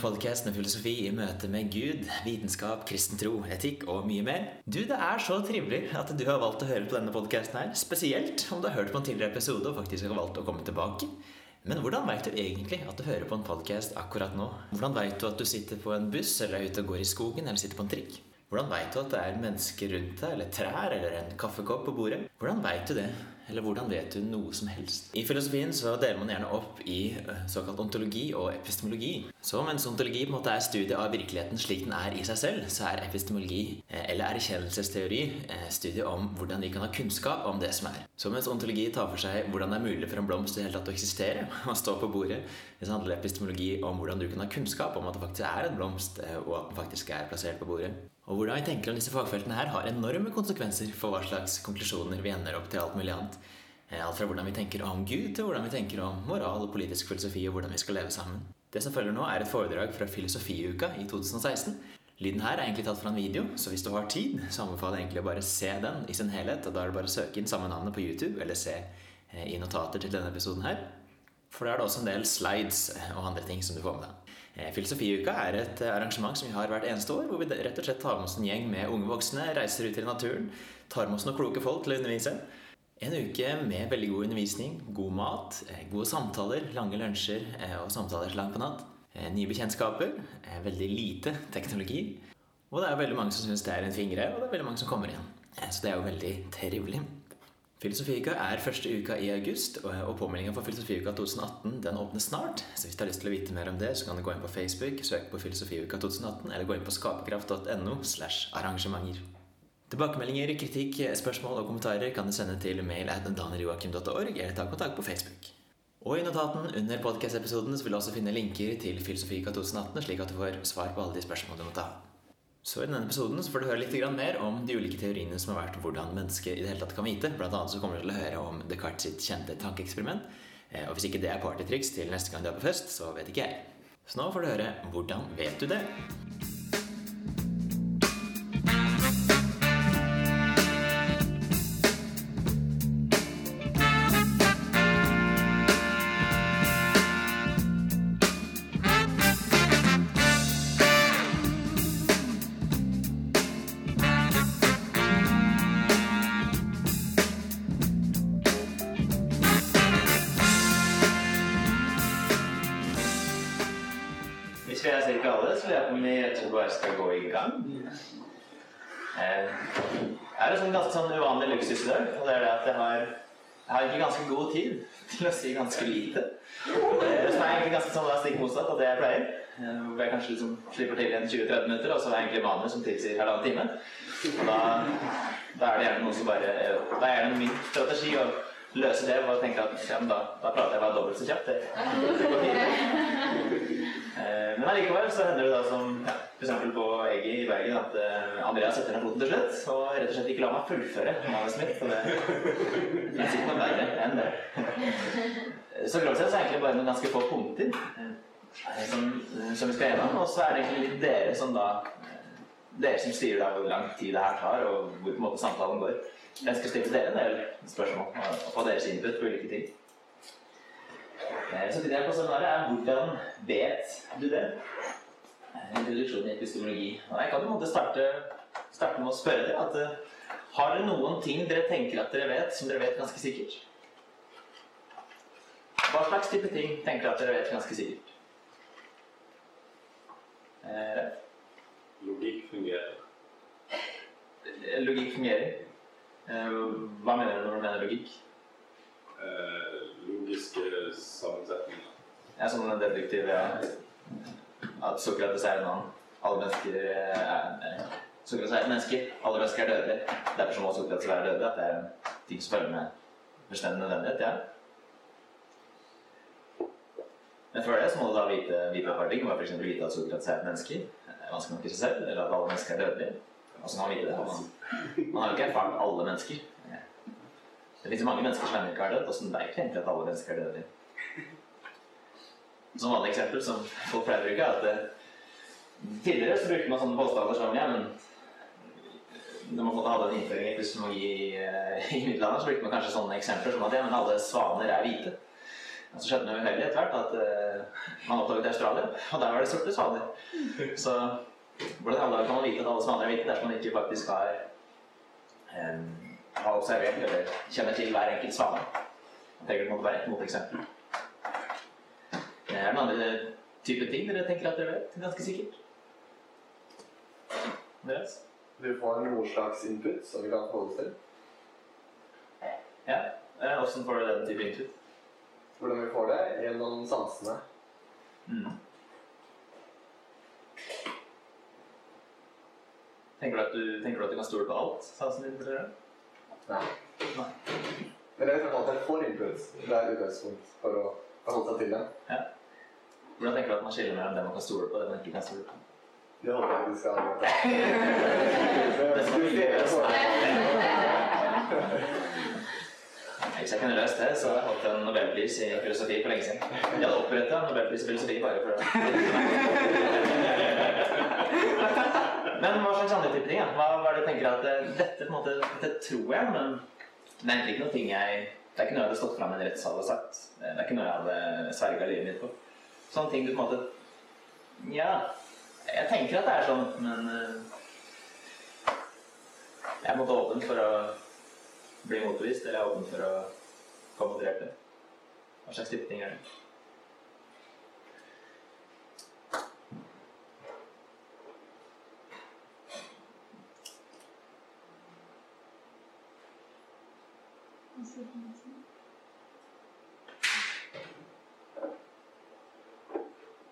podkast med filosofi i møte med Gud, vitenskap, kristen tro, etikk og mye mer. Du, Det er så trivelig at du har valgt å høre på denne podkasten her. Spesielt om du har hørt på en tidligere episode og faktisk har valgt å komme tilbake. Men hvordan veit du egentlig at du hører på en podkast akkurat nå? Hvordan veit du at du sitter på en buss eller er ute og går i skogen eller sitter på en trikk? Hvordan veit du at det er mennesker rundt deg, eller trær, eller en kaffekopp på bordet? Hvordan veit du det? Eller hvordan vet du noe som helst? I filosofien så deler man gjerne opp i eh, såkalt ontologi og epistemologi. Så mens ontologi på en måte er studiet av virkeligheten slik den er i seg selv, så er epistemologi, eh, eller erkjennelsesteori, eh, studiet om hvordan vi kan ha kunnskap om det som er. Så mens ontologi tar for seg hvordan det er mulig for en blomst i det hele tatt å eksistere og stå på bordet, så handler epistemologi om hvordan du kan ha kunnskap om at det faktisk er en blomst, og at den faktisk er plassert på bordet. Og hvordan vi tenker om disse fagfeltene her har enorme konsekvenser for hva slags konklusjoner vi ender opp til alt mulig annet. Eh, alt fra hvordan vi tenker om Gud, til hvordan vi tenker om moral og politisk filosofi, og hvordan vi skal leve sammen. Det som følger nå, er et foredrag fra Filosofiuka i 2016. Lyden her er egentlig tatt fra en video, så hvis du har tid, så anbefaler jeg egentlig å bare se den i sin helhet. og Da er det bare å søke inn samme navnet på YouTube, eller se eh, i notater til denne episoden her. For da er det også en del slides eh, og andre ting som du får med deg. Eh, Filosofiuka er et eh, arrangement som vi har hvert eneste år, hvor vi rett og slett tar med oss en gjeng med unge voksne, reiser ut i naturen, tar med oss noen kloke folk til å undervise. En uke med veldig god undervisning, god mat, eh, gode samtaler, lange lunsjer og samtaler langt på natt. Nye bekjentskaper, veldig lite teknologi. Og det er veldig mange som syns det er en fingre, og det er veldig mange som kommer igjen. Så det er jo veldig trivelig. Filosofika er første uka i august, og påmeldinga for Filosofiuka 2018 den åpner snart. Så hvis du har lyst til å vite mer om det, så kan du gå inn på Facebook, søke på Filosofiuka 2018, eller gå inn på skaperkraft.no slash arrangementer. Tilbakemeldinger, kritikk, spørsmål og kommentarer kan du sende til mail at danieljoakim.org, eller ta kontakt på Facebook. Og i notaten under podcast-episoden vil du også finne linker til Filosofika 2018, slik at du får svar på alle de spørsmålene du må ta. Så I denne episoden så får du høre litt mer om de ulike teoriene som har vært hvordan mennesket i det hele tatt kan vite. Blant annet så kommer du til å høre om Descartes sitt kjente tankeeksperiment. Eh, og hvis ikke det er partytriks til neste gang du er på fest, så vet ikke jeg. Så nå får du høre hvordan vet du det? Til å si ganske lite. Det som er egentlig ganske sånn, det er stikk motsatt av det jeg pleier. Eh, hvor jeg kanskje liksom slipper til igjen 20-30 minutter, og så er egentlig manus som tilsier halvannen time. Og da, da, er det gjerne noe som bare Da er det min strategi å løse det og tenke at ja, da, da prater jeg bare dobbelt så kjapt. Fint. Eh, men allikevel så hender det da som ja, f.eks. på Eggy i Bergen at uh, Andreas setter ned foten til slutt og rett og slett ikke lar meg fullføre manuset mitt. Og det fins ikke noe verre enn det. Så grovt sett så er det egentlig bare noen ganske få punkter som, som, vi skal gjennom. Og så er det egentlig litt dere som da Dere som styrer da hvor lang tid det her tar, og hvor på en måte samtalen går. Jeg skal stille dere en del spørsmål og få deres input på ulike ting. Så tittelen på seminaret er 'Hvordan vet du det?' Introduksjon i epistemologi. Og jeg kan jo starte, starte med å spørre dere at uh, har dere noen ting dere tenker at dere vet, som dere vet ganske sikkert? Hva slags type ting tenker dere at dere vet ganske sikkert? Eh, logikk fungerer. Logikk fungerer? Eh, hva mener du når du mener logikk? Eh, logiske sammensetninger. Ja, sånn deduktiv, ja. At Sokrates er en annen. Alle mennesker er Sokrates er et menneske. Alle mennesker er dødelige. Derfor må Sokrates være dødelig. At det er en ting som følger med bestemmende nødvendighet. ja. Men før det så må du da vite, vite et par ting. F.eks. vite at Sokrates er et menneske. Vanskelig nok i seg selv. Eller at alle mennesker er dødelige. Hvordan kan man vite det? Man, man har jo ikke erfart alle mennesker. Det finnes mange mennesker som ennå ikke har dødd. Åssen veit vi egentlig at alle mennesker er døde? Som vanlig eksempel som folk pleier å bruke, er at det, tidligere så brukte man sånne påstander som ja, men når man måtte hadde en innføring i epistemologi i, eh, i middelalderen, så brukte man kanskje sånne eksempler som at ja, men alle svaner er hvite. Og så skjedde det uheldig etter hvert at uh, man oppdaget Australia, og der var det sorte svaner. Så hvordan alle kan man vite at alle svaner er viktige, dersom man ikke faktisk har, um, har observert eller kjenner til hver enkelt svane? Jeg tenker det måtte være et moteksempel. Er det noen andre type ting dere tenker at dere vet ganske sikkert? Andreas? Vi får noe slags input som vi kan forholde oss til. Ja. Åssen Hvordan får du den type input? Hvordan vi får det? Gjennom sansene. Mm. Tenker du, at du, tenker du at du kan stole på alt sansen vil forteller? Nei. Nei. Men jeg vet i at jeg får input. Det er et utgangspunkt for å forholde seg til det. Hvordan tenker du at man skiller mellom det man kan stole på og det man ikke kan stole på? Det håper jeg ikke skal løse. Hvis jeg kunne løst det, så hadde jeg hatt en nobelpris i filosofi for lenge siden. Jeg hadde oppretta en nobelpris i filosofi bare for det. Men hva slags andre type ting? Hva, hva er det du tenker at eh, dette på en måte, dette tror jeg, men det er egentlig ikke noe ting jeg Det er ikke noe jeg hadde stått fram i en rettssal og sagt. Det er ikke noe jeg hadde sverga livet mitt på. Sånne ting du på en måte Ja, jeg tenker at det er sånn, men eh, jeg måte åpen for å bli motbevist, eller er åpen for å få moderert det. Hva slags type ting er det?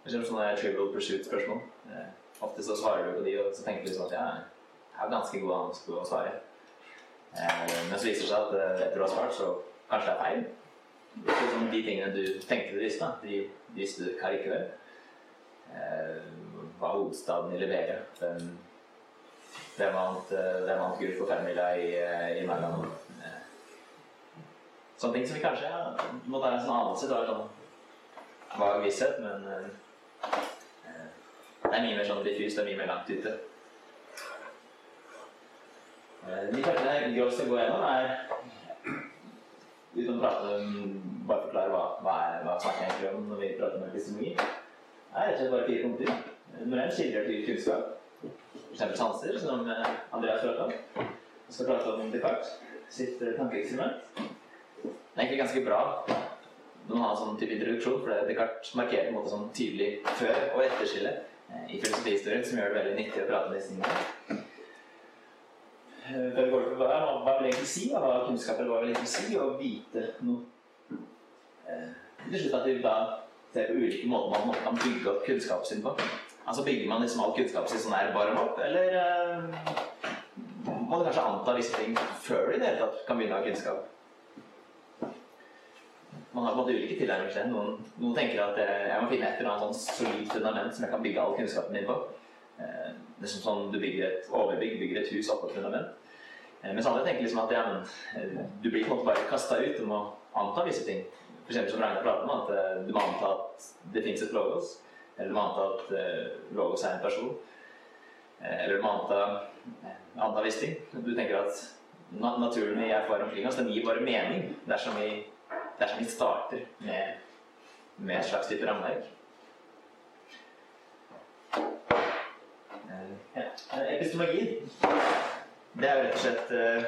Det er sånne trivial pursuit-spørsmål. Eh, ofte så svarer du på de, og så tenker du sånn at ja, jeg har ganske god på å svare. Eh, men så viser det seg at eh, etter å ha svart, så kanskje det er feil. Det er liksom de tingene du tenkte du visste, de visste du ikke allikevel. Eh, hva er hovedstaden i Liberia? Hvem, vant, vant gull på femmila i, i? Eh, sånne ting som vi kanskje ja, måtte være en sånn anelse. Det var sånn vag visshet, men det er mye mer sånn diffust, det er mye mer langt ute. Eh, De første jeg skal gå gjennom, er uten å prate bare forklare hva, hva, er, hva snakker jeg egentlig om når vi prater om epistemologi. Er rett og bare fire punkter. Nummer én skildrer til kunnskap. Eksempel sanser, som eh, Andreas pratet om. Vi skal prate om Descartes sitt eh, tankeeksperiment. Det er egentlig ganske bra når man har en sånn type introduksjon, for Descartes markerer på en måte sånn tydelig før- og etterskille eh, i filosofihistorien, som gjør det veldig nyttig å prate om disse tingene. Eh, går hva, vil det egentlig si? og Hva er kunnskap, eller hva vil egentlig si å vite noe? Eh, Til slutt at vi da ser på ulike måter man kan bygge opp kunnskapen sin på. Altså Bygger man liksom all kunnskapen sin sånn her bare opp, eller uh, må du kanskje anta visse ting før du i det hele tatt kan begynne å ha kunnskap? Man har på en måte ulike tilnærminger til det. Noen, noen tenker at jeg må finne et eller annet sånn solid fundament som jeg kan bygge all kunnskapen min på. Uh, Det er som sånn du bygger et overbygg, bygger et hus oppå et fundament. Eh, Mens andre tenker liksom at ja, men, eh, du blir på en måte bare kasta ut og må anta visse ting. Eksempel som Ragnar prater om, at eh, du må anta at det fins et logos. Eller du må anta at uh, logos er en person. Eller du må anta, anta visse ting. Du tenker at naturen vi erfarer omkring oss, den gir bare mening dersom vi, dersom vi starter med, med et slags type rammeverk. Ja. Epistemologi det er jo rett og slett eh,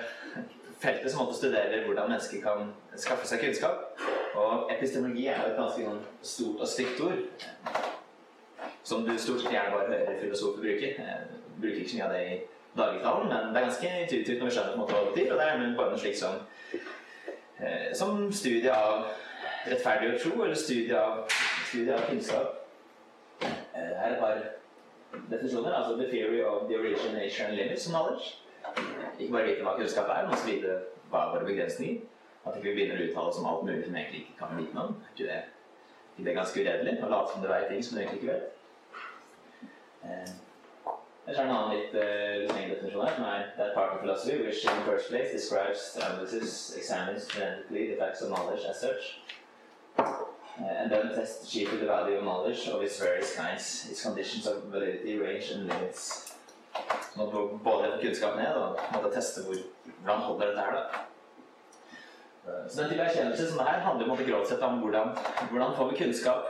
feltet som måtte studerer hvordan mennesker kan skaffe seg kunnskap. Og epistemologi er jo et ganske sånn stort og stygt ord. Som du stort sett gjerne bare hører filosofer bruke. Jeg bruker ikke så mye av det i dagligtalen, men det er ganske intuitivt når vi skjønner på en måte hva det betyr. Og det er bare noe slikt som, eh, som studie av rettferdig og tro, eller studie av, studie av kunnskap. Eh, her er et par definisjoner. Altså the theory of the origination limits of knowledge. Ikke bare hva kunnskap er, men også vite hva er våre begrensninger. At ikke vi begynner å uttale oss om alt mulig som vi egentlig ikke kan vite noe om. Er ikke det, er ikke det ganske uredelig? Å late som du vet ting som du egentlig ikke vet. Eh, Ellers er det en annen litt uh, lengre definisjon her, som er that part of philosophy which in the first place describes analysis, examines genetically the facts of knowledge as such, uh, and then tests chiefly the value of knowledge of its various kinds, its conditions of validity, range and limits. Må du både kunnskap ned og måtte teste hvor, hvordan holder dette her, da. Eh, Så den type erkjennelse som det her handler på grovt sett om hvordan, hvordan får vi kunnskap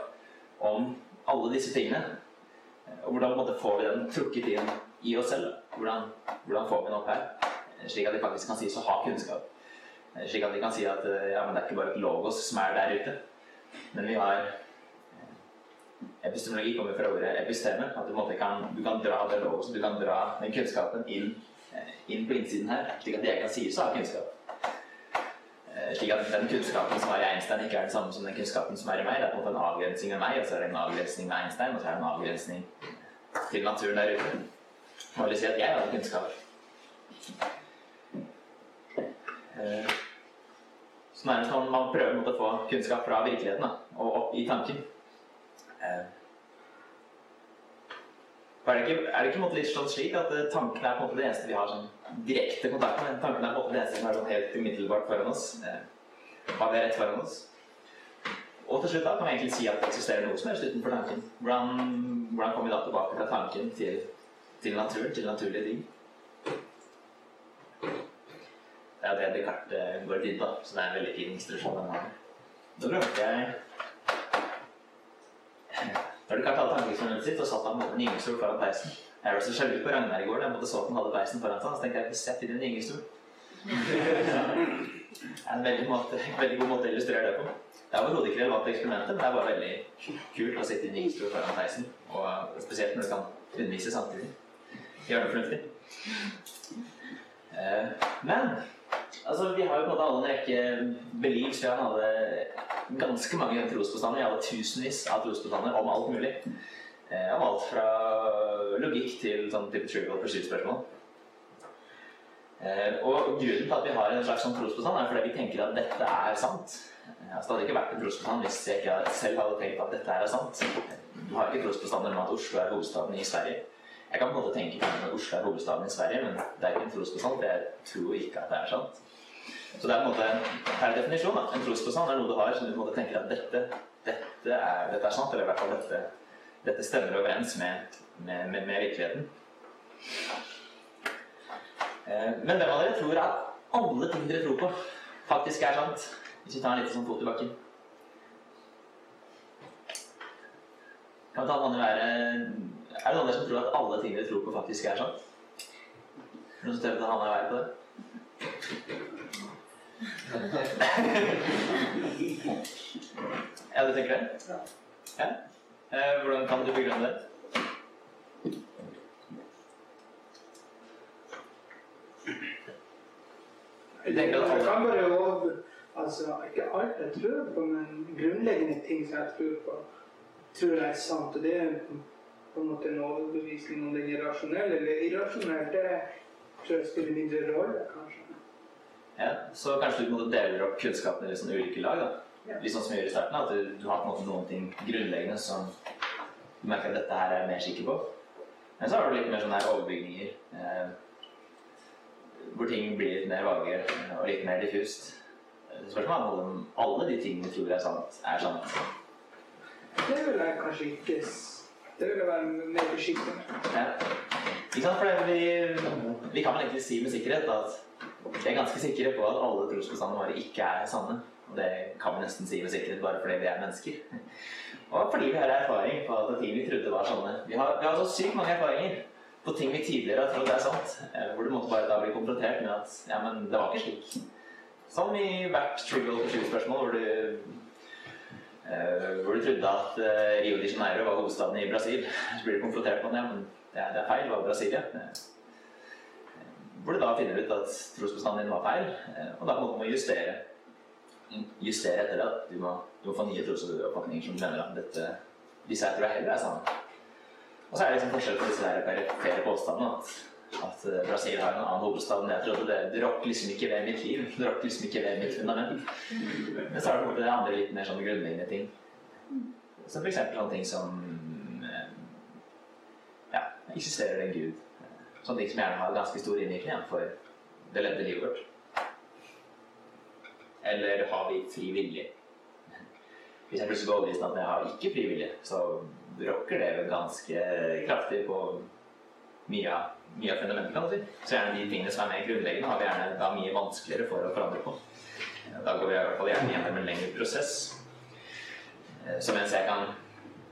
om alle disse tingene. Eh, Og hvordan måte får vi den trukket inn i oss selv. Hvordan, hvordan får vi den opp her, eh, slik at vi faktisk kan sies å ha kunnskap. Slik at vi kan si at ja, det er ikke bare et logos som er der ute, men vi har Epistemologi kommer fra ordet episteme. At du, kan, du kan dra det logosen, du kan dra den kunnskapen inn, eh, inn på innsiden her, slik at jeg kan sies å ha kunnskap. Eh, Slik at den kunnskapen som er i Einstein, ikke er den samme som den kunnskapen som er i meg. Det er på en måte en avgrensning med meg, og så er det en avgrensning med Einstein, og så er det en avgrensning til naturen der ute. Det vil si at jeg hadde kunnskap. Eh, Så nærmest er sånn man prøver å få kunnskap fra virkeligheten da, og opp i tanken. Eh, Er det ikke, er det ikke litt sånn slik at tankene er på en måte det eneste vi har sånn direkte kontakt med? Tankene er på en måte det eneste som er sånn helt umiddelbart foran oss. Eh, har vi rett foran oss. Og til slutt da kan vi egentlig si at det eksisterer noe som helst utenfor tanken. Hvordan, hvordan kommer vi da tilbake fra tanken til, til naturen, til naturlige ting? Det er det Descartes eh, går dit på, så det er en veldig fin instruksjon. den har. Da glemte jeg Da Descartes hadde tankeeksperimentet sitt, og satt han med en gyngestol foran peisen. Jeg var så sjalu på Ragnar i går da jeg måtte så at han hadde peisen foran seg. Så tenkte jeg sett inn i en gyngestol. Det er en veldig, måte, veldig god måte å illustrere det på. Det er overhodet ikke relevant eksperimentet, men det er bare veldig kult å sitte i en gyngestol foran peisen. Og spesielt når du kan undervise samtidig. Gjøre det fornuftig. Eh, Men altså, vi har jo på en måte alle en rekke beliefs. Vi har alle ganske mange trospåstander. Vi alle tusenvis av trospåstander om alt mulig. Eh, om alt fra logikk til sånn type trivial pursuit-spørsmål. Eh, og grunnen til at vi har en slags sånn trospåstand, er fordi vi tenker at dette er sant. Eh, Altså, det hadde ikke vært en trospåstand hvis jeg ikke selv hadde tenkt at dette er sant. Du har ikke trospåstander om at Oslo er hovedstaden i Sverige. Jeg kan på en måte tenke på at Oslo er hovedstaden i Sverige, men det er ikke en trospåstand, for jeg tror ikke at det er sant. Så det er en måte per definisjon da, en trospåstand er noe du har som du på en måte tenker at dette, dette, er, dette er sant, eller i hvert fall dette, dette stemmer overens med, med, med, med virkeligheten. Eh, Men hvem av dere tror at alle ting dere tror på, faktisk er sant? Hvis vi tar en liten sånn fot i bakken. Kan ta den andre være Er det noen som tror at alle ting dere tror på, faktisk er sant? Det Noen som tør å ha meg i været på det? ja, du tenker det? Ja. Eh, Hvordan kan du begrunne det? Jeg tenker at alle- kan bare over Altså, ikke alt jeg tror på, men grunnleggende ting som jeg tror på, tror jeg er sant. Og det er på en måte en overbevisning om den rasjonell eller irrasjonell. Det tror jeg spiller mindre rolle, kanskje. Ja, så kanskje du deler opp kunnskapen i litt sånn ulike lag. da. Ja. Litt sånn som vi gjør i starten, at du, du har på en måte noen ting grunnleggende som du merker at dette her er jeg mer sikker på. Men så har du litt mer sånne her overbygninger, eh, hvor ting blir litt mer vage eh, og litt mer diffust. Spørsmålet er om alle de tingene du tror er sant, er sant. Det vil jeg kanskje ikke s- Det ville være forsiktig med. Ja. Ikke sant? For vi, vi kan vel egentlig si med sikkerhet at vi er ganske sikre på at alle trosbestandene våre ikke er sanne. Og det kan vi nesten si med sikkerhet bare fordi vi er mennesker. Og fordi vi har erfaring på at ting vi trodde var sanne. Vi har, vi har så sykt mange erfaringer på ting vi tidligere har trodd er sant, eh, hvor du måtte bare da bli konfrontert med at ja, men det var ikke slik. Som i hvert trivial pursuit-spørsmål hvor du hvor du trodde at eh, Rio de Janeiro var hovedstaden i Brasil. Så blir du konfrontert med det, men det er, feil, det var Brasilia. ja. Hvor du da finner ut at trosbestanden din var feil, eh, og da må du justere. Justere etter det. Du må, du må få nye trosoppfatninger som mener at dette, disse her tror jeg heller er sanne. Og så er det liksom forskjell på disse perifere påstandene. At, at eh, Brasil har en annen hovedstad enn jeg trodde. Det, det rokker liksom ikke ved mitt liv. Det rokker liksom ikke ved mitt fundament. Men så er det på det andre litt mer sånn grunnleggende ting. Som eksempel sånne ting som eh, Ja, eksisterer det en gud? Sånne ting som gjerne har ganske stor innvirkning for det levde livet vårt. Eller har vi fri vilje? Hvis jeg plutselig går overbevist om at jeg har ikke fri vilje, så rokker det ganske kraftig på mye av, mye av fundamentet, kan du si. Så gjerne de tingene som er mer grunnleggende, har vi gjerne da mye vanskeligere for å forandre på. Da går vi i hvert fall gjerne gjennom en lengre prosess. Eh, Så mens jeg kan,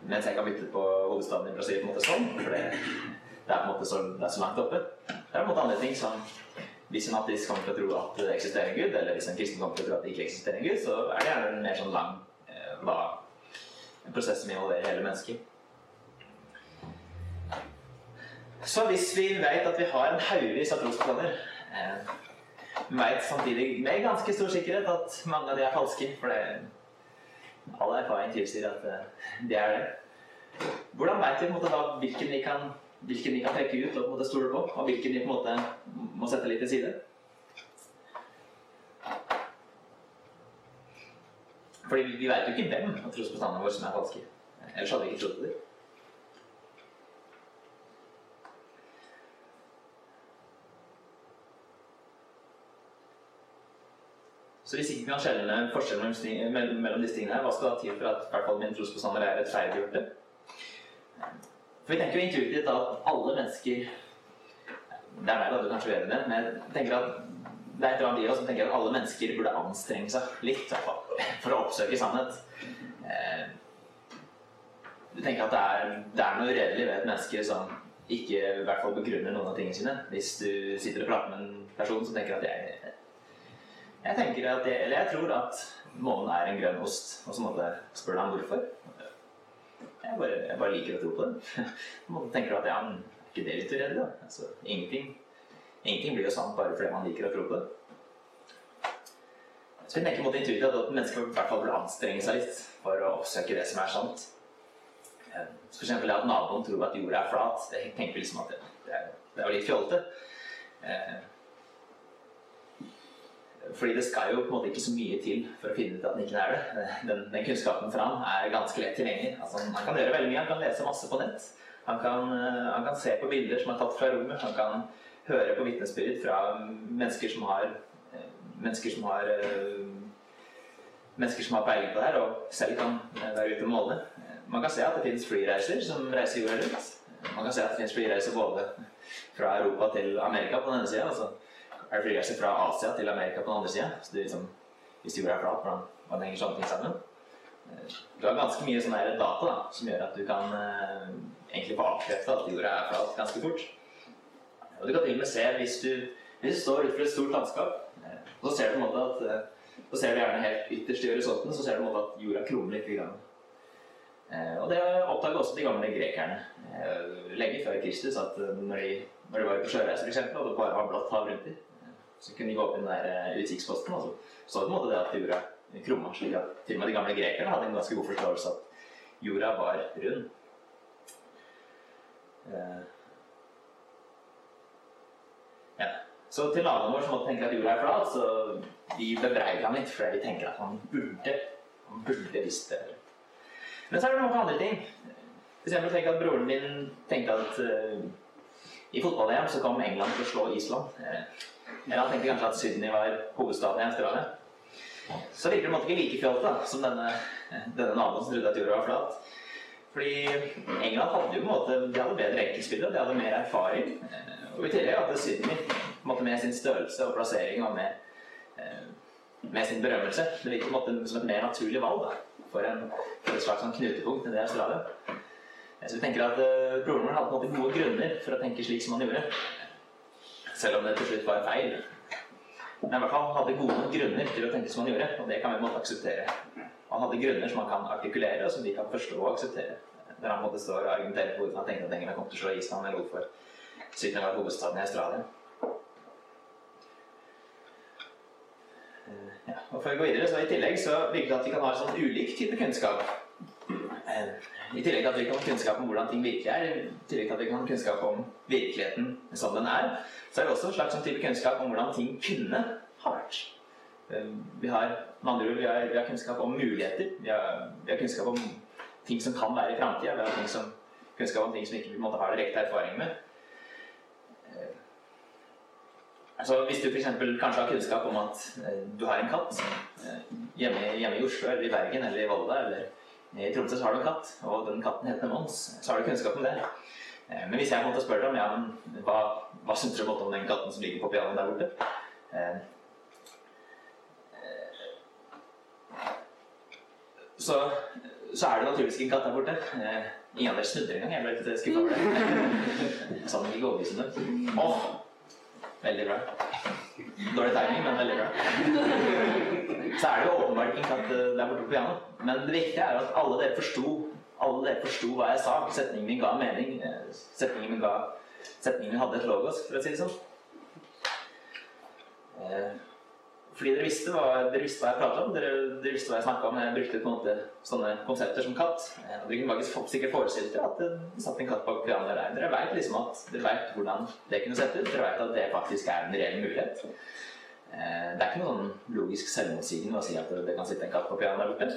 mens jeg kan bytte på hovedstaden i Brasil på en måte sånn, for det, det er på en måte så, det er så langt oppe, det er på en måte andre ting som hvis en ateist kommer til å tro at det eksisterer en gud, eller hvis en kristen kommer til å tro at det ikke eksisterer en gud, så er det gjerne en mer sånn lang eh, prosess som involverer hele mennesket. Så hvis vi vet at vi har en haugevis av trosplaner eh, Vi vet samtidig med ganske stor sikkerhet at mange av de er falske, for det, all erfaring tilsier at eh, de er det. Hvordan vet vi på en måte da hvilken vi kan, hvilken vi kan trekke ut og på en måte stole på, og hvilken vi på en måte må sette litt til side? Fordi vi, vet jo ikke hvem av trosbestandene våre som er falske. Ellers hadde vi ikke trodd på dem. Så hvis ikke vi kan skjelne forskjellen mellom, disse tingene, her, hva skal da til for at i hvert fall min trosbestander er rettferdiggjorte? For vi tenker jo intuitivt at alle mennesker Det er meg, da, du kanskje i det, men jeg tenker at det er et eller annet i oss som tenker at alle mennesker burde anstrenge seg litt for å oppsøke sannhet. Eh, Du tenker at det er, det er noe uredelig ved et menneske som ikke i hvert fall begrunner noen av tingene sine. Hvis du sitter og prater med en person som tenker at jeg Jeg tenker at det, eller jeg tror at månen er en grønn ost, og så måtte jeg spørre ham hvorfor. Jeg bare, jeg bare liker å tro på det. Jeg tenker at ja, men er ikke det litt uredelig, da? Altså, ingenting, ingenting blir jo sant bare fordi man liker å tro på det. Så vi tenker mot intuitivt at mennesker i hvert fall burde anstrenge seg litt for å oppsøke det som er sant. Eh, For eksempel at naboen tror at jorda er flat, det tenker liksom at det, det, er, det er litt fjollete. Fordi det skal jo på en måte ikke så mye til for å finne ut at den ikke er det. Eh, Den, den kunnskapen fra han er ganske lett tilgjengelig. Altså, han kan gjøre veldig mye. Han kan lese masse på nett. Han kan, eh, han kan se på bilder som er tatt fra rommet. Han kan høre på vitnesbyrd fra mennesker som har eh, mennesker som har mennesker som har peiling på det her, og selv kan være ute og måle. Man kan se at det finnes flyreiser som reiser jorda rundt. Man kan se at det finnes flyreiser både fra Europa til Amerika på den ene sida, og så er det flyreiser fra Asia til Amerika på den andre sida. Så det er liksom, hvis jorda er flat, hvordan, hvordan henger sånne ting sammen? Eh, Du har ganske mye sånne data da, som gjør at du kan eh, egentlig få avkrefta at jorda er flat ganske fort. Og du kan til og med se hvis du, hvis du står utenfor et stort landskap, eh, så ser du på en måte at eh, så ser du gjerne helt ytterst i horisonten, så ser du på en måte at jorda krummer litt. Grann. Eh, og det oppdaga også de gamle grekerne eh, lenge før Kristus, at når de, når de var på sjøreise eksempel, og det bare var blått hav rundt dem, så kunne de gå opp i den der eh, utkikksposten, og så så på en måte det at jorda krumma, slik at til og med de gamle grekerne hadde en ganske god forståelse at jorda var rund. Uh, ja. Så til naboen vår som måtte tenke at jorda er flat, så vi bebreider ham litt fordi vi tenker at han burde, han burde visst det. Men så er det noen andre ting. For eksempel tenk at broren min tenkte at uh, i fotball-EM så kom England til å slå Island. Eh, eller han tenkte kanskje at Sydney var hovedstaden i Australia. Så virker det måte ikke like fjollete da, som denne, denne naboen som trodde at jorda var flat. Fordi England hadde jo på en måte, de hadde bedre enkeltspillere, de hadde mer erfaring. Eh, Og i tillegg hadde Sydney måte med sin størrelse og plassering og med, eh, med sin berømmelse Det en måte som et mer naturlig valg da, for, en, for et slags sånn knutepunkt enn det Australia. Eh, Så vi tenker at eh, broren vår hadde på en måte gode grunner for å tenke slik som han gjorde. Selv om det til slutt var feil. Men i hvert fall hadde gode grunner til å tenke som han gjorde, og det kan vi måte akseptere. Han hadde grunner som han kan artikulere, og som vi kan forstå og akseptere. Der han måtte stå og argumentere for hvorfor han tenkte at England kom til å slå Island, eller hvorfor Sydney var hovedstaden i Australia. Eh, Ja, og for å gå videre, så I tillegg så virker det at vi kan ha en sånn ulik type kunnskap. Eh, I tillegg til at vi kan ha kunnskap om hvordan ting virkelig er, i tillegg til at vi kan ha kunnskap om virkeligheten som den er, så er det også en slags sånn type kunnskap om hvordan ting kunne ha vært. Eh, Vi har, med andre ord, vi har, vi har kunnskap om muligheter. Vi har, vi har kunnskap om ting som kan være i framtida. Vi har som, kunnskap om ting som ikke vi måte har direkte erfaring med. Altså, hvis du f.eks. kanskje har kunnskap om at du har en katt hjemme, hjemme i Oslo eller i Bergen eller i Volda eller i Tromsø, har du en katt, og den katten heter Mons, så har du kunnskap om det. Eh, men hvis jeg måtte spørre deg om ja, men hva, hva syns du om den katten som ligger på pianoet der borte? Eh, så, så er det naturligvis en katt der borte. Eh, ingen av dere snudde engang. Jeg ble litt skuffa over det. Sa den ikke overbevisende. Åh, veldig bra. Dårlig timing, men veldig bra. Så er det jo åpenbart ikke at det er borte på pianoet. Men det viktige er at alle dere forsto alle dere forsto hva jeg sa. Setningen min ga mening. Eh, Setningen min, ga, setningen min hadde et logos, for å si det sånn. Eh, Fordi dere visste hva, dere visste hva jeg pratet om, dere, dere visste hva jeg snakka om. Jeg brukte på en måte sånne konsepter som katt. Eh, Dere kunne faktisk sikkert forestilt dere at det satt en katt bak pianoet der. Dere vet liksom at dere vet hvordan det kunne sett ut. Dere vet at det faktisk er en reell mulighet. Eh, Det er ikke noe sånn logisk selvmotsigende å si at det kan sitte en katt på pianoet borte.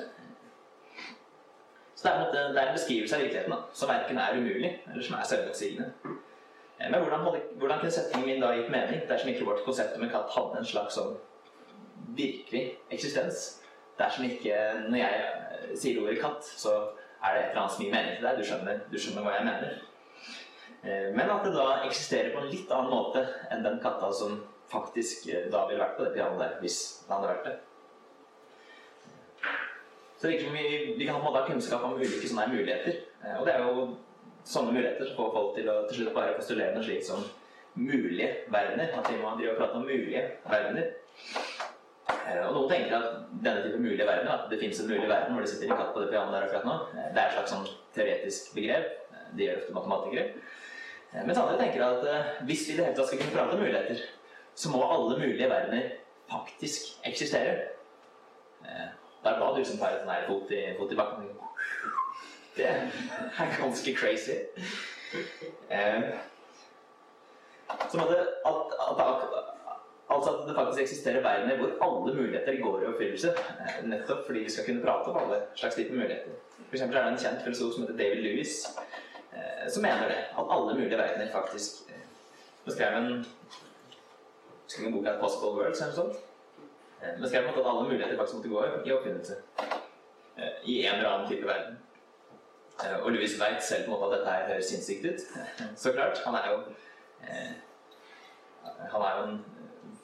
Så det er, en det er en beskrivelse av virkeligheten da, som verken er umulig eller som er selvmotsigende. Eh, Men hvordan, hvordan kunne setningen min da gitt mening dersom ikke vårt konsept om en katt hadde en slags sånn virkelig eksistens? Dersom ikke Når jeg eh, sier ordet katt, så er det et eller annet som gir mening til deg. Du skjønner, du skjønner hva jeg mener. Men at det da eksisterer på en litt annen måte enn den katta som faktisk eh, da ville vært på det pianoet der, hvis det hadde vært det. Så det vi, vi kan på en måte ha kunnskap om ulike sånne muligheter. Eh, Og det er jo sånne muligheter som får folk til å til slutt bare postulere noe slikt som mulige verdener. At vi må drive og prate om mulige verdener. Eh, Og noen tenker at denne type mulige verdener, at det finnes en mulig verden hvor det sitter en katt på det pianoet der akkurat nå, det er et slags sånn teoretisk begrep. Det gjør ofte matematikere. Men andre tenker at eh, hvis vi i det hele tatt skal kunne prate om muligheter, så må alle mulige verdener faktisk eksistere. Eh, Det er bra du som tar et sånn fot i, fot i bakken. Det er ganske crazy. Som Så måtte at, at, at, altså at det faktisk eksisterer verdener hvor alle muligheter går i oppfyllelse. eh, Nettopp fordi vi skal kunne prate om alle slags typer muligheter. For eksempel er det en kjent filosof som heter David Lewis, eh, som mener det. At alle mulige verdener faktisk eh, beskrev en skrev en bok av Possible Worlds eller noe sånt. Eh, Beskrev at alle muligheter faktisk måtte gå i oppfinnelse. Eh, I en eller annen type verden. Eh, Og Louis veit selv på en måte at dette her høres sinnssykt ut. Så klart. Han er jo Han er jo en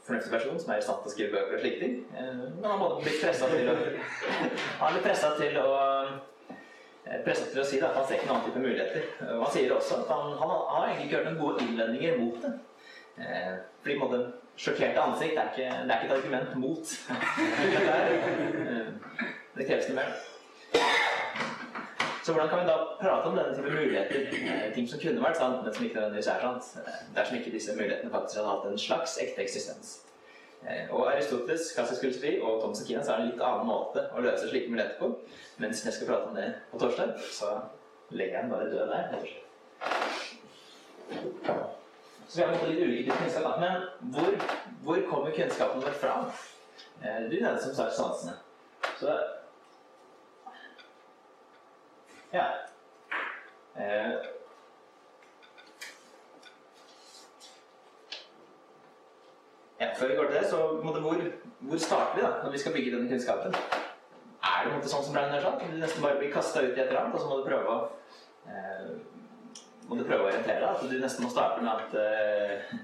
fornuftig person som er i stand til å skrive bøker og slike ting. Men han har blitt pressa til å Han blir pressa til å presset til å si at han ser ikke noen annen type muligheter. Og han sier også at han, han, har, egentlig ikke hørt noen gode innvendinger mot det. Fordi på en måte, sjokkerte ansikt er ikke, det er ikke et argument mot det kreves noe mer. Så hvordan kan vi da prate om denne type muligheter? Eh, ting som kunne vært sant, men som ikke nødvendigvis er sant. eh, Dersom ikke disse mulighetene faktisk hadde hatt en slags ekte eksistens. Eh, Og Aristoteles, klassisk filosofi og Thomas Aquinas er en litt annen måte å løse slike muligheter på. Men hvis jeg skal prate om det på torsdag, så legger jeg den bare død der. rett og. Så vi har litt ulike kunnskap. Men hvor, hvor kommer kunnskapen vår fra? Du er den som sagt sansene. Så Ja. Eh, ja, før vi går til det, så måtte, hvor, hvor starter vi da, når vi skal bygge denne kunnskapen? Er det måte sånn som Brown sa? Du nesten bare blir kasta ut i et eller annet, og så må du prøve å eh, må du prøve å orientere deg. At du nesten må starte med at uh,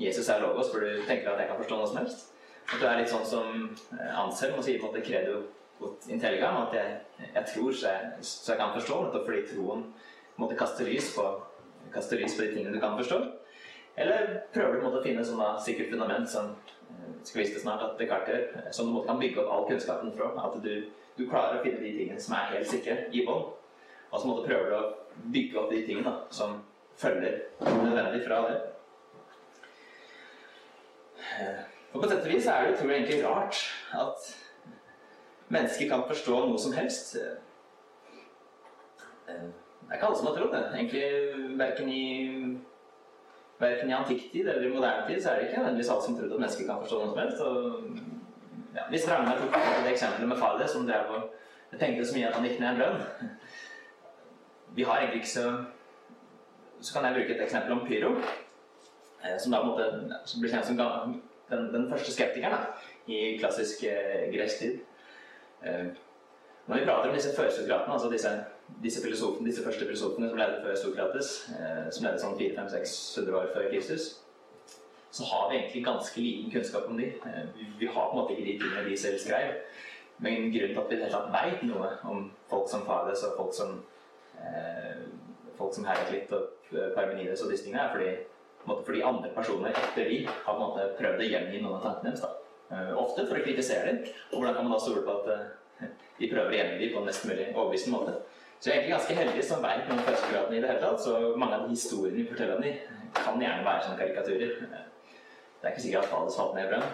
Jesus er logos, for du tenker at jeg kan forstå noe som helst. At du er litt sånn som eh, Anselm og sier på en måte credo ut intelligam, at jeg, jeg tror så jeg, så jeg kan forstå, nettopp fordi troen måtte kaste lys på, kaste lys på de tingene du kan forstå. Eller prøver du måte å finne sånn da, sikkert fundament som eh, skal vise det snart at Descartes gjør, som du måtte, kan bygge opp all kunnskapen fra. At du, du klarer å finne de tingene som er helt sikre i bånn. Og så måtte prøver du å bygge opp de tingene da, som følger nødvendig fra det. Eh, Og på dette vis er det jeg, egentlig rart at mennesker kan forstå noe som helst. Eh, Det er ikke alle som har trodd det. Egentlig verken i, verken i antikktid eller i moderne tid så er det ikke nødvendigvis alle som trodde at mennesker kan forstå noe som helst. Og, ja, hvis Ragnar tok det eksempelet med Fales som drev og tenkte så mye at han gikk ned en brønn Vi har egentlig ikke så Så kan jeg bruke et eksempel om Pyro, eh, som da på en måte som blir kjent som den, den første skeptikeren da, i klassisk eh, gresk tid. Eh, når vi prater om disse førsokratene, altså disse, disse, disse første filosofene som levde før Sokrates, eh, som levde sånn 400-500-600 år før Kristus, så har vi egentlig ganske liten kunnskap om de. Eh, vi, vi har på en måte ikke de tingene de selv skrev. Men grunnen til at vi hele tatt veit noe om folk som Fades og folk som folk som Heraklit og opp Parmenides og disse tingene, er fordi, måte, fordi andre personer etter de har måte prøvd å gjengi noen av tankene deres. Eh, ofte for å kritisere dem. Og hvordan kan man da stole på at eh, de prøver å gjengi dem på en mest mulig overbevisende måte? Så jeg er egentlig ganske heldig som veit noen førstegradene i det hele tatt. Så mange av de historiene vi forteller om dem, kan gjerne være sånne karikaturer. Det er ikke sikkert at Fades falt ned i brønn.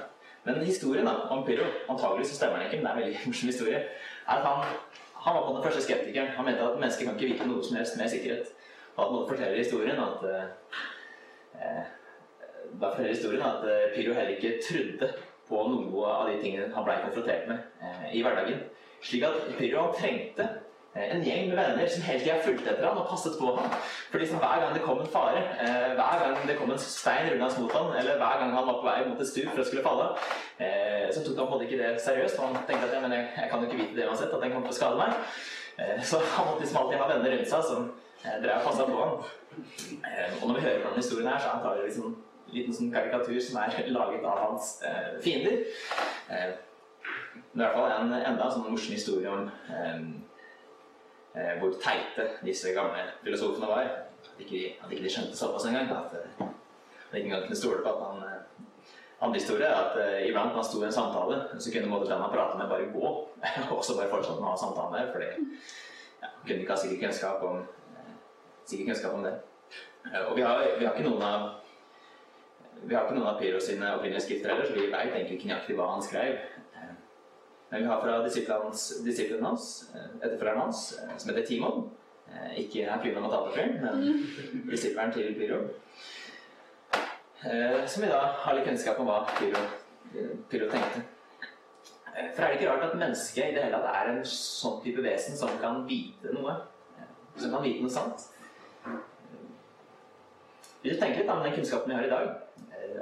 Men historien da, om Pyro, antagelig så stemmer den ikke, men det er en veldig morsom historie, er at han, han var på den første skeptikeren. Han mente at mennesker kan ikke vite noe som helst med sikkerhet. Og at noen forteller historien at eh, Da forteller historien at eh, Pyro heller ikke trodde på noe av de tingene han blei konfrontert med eh, i hverdagen. Slik at Pyro trengte eh, en gjeng med venner som hele tida fulgte etter han og passet på ham. For liksom hver gang det kom en fare, eh, hver gang det kom en stein rullende mot ham, eller hver gang han var på vei mot et stup for å skulle falle, eh, så tok han på en måte ikke det seriøst. Han tenkte at ja, jeg, jeg kan jo ikke vite det uansett, at den kommer til å skade meg. Eh, så han måtte liksom alltid ha venner rundt seg som eh, drev og passa på ham. Eh, og når vi hører på denne historien her, så er antakelig liksom en liten sånn karikatur som er laget av hans eh, fiender. Eh, det er i hvert fall en enda sånn morsom historie om eh, eh, hvor teite disse gamle filosofene var. At ikke, at ikke de skjønte såpass engang. At man de ikke engang kunne stole på at man eh, Andre historie er at eh, iblant man sto i en samtale, så kunne både den man pratet med, bare gå. og så bare fortsatte han å ha samtalen der, fordi ja, man kunne ikke ha sikker kunnskap om, eh, sikker kunnskap om det. Eh, Og vi har, vi har ikke noen av vi har ikke noen av Pyro opprinnelige skrifter heller, så vi veit egentlig ikke nøyaktig hva han skrev. Vi har fra disiplene hans, eh, etterfølgeren hans, eh, som heter Timon. Eh, Ikke Hakuna Matata-fyren, men disipleren til Pyro. Som vi da har litt kunnskap om hva Pyro, Pyro tenkte. For er det ikke rart at mennesket i det hele tatt er en sånn type vesen som kan vite noe? Som kan vite noe sant? Hvis du tenker litt om den kunnskapen vi har i dag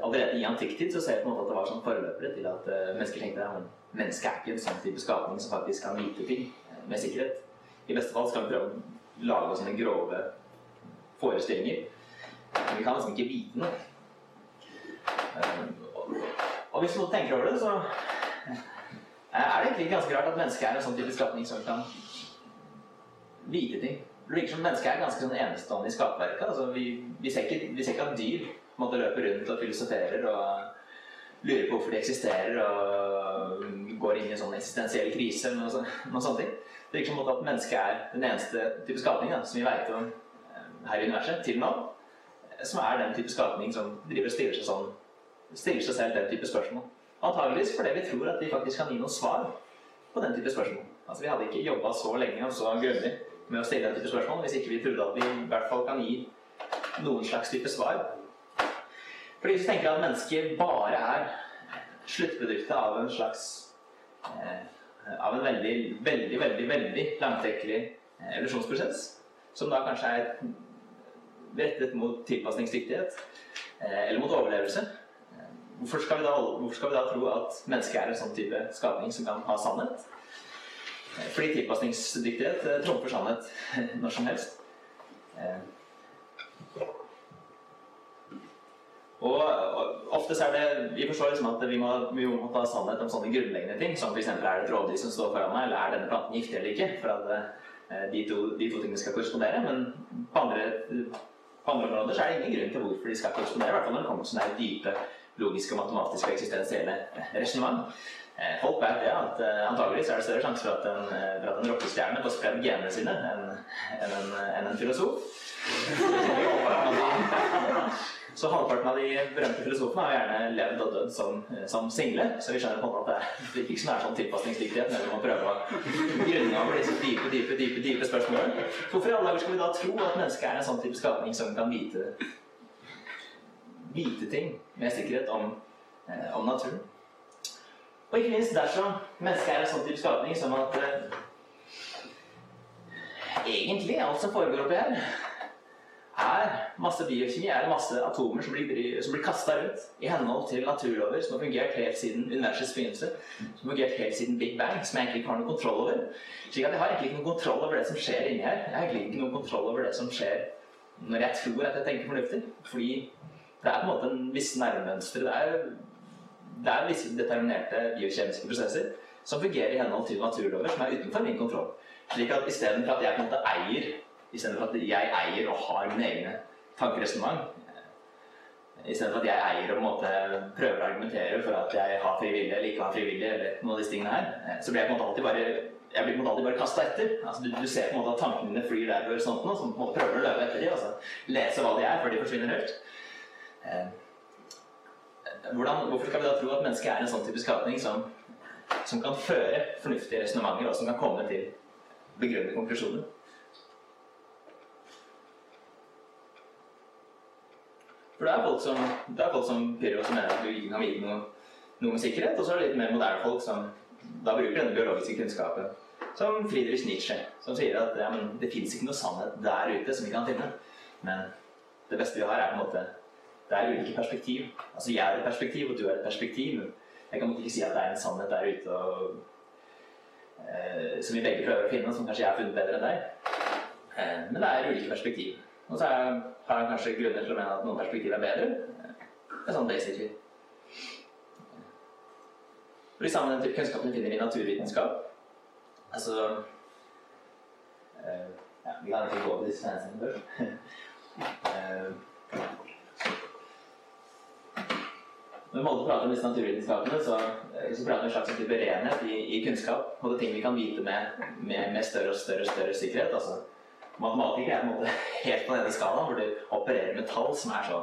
Allerede i antikktid så ser jeg på en måte at det var sånn forløpere til at eh, mennesker tenkte at mennesket er ikke en sånn type skapning som faktisk kan vite ting eh, med sikkerhet. I beste fall skal vi prøve å lage oss sånne grove forestillinger. Men vi kan liksom ikke vite noe. Eh, og- hvis noen tenker over det, så er det egentlig ganske rart at mennesket er en sånn type skapning som kan vite ting. Det virker som mennesket er ganske sånn enestående i skapverket. Altså, vi, vi, ser ikke, vi ser ikke at dyr måte, løper rundt og filosoferer og lurer på hvorfor de eksisterer og går inn i en sånn eksistensiell krise eller noe, noe sånt. Det virker som på at mennesket er den eneste type skapning da, som vi vet om eh, her i universet til nå, eh, som er den type skapning som driver og stiller seg sånn stiller seg selv den type spørsmål. Antageligvis fordi vi tror at vi faktisk kan gi noen svar på den type spørsmål. Altså Vi hadde ikke jobba så lenge og så grundig med å stille den type spørsmål hvis ikke vi trodde at vi i hvert fall kan gi noen slags type svar. Fordi hvis vi tenker at mennesket bare er sluttproduktet av en slags eh, av en veldig, veldig, veldig, veldig langtekkelig eh, evolusjonsprosess, som da kanskje er rettet mot tilpasningsdyktighet eh, eller mot overlevelse, Hvorfor skal, da, hvorfor skal vi da tro at mennesket er en sånn type skapning som kan ha sannhet? Eh, Fordi tilpasningsdyktighet eh, trumfer sannhet når som helst. Eh, Og, og ofte så er det Vi forstår liksom at vi må, vi må ta sannhet om sånne grunnleggende ting, som f.eks. er det et rovdyr som står foran meg, eller er denne planten giftig eller ikke? For at eh, de, to, de to tingene skal korrespondere. Men på andre, på andre områder så er det ingen grunn til hvorfor de skal korrespondere. I hvert fall når det kommer til sånne dype logiske, og matematiske og eksistensielle resonnement. Eh, Folk vet det, at uh, antageligvis er det større sjanse for at en, eh, for at en rockestjerne får spredd genene sine enn en, en, en filosof. Så halvparten av de berømte filosofene har gjerne levd og dødd som, som single, så vi skjønner på en måte at det ikke er sånn tilpasningsdyktighet når man prøver å grunne over disse dype, dype, dype, dype spørsmålene. Hvorfor i alle dager skal vi da tro at mennesket er en sånn type skapning som kan vite vite ting med sikkerhet om, eh, om naturen. Og ikke minst dersom mennesket er en sånn type skapning som at eh, egentlig alt som foregår oppi her, er masse biokjemi, er masse atomer som blir, som blir kasta rundt i henhold til naturlover som har fungert helt siden universets begynnelse, som har fungert helt siden Big Bang, som jeg egentlig ikke har noen kontroll over. Slik at jeg har egentlig ikke noen kontroll over det som skjer inni her. Jeg har egentlig ikke noen kontroll over det som skjer når jeg tror at jeg tenker fornuftig. Fordi det er på en måte en viss nærmønster, Det er, det er visse determinerte biokjemiske prosesser som fungerer i henhold til naturlover som er utenfor min kontroll. Slik at istedenfor at jeg på en måte eier Istedenfor at jeg eier og har mine egne tankeresonnement Istedenfor at jeg eier og på en måte prøver å argumentere for at jeg har frivillig eller ikke har frivillig, eller noen av disse tingene her, så blir jeg på en måte alltid bare jeg blir på en måte alltid bare kasta etter. Altså, du, du, ser på en måte at tankene dine flyr der over sånt noe, så på prøver å løpe etter dem. Altså, lese hva de er før de forsvinner helt. Eh, hvordan, hvorfor skal vi da tro at mennesket er en sånn type skapning som, som kan føre fornuftige resonnementer, og som kan komme til begrunnede konklusjoner? For det er folk som, det er folk som Pyro som mener at du ikke kan vite noe, noe med sikkerhet, og så er det litt mer moderne folk som da bruker denne biologiske kunnskapen. Som Friedrich Nietzsche, som sier at ja, det fins ikke noe sannhet der ute som vi kan finne. Men det beste vi har, er på en måte Det er ulike perspektiv. Altså jeg er et perspektiv, og du er et perspektiv. Jeg kan ikke si at det er en sannhet der ute og, eh, som vi begge prøver å finne, som kanskje jeg har funnet bedre enn deg. Eh, men det er ulike perspektiv. Og så er, har kanskje grunner til å mene at noen perspektiv er bedre. Det er sånn basically. For de samme type kunnskapene finner vi i naturvitenskap. Altså uh, ja, Vi kan ikke gå på disse fansene eh, når Molde prater om disse naturvitenskapene, så, eh, så prater vi en slags type renhet i, i, kunnskap. Og det er ting vi kan vite med, med, med større og større, større sikkerhet. Altså, Matematikere er på en måte helt på denne skalaen, hvor du opererer med tall som er så,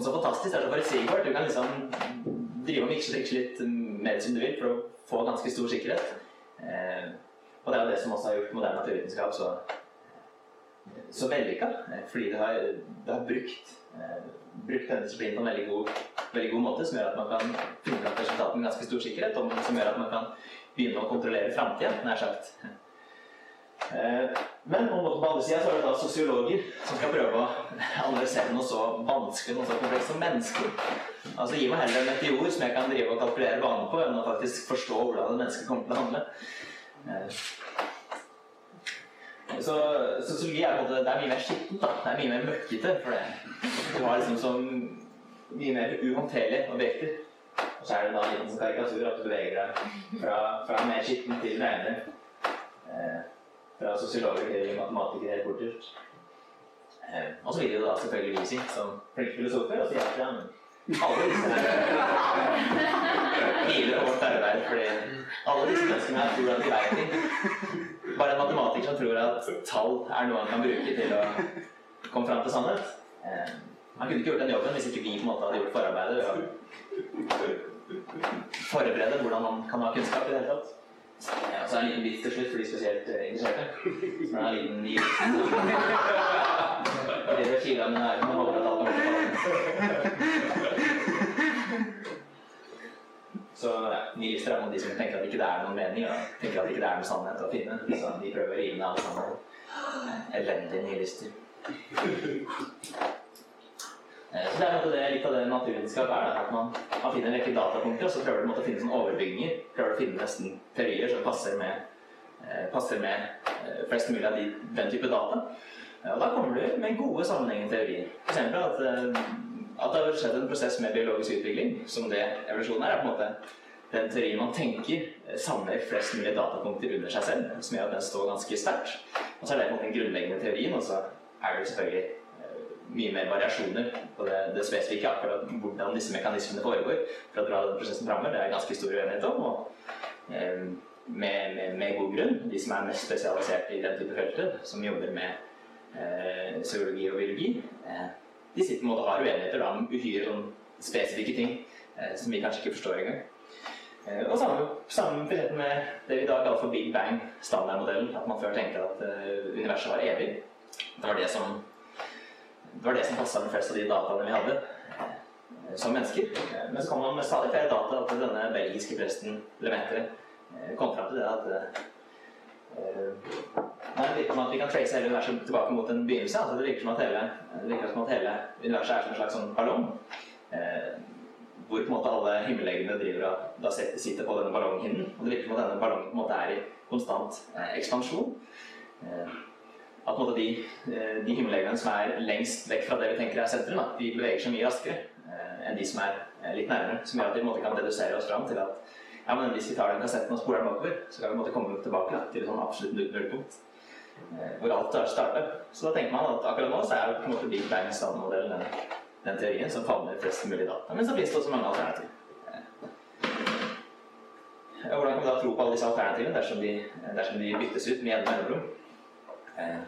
så fantastisk. Det er så forutsigbart. Du kan liksom drive og mikse litt mer som du vil for å få ganske stor sikkerhet. Eh, og det er jo det som også har gjort moderne naturvitenskap så, så vellykka. Eh, fordi det har, det har brukt, eh, brukt denne disiplinen på en veldig god, veldig god, måte, som gjør at man kan finne fram resultatene med ganske stor sikkerhet, og som gjør at man kan begynne å kontrollere framtida, nær sagt. Men på den andre sida er det da sosiologer som skal prøve å analysere noe så vanskelig noe så komplekst som mennesker. Altså Gi meg heller en meteor som jeg kan drive og kalkulere banen på, enn å faktisk forstå hvordan et menneske kommer til å handle. Eh, så sosiologi er, det er mye mer skittent. da, Det er mye mer møkkete. For det. Du har liksom så mye mer uhåndterlige objekter. Og så er det da en liten karikatur at du beveger deg fra, fra mer skitten til renere. Fra sosiologer til matematikere helt bortert. Eh, og så vil jo da selvfølgelig vi si som flinke filosofer og si er ja, alle disse på vårt arbeid fordi alle disse menneskene her tror at de veit ting. Bare en matematiker som tror at tall er noe han kan bruke til å komme fram til sannhet. Eh, han kunne ikke gjort den jobben hvis ikke vi på en måte hadde gjort forarbeidet ved å forberede hvordan man kan ha kunnskap i det hele tatt. Ja, så er det en liten vits til slutt for de spesielt uh, interesserte. Som er en liten ny Det er kiler med nerven og håper at alt Så ja, nihilister er de som tenker at ikke det er noen mening, og tenker at ikke det er noen sannhet å finne. Så de prøver å rive ned alle sammen. Elendige nihilister. Eh, det er det, litt av det naturvitenskap er. at man, man, finner en rekke datapunkter, og så prøver du å finne sånne overbygninger. Prøver å finne nesten teorier som passer med, eh, passer med eh, flest mulig av de, den type data. Og da kommer du med gode sammenhengende teorier. F.eks. at at det har skjedd en prosess med biologisk utvikling, som det evolusjonen er, er på en måte den teorien man tenker samler flest mulig datapunkter under seg selv, som gjør at den står ganske sterkt. Og så er det på en måte den grunnleggende teorien, og så er det selvfølgelig mye mer variasjoner på det, det spesifikke, akkurat hvordan disse mekanismene foregår for å dra den prosessen framover. Det er ganske stor uenighet om, og eh, med, med, med, god grunn. De som er mest spesialisert i den type feltet, som jobber med eh, zoologi og biologi, eh, de sitter med og har uenigheter om uhyre sånn, spesifikke ting eh, som vi kanskje ikke forstår engang. Eh, og samme, samme med det vi da kaller for Big Bang, standardmodellen. At man før tenkte at uh, universet var evig. Det var det som det var det som passa med flest av de dataene vi hadde eh, som mennesker. Men så kom man med stadig flere data til denne belgiske presten Lemetre eh, kom fram til det at Nei, det virker som at vi kan trace hele universet tilbake mot en begynnelse. Altså det, virker som at hele, det virker som at hele universet er som en slags sånn ballong. Eh, hvor på en måte alle himmellegemene driver og da sitter på denne ballonghinnen. Og det virker som at denne ballongen på en måte er i konstant eh, ekspansjon. At de, eh, de himmellegemene som er lengst vekk fra det vi tenker er sentrum, de beveger seg mye raskere eh, enn de som er eh, litt nærmere. Som gjør at vi kan dedusere oss fram til at ja, men hvis vi tar den kassetten og spoler den bakover, så kan vi komme tilbake da, til et sånn absolutt null- nullpunkt. Hvor alt har startet. Så da tenker man at akkurat nå så er på en måte Big Bang standardmodellen den, den teorien som favner flest mulig data. Men så finnes det også mange alternativer. Hvordan kan vi da tro på alle disse alternativene dersom de, dersom de byttes ut med jevne mellomrom? Eh,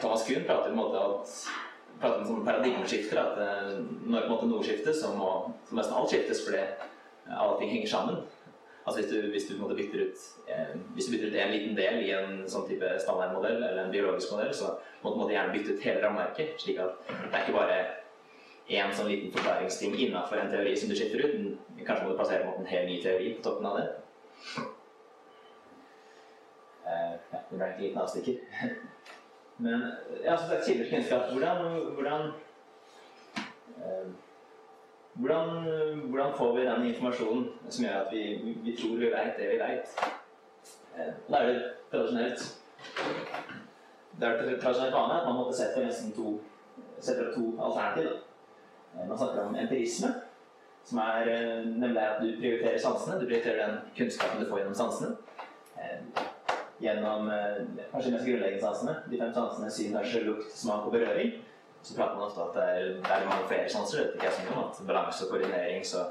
Thomas Kuhn prater om et paradigmeskifte. At eh, når noe skiftes, så må så nesten alt skiftes fordi alle ting henger sammen. Altså hvis du, hvis du bytter ut eh, hvis du bytter ut en liten del i en sånn type standardmodell eller en biologisk modell, så må du gjerne bytte ut hele rammeverket. slik at det er ikke bare én sånn liten forklaringsting innafor en teori som du skifter ut. men Kanskje må du plassere en måte en hel ny teori på toppen av det. Eh, ja, det ble ikke liten avstikker. Men ja, som sagt, kilder til kunnskap. Hvordan, hvordan, eh, hvordan, hvordan får vi den informasjonen som gjør at vi, vi, tror vi vet det vi? Eh, da er det tradisjonelt Det er tradisjonelt vanlig at man måtte sette nesten to, setter to alternativ. Eh, Man snakker om empirisme, som er eh, nemlig at du prioriterer sansene. Du prioriterer den kunnskapen du får gjennom sansene. Gjennom eh, kanskje de mest grunnleggende sansene. De fem sansene syn, hørsel, lukt, smak og berøring. Så prater man ofte at det er, det er mange flere sanser. Det vet ikke jeg så mye om. At balanse og koordinering så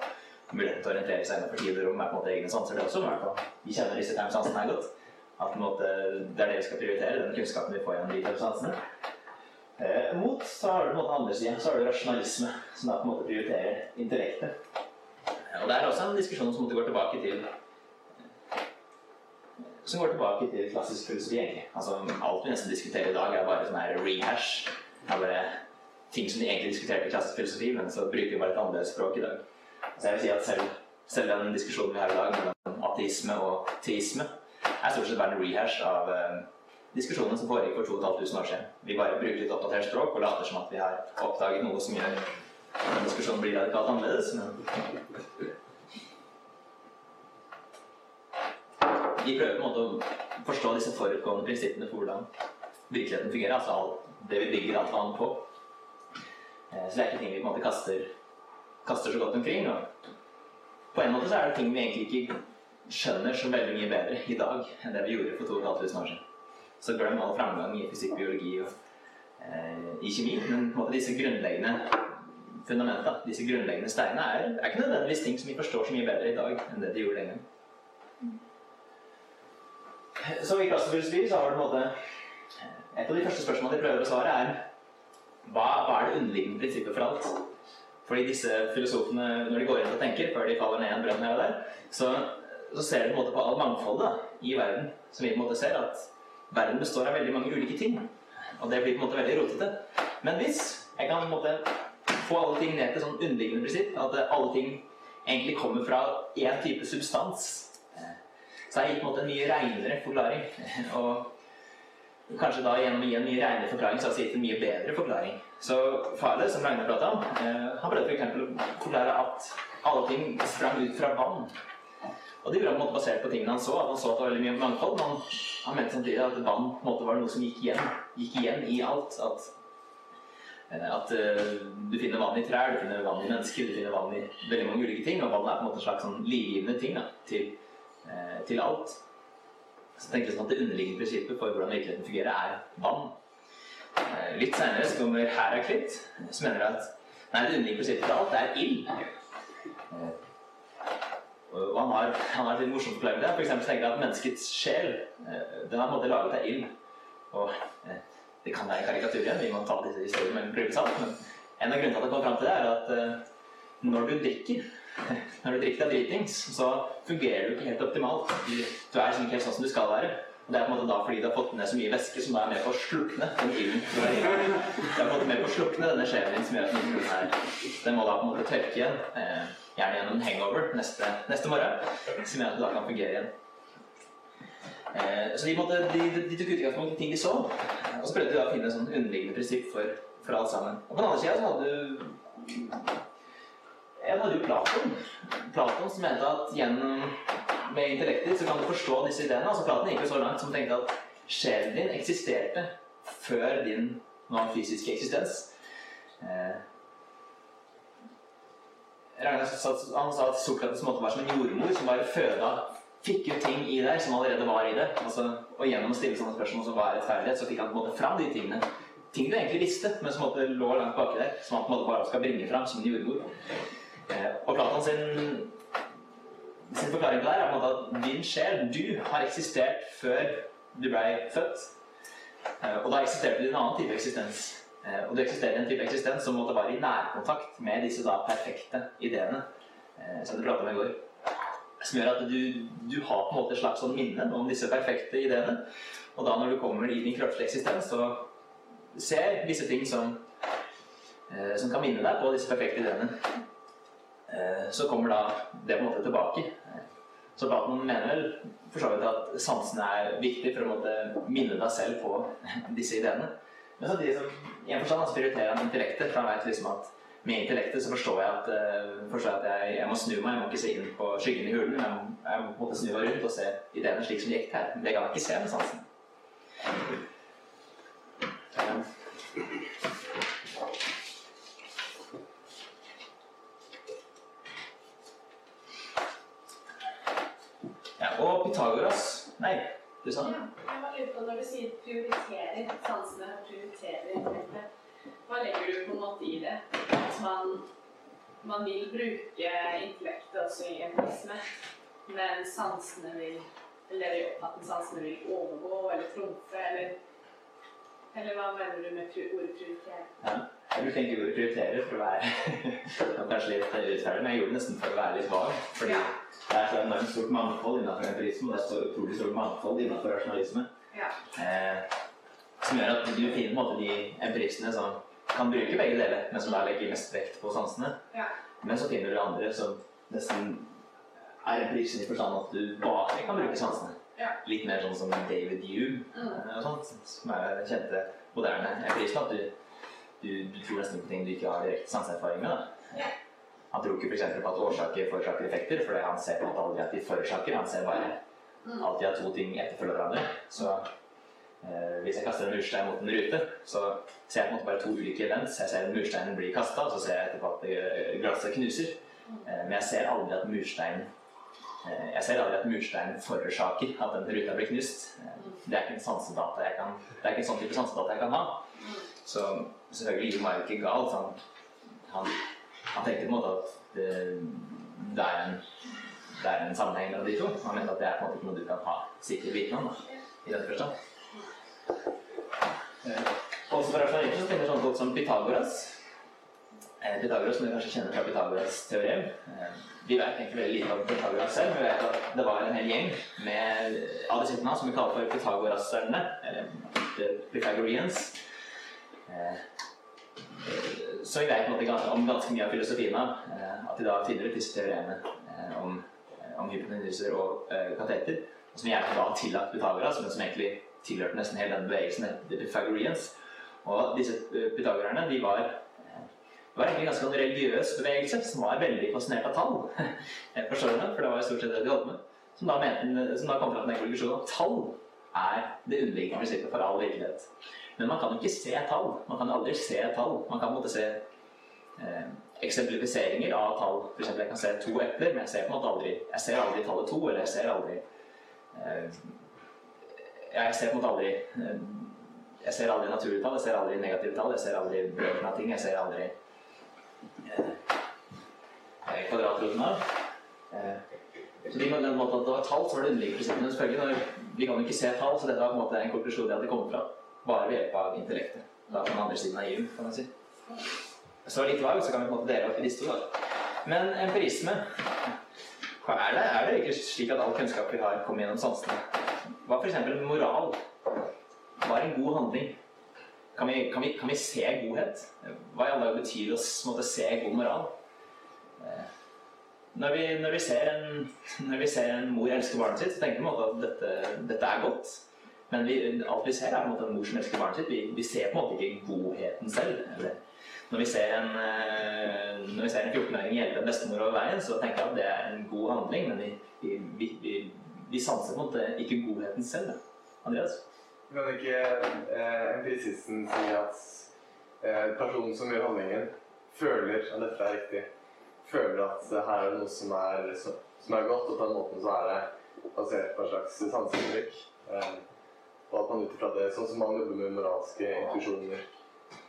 mulighet til å orientere seg innenfor tid og rom er på en måte egne sanser, det også. Men i vi kjenner disse fem sansene her godt. At måte, det er det vi skal prioritere, den kunnskapen vi får gjennom de fem sansene. Eh, mot så har du på en måte andre siden, så har du rasjonalisme, som da på en måte prioriterer intellektet. Og det er også en diskusjon som måtte gå tilbake til som går tilbake til klassisk filosofi, egentlig. Altså, alt vi nesten diskuterer i dag, er bare sånn her rehash. Det er bare ting som de egentlig diskuterte i klassisk filosofi, men så bruker vi bare et annerledes språk i dag. Så jeg vil si at selv, selv den diskusjonen vi har i dag mellom ateisme og teisme, er stort sett bare en rehash av eh, diskusjonen som foregikk for 2500 år siden. Vi bare bruker litt oppdatert språk og later som at vi har oppdaget noe som gjør at diskusjonen blir radikalt annerledes. Men vi prøver på en måte å forstå disse forutgående prinsippene for hvordan virkeligheten fungerer. Altså alt, det vi bygger alt annet på. Eh, Så det er ikke ting vi på en måte kaster, kaster så godt omkring. Og på en måte så er det ting vi egentlig ikke skjønner så veldig mye bedre i dag enn det vi gjorde for 2500 år siden. Så glem all framgang i fysikk, biologi og eh, i kjemi. Men på en måte disse grunnleggende fundamenta, disse grunnleggende steinene, er, er ikke nødvendigvis ting som vi forstår så mye bedre i dag enn det de gjorde den gangen. Så i klassefilosofi så har du på en måte Et av de første spørsmålene de prøver å svare, er hva, hva er det underliggende prinsippet for alt? Fordi disse filosofene, når de går inn og tenker, før de faller ned i en brønn her og der, så, så ser de på en måte på all mangfoldet i verden, som vi på en måte ser at verden består av veldig mange ulike ting. Og det blir på en måte veldig rotete. Men hvis jeg kan på en måte få alle ting ned til sånn underliggende prinsipp, at alle ting egentlig kommer fra én type substans, så har jeg gitt på en en mye reinere forklaring. Og kanskje da gjennom å gi en mye reinere forklaring, så har jeg gitt en mye bedre forklaring. Så Fale, som Ragnar prata om, eh, han prøvde f.eks. å forklare at alle ting sprang ut fra vann. Og det gjorde han på en måte basert på tingene han så, at han så at det var veldig mye mangfold. Men han, han mente samtidig at vann på en måte var noe som gikk igjen, gikk igjen i alt. At, eh, at eh, du finner vann i trær, du finner vann i mennesker, du finner vann i veldig mange ulike ting. Og vann er på en måte en slags sånn livgivende ting da, til eh, til alt. Så tenker jeg sånn at Det underliggende prinsippet for hvordan virkeligheten fungerer, er vann. Eh, litt senere så kommer Heraklit, som mener at nei, det underliggende prinsippet for alt er ild. Eh, og han har, han har litt morsomt forklaring det. Eksempel så tenker jeg at menneskets sjel eh, den er måte laget av ild. Og eh, det kan være karikatur igjen, vi må ta disse historiene med en klype salt. Men en av grunnene til at jeg kom fram til det, er at når du drikker når du drikker deg dritings, så fungerer du ikke helt optimalt. Du, er liksom ikke helt sånn som du skal være. Og det er på en måte da fordi du har fått ned så mye væske som da er med på å slukne den ilden. du har fått Det med på å slukne denne sjelen din som gjør at den, er, den må da på en måte tørke igjen. Eh, gjerne gjennom en hangover neste, neste morgen, som gjør at du da kan fungere igjen. Eh, så de, måtte, de, de, tok utgangspunkt i ting de så, og så prøvde de å finne et sånn underliggende prinsipp for, for alt sammen. Og på den andre sida så hadde du en hadde jo Platon. Platon som mente at gjennom med intellektet så kan du forstå disse ideene. Altså Platon gikk jo så langt som tenkte at sjelen din eksisterte før din nå fysiske eksistens. Eh, Ragnar han sa at Sokrates måtte være som en jordmor som bare føda fikk ut ting i deg som allerede var i det. Altså, og gjennom å stille sånne spørsmål som var er rettferdighet, så fikk han på en måte fram de tingene. Ting du egentlig visste, men som måte lå langt baki der. Som han på en måte bare skal bringe fram som en jordmor. Eh, og Platon sin, sin forklaring på det er at din sjel, du, har eksistert før du ble født. Eh, og da eksisterte du en annen type eksistens. Eh, og du eksisterer i en type eksistens som måtte være i nærkontakt med disse da perfekte ideene som du pratet om i går. Som gjør at du, du har på en måte et slags sånn minne om disse perfekte ideene. Og da når du kommer i din kroppslige eksistens, så ser visse ting som, som kan minne deg på disse perfekte ideene. Eh, så kommer da det på en måte tilbake. Så Platon mener vel for så vidt at sansene er viktig for å måtte minne deg selv på disse ideene. Men samtidig som i en forstand prioriterer han intellektet, for han veit liksom at med intellektet så forstår jeg at, eh, forstår jeg, at jeg, jeg, må snu meg. Jeg må ikke se inn på skyggen i hulen. Jeg må på en måte snu meg rundt og se ideene slik som de gikk her. Det kan jeg ikke se med sansen. Ja, og Pythagoras Nei, du sa det? Ja, jeg bare lurer på når du sier prioriterer sansene prioriterer hva legger du på en måte i det? At man, man vil bruke intellektet også i empirisme, men sansene vil eller i sansene vil overgå eller trumfe, eller Eller hva mener du med ordet prioritere? Ja. Bruker egentlig ordet prioritere for å være kanskje litt urettferdig, men jeg gjorde det nesten for å være litt vag. Fordi Ja. det er så enormt stort mangfold innenfor empirisme, og det er så utrolig stort mangfold innenfor rasjonalisme. Ja. Eh, som gjør at du finner måte de empiristene som kan bruke begge deler, men som da legger mest vekt på sansene. Ja. Men så finner du andre som nesten er empirisene i forstand at du bare kan bruke sansene. Ja. Litt mer sånn som David Hume Mm. eh, og sånt, som er kjente moderne empiristen. At du, du, du tror nesten på ting du ikke har direkte sanseerfaring med. Da. Han tror ikke f.eks. på at årsaker forårsaker effekter, fordi han ser på at aldri at de forårsaker. Han ser bare Mm. alltid at to ting etterfølger hverandre. Så eh, hvis jeg kaster en murstein mot en rute, så ser jeg på en måte bare to ulike events. Jeg ser mursteinen blir kasta, og så ser jeg etterpå at eh, glasset knuser. Eh, men jeg ser aldri at mursteinen eh, jeg ser aldri at mursteinen forårsaker at den ruta blir knust. Eh, Det er ikke en sansedata jeg kan Det er ikke en sånn type sansedata jeg kan ha. Så selvfølgelig var jo ikke gal. Han, han, han tenkte på en måte at det, det, er en, det er en sammenheng mellom de to. Han mente at det er på en måte ikke noe du kan ha sikker viten om. Da, i den forstand. Eh, Også for Flanerius så finner sånne folk som Pythagoras. Eh, Pythagoras, som du kanskje kjenner fra Pythagoras teorem. Eh, Vi vet egentlig veldig lite om Pythagoras selv, vi vet at det var en hel gjeng med av disiplene som vi kaller for Pythagoraserne, eller the Pythagoreans. Så jeg vet på om ganske mye av filosofien av eh, at de da finner ut disse teoremene eh, om, eh, om hypotenuser og kateter, som gjerne da har tillagt Pythagoras, men som egentlig tilhørte nesten hele denne bevegelsen, the Pythagoreans. Og disse pythagorerne, de var det var egentlig en ganske sånn religiøs bevegelse som var veldig fascinert av tall. Forstår det, for det var jo stort sett det de holdt med. Som da, mente, som da kom fram til den konklusjonen at tall er det underliggende prinsippet for all virkelighet. Men man kan jo ikke se tall. Man kan aldri se tall. Man kan på en måte se eh, eksemplifiseringer av tall. For eksempel, jeg kan se to epler, men jeg ser på en måte aldri Jeg ser aldri tallet to, eller jeg ser aldri eh, Jeg ser på en måte aldri eh, Jeg ser aldri naturlige tall, jeg ser aldri negative tall, jeg ser aldri brøken av ting, jeg ser aldri eh, kvadratroten av. Eh, så de den måten at det var tall så var det underliggende prinsippet. Men selvfølgelig, vi kan jo ikke se tall, så dette var på en måte en konklusjon de hadde kommet fra. Bare ved hjelp av intellektet. Da på den andre siden av EU, kan man si. Så litt vag, så kan vi på en måte dele opp i disse to. da. Men empirisme er det? Er det ikke slik at all kunnskap vi har, kommer gjennom sansene? Hva f.eks. moral? Hva er en god handling? Kan vi, kan, vi, kan vi se godhet? Hva i alle dager betyr det å se god moral? Eh, Når vi, når, vi ser en, når ser en mor elske barnet sitt, så tenker vi på en måte at dette, dette er godt. Men vi, alt vi ser, er på en måte en mor som elsker barnet sitt. Vi, vi ser på en måte ikke godheten selv. Når vi ser en, eh, når vi ser en 14-åring hjelpe en bestemor over veien, så tenker jeg at det er en god handling, men vi, vi, vi, vi, sanser på en måte ikke godheten selv. Andreas? Kan ikke eh, empirisisten si at eh, personen som gjør handlingen, føler at dette er riktig? føler at her er det noe som er, som er godt, og på den måten så er det basert på en slags sanseinntrykk. Eh, og at man ut ifra det, sånn som man jobber med moralske intuisjoner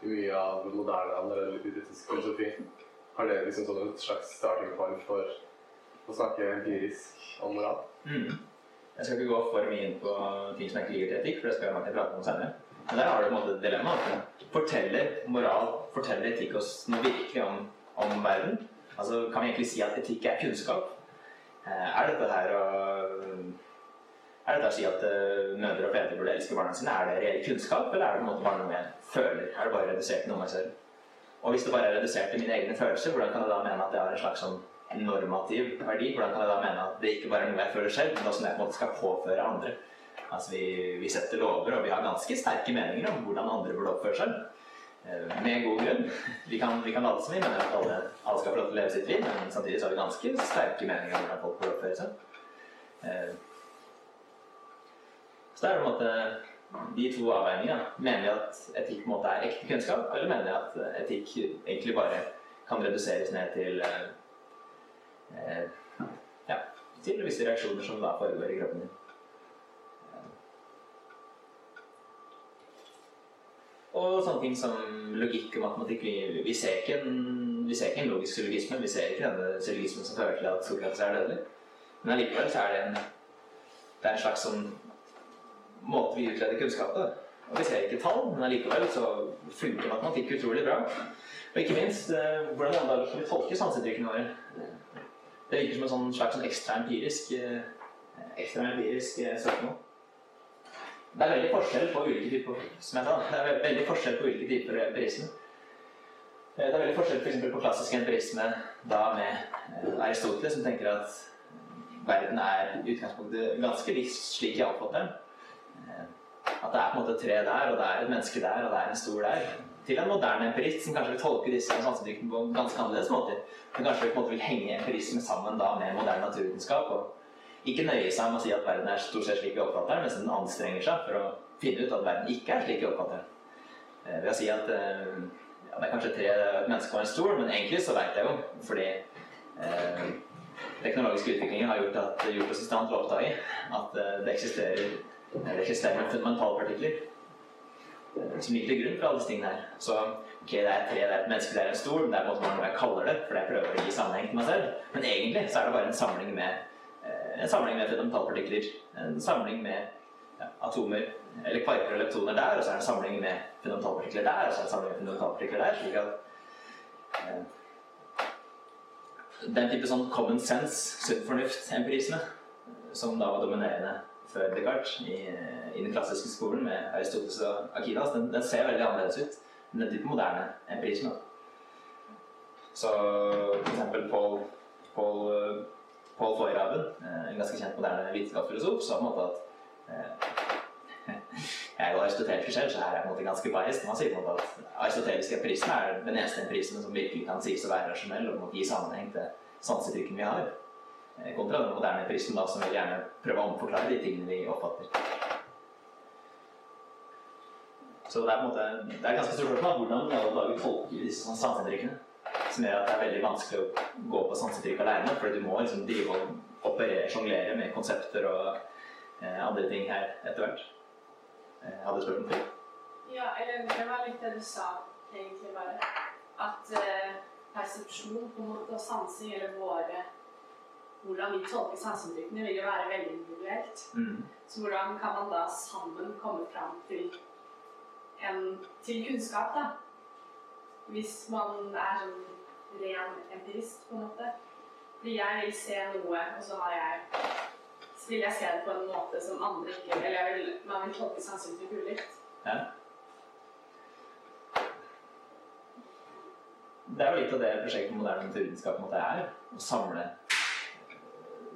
i mye av moderne analytisk filosofi, har det liksom sånn et slags starting point for å snakke empirisk om moral. Mm. Jeg skal ikke gå for mye inn på ting som ikke ligger til etikk, for det skal jeg Martin prate om senere. Men der har du på en måte et dilemma. Forteller moral, forteller etikk oss noe virkelig om, om verden? Altså, Kan vi egentlig si at etikk er kunnskap? Eh, Er dette her å er dette å si at uh, mødre og fedre burde elske barna sine? Er det reell kunnskap, eller er det noe barna mine føler? Er det bare redusert til noe meg selv? Og hvis det bare er redusert til mine egne følelser, hvordan kan jeg da mene at det har en slags sånn normativ verdi? Hvordan kan jeg da mene at det ikke bare er noe jeg føler selv, men også noe jeg på en måte skal påføre andre? Altså vi, vi setter lover, og vi har ganske sterke meninger om hvordan andre burde oppføre seg. Eh, Med god grunn. Vi kan, vi kan late som vi mener at alle, alle skal få lov til å leve sitt liv, men samtidig så har vi ganske sterke meninger om hvordan folk burde oppføre seg. Så det er på en måte de to avveiningene. Mener jeg at etikk på en måte er ekte kunnskap, eller mener jeg at etikk egentlig bare kan reduseres ned til eh, ja, til visse reaksjoner som da foregår i kroppen din. Og sånne ting som logikk og matematikk. Vi, vi, ser ikke en, vi ser ikke en logisk syllogisme. Vi ser ikke denne syllogismen som fører til at Sokrates er dødelig. Men allikevel så er det en, det er en slags sånn måte vi utleder kunnskap på. Og vi ser ikke tall, men allikevel så funker matematikk utrolig bra. Og ikke minst eh, hvordan i alle dager skal vi tolke sanseinntrykkene våre. Det virker som en sånn slags sånn ekstra empirisk, eh, eh, søknad. Det er veldig forskjell på ulike typer som jeg sa, det er veldig forskjell på ulike typer empirisme. Det er veldig forskjell for på klassisk empirisme da med Aristoteles, som tenker at verden er i utgangspunktet ganske lik slik jeg oppfatter den. Eh, At det er på en måte et tre der, og det er et menneske der, og det er en stol der. Til en moderne empirist som kanskje vil tolke disse sansedyktene på ganske annerledes måter. Men kanskje på en måte vil henge empirisme sammen da med moderne naturvitenskap. og ikke nøye seg med å si at verden er stort sett slik vi oppfatter den, mens den anstrenger seg for å finne ut at verden ikke er slik vi oppfatter den. Eh, Ved å si at eh, ja, det er kanskje tre et menneske og en stol, men egentlig så vet jeg jo, fordi eh, teknologiske utviklinger har gjort, at, gjort oss i stand til å oppdage at eh, det eksisterer, det systemet noen fundamentalpartikler som ligger til grunn for alle disse tingene her. Så ok, det er tre, det er et menneske, det er en stol, men det er på en måte noe jeg kaller det, for jeg prøver å gi sammenheng til meg selv. Men egentlig så er det bare en samling med eh, en samling med fundamentalpartikler. En samling med ja, atomer eller kvarker og leptoner der, og så er det en samling med fundamentalpartikler der, og så er det en samling med fundamentalpartikler der. slik at eh, Den type sånn common sense, sunn fornuft-empirisme, som da var dominerende før Descartes i, i den klassiske skolen med Aristoteles og Akinas, den, den ser veldig annerledes ut enn den type moderne empirisme. Så eksempel Paul, Paul, eh, Paul Feyerabend, eh, en ganske kjent moderne vitenskapsfilosof, sa på en måte at eh, Jeg er jo aristotelisk selv, så her er jeg på en måte ganske biased. Man sier på en måte at aristotelisk empirisme er den eneste empirismen som virkelig kan sies å være rasjonell og gi sammenheng til sanseinntrykkene vi har. Eh, Kontra den moderne empirismen da, som vil gjerne prøve å omforklare de tingene vi oppfatter. Så det er på en måte, det er ganske stort spørsmål hvordan i alle dager tolker disse sanseinntrykkene. Som gjør at det er veldig vanskelig å gå på sanseinntrykk alene, fordi du må liksom drive og operere, sjonglere med konsepter og eh, andre ting her etter hvert. Eh, hadde du om det. Ja, eller det var litt det du sa, egentlig bare. At eh, persepsjon på en måte og sansing, eller våre Hvordan vi tolker sanseinntrykkene, vil jo være veldig individuelt. Mm. Så hvordan kan man da sammen komme fram til en til kunnskap, da? Hvis man er sånn ren empirist, på en måte. Fordi jeg vil se noe, og så har jeg så vil jeg se det på en måte som andre ikke Eller jeg vil, man vil tolke sanseinntrykk ulikt. Ja. Det er jo litt av det prosjektet moderne naturvitenskap er. Å samle,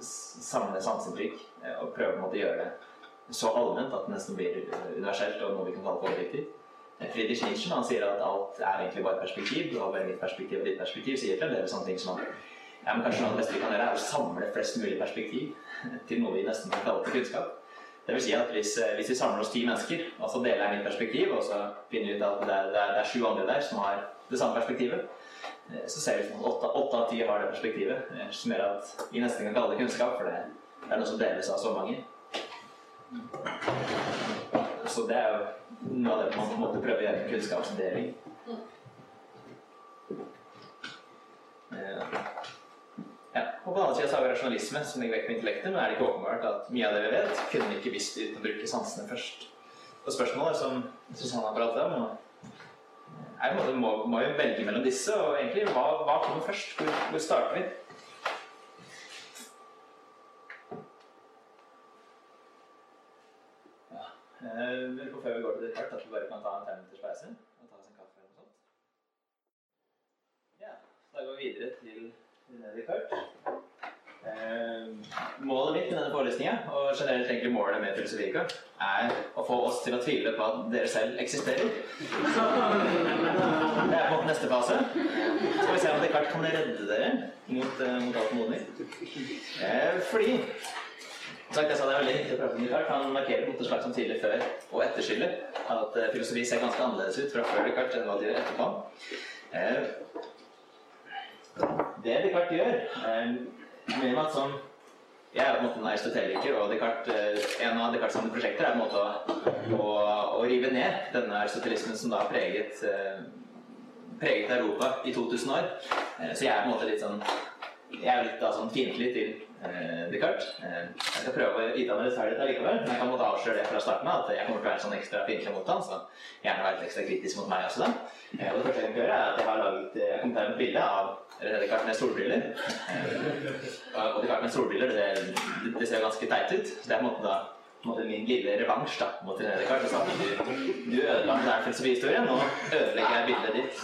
samle sanseinntrykk eh, og prøve å gjøre det så allment at det nesten blir eh, universelt og noe vi kan kalle for objektivt. Eh, Friedrich Nietzsche han sier at alt er egentlig bare perspektiv. Du har bare mitt perspektiv og ditt perspektiv. Sier fremdeles sånne ting som at ja, men kanskje noe av det beste vi kan gjøre, er å samle flest mulig perspektiv til noe vi nesten kan kalle til kunnskap. Det vil si at hvis, hvis vi samler oss ti mennesker, og så deler jeg mitt perspektiv, og så finner vi ut at det er, det er, det er sju andre der som har det samme perspektivet, så ser vi at åtte, av ti har det perspektivet, eh, som gjør at vi nesten kan kalle det kunnskap, for det, er noe som deles av så mange. Så det er jo noe av det man på en måte prøver å gjøre med kunnskapsdeling. Eh, Ja. Og på den andre så har vi rasjonalisme, som legger vekt på intellektet, men er det ikke åpenbart at mye av det vi vet, kunne vi ikke visst uten å bruke sansene først. Og spørsmålet som Susanne har pratet om, er på må, må vi velge mellom disse, og egentlig, hva, hva kommer først? Hvor, hvor starter vi? Ja. Eh, før vi går til det kart, at vi bare kan ta en pause og ta oss en kaffe eller noe sånt. Ja, så da går vi videre til Descartes. Eh, målet mitt med denne forelesninga, og generelt egentlig målet med Filosofika, er å få oss til å tvile på at dere selv eksisterer. Det er på neste fase. Skal vi se om Descartes kan redde dere mot, eh, mot alt modning. Eh, fordi Sagt, jeg sa det er veldig viktig å prate om Descartes. Han markerer mot et slags som tidlig før- og etterskille. At eh, filosofi ser ganske annerledes ut fra før Descartes enn hva det gjør etterpå. Eh, det Descartes gjør, eh, med at sånn Jeg er på en måte en aristoteliker, og eh, en av Descartes' sine prosjekter er på en måte å, å, å rive ned denne aristotelismen som da har preget, eh, preget Europa i 2000 år. Eh, så jeg er på en måte litt sånn jeg er litt da sånn fiendtlig til eh, Descartes. Eh, jeg skal prøve å vite med rettferdighet allikevel, men jeg kan måtte avsløre det fra starten av at jeg kommer til å være sånn ekstra fiendtlig mot han, så gjerne være litt ekstra kritisk mot meg også da. Eh, og det første jeg kan gjøre er at jeg har laget jeg kom til et bilde av Richard med solbriller. Og Richard med solbriller, det, det, det ser ganske teit ut, så det er på en måte da måte min lille revansj da, mot Descartes. og sa Du, du ødela den der filosofihistorien, nå ødelegger jeg bildet ditt.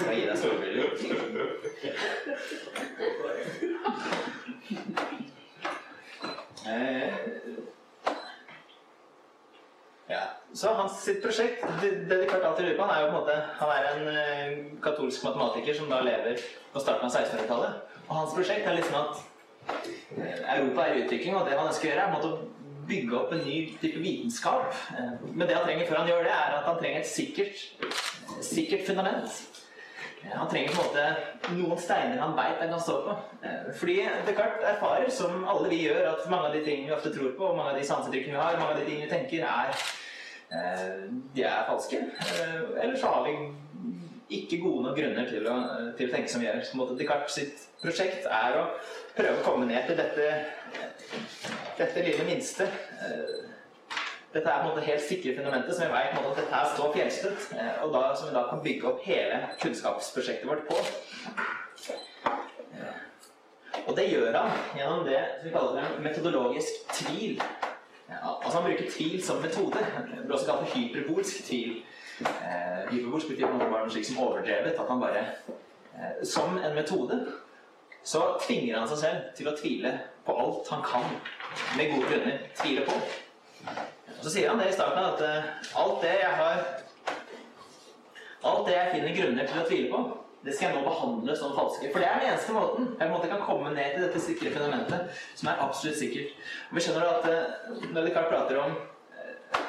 Skal gi deg solbriller. Eh, ja. Så hans sitt prosjekt, det, de klart alltid lurer på, han er jo på en måte Han er en eh, katolsk matematiker som da lever på starten av 1600-tallet. Og hans prosjekt er liksom at Europa er i utvikling, og det han ønsker å gjøre, er på en å bygge opp en ny type vitenskap. Eh, Men det han trenger før han gjør det, er at han trenger et sikkert, sikkert fundament. Eh, Han trenger på en måte noen steiner han veit han kan stå på. Eh, Fordi Descartes erfarer, som alle vi gjør, at mange av de tingene vi ofte tror på, og mange av de sanseinntrykkene vi har, mange av de tingene vi tenker, er de er falske. Eller så har vi ikke gode nok grunner til å, til å tenke som vi gjør. Descartes sitt prosjekt er å prøve å komme ned til dette, dette lille minste. Eh, Dette er på en måte helt sikre fundamentet som vi vet på en måte, at dette her står fjellstøtt, eh, og da, som vi da kan bygge opp hele kunnskapsprosjektet vårt på. Eh, Og det gjør han gjennom det som vi kaller en metodologisk tvil. Altså Han bruker tvil som metode. Det blir også kalt for hyperbolsk tvil. Hyperbolsk betyr at måte bare noe slik som overdrevet. At han bare Som en metode så tvinger han seg selv til å tvile på alt han kan med gode grunner tvile på. Så sier han det i starten at eh, alt det jeg har Alt det jeg finner grunner til å tvile på, det skal jeg nå behandle som falske. For det er den eneste måten jeg på en måte kan komme ned til dette sikre fundamentet, som er absolutt sikkert. Og vi skjønner at eh, når Descartes prater om, eh,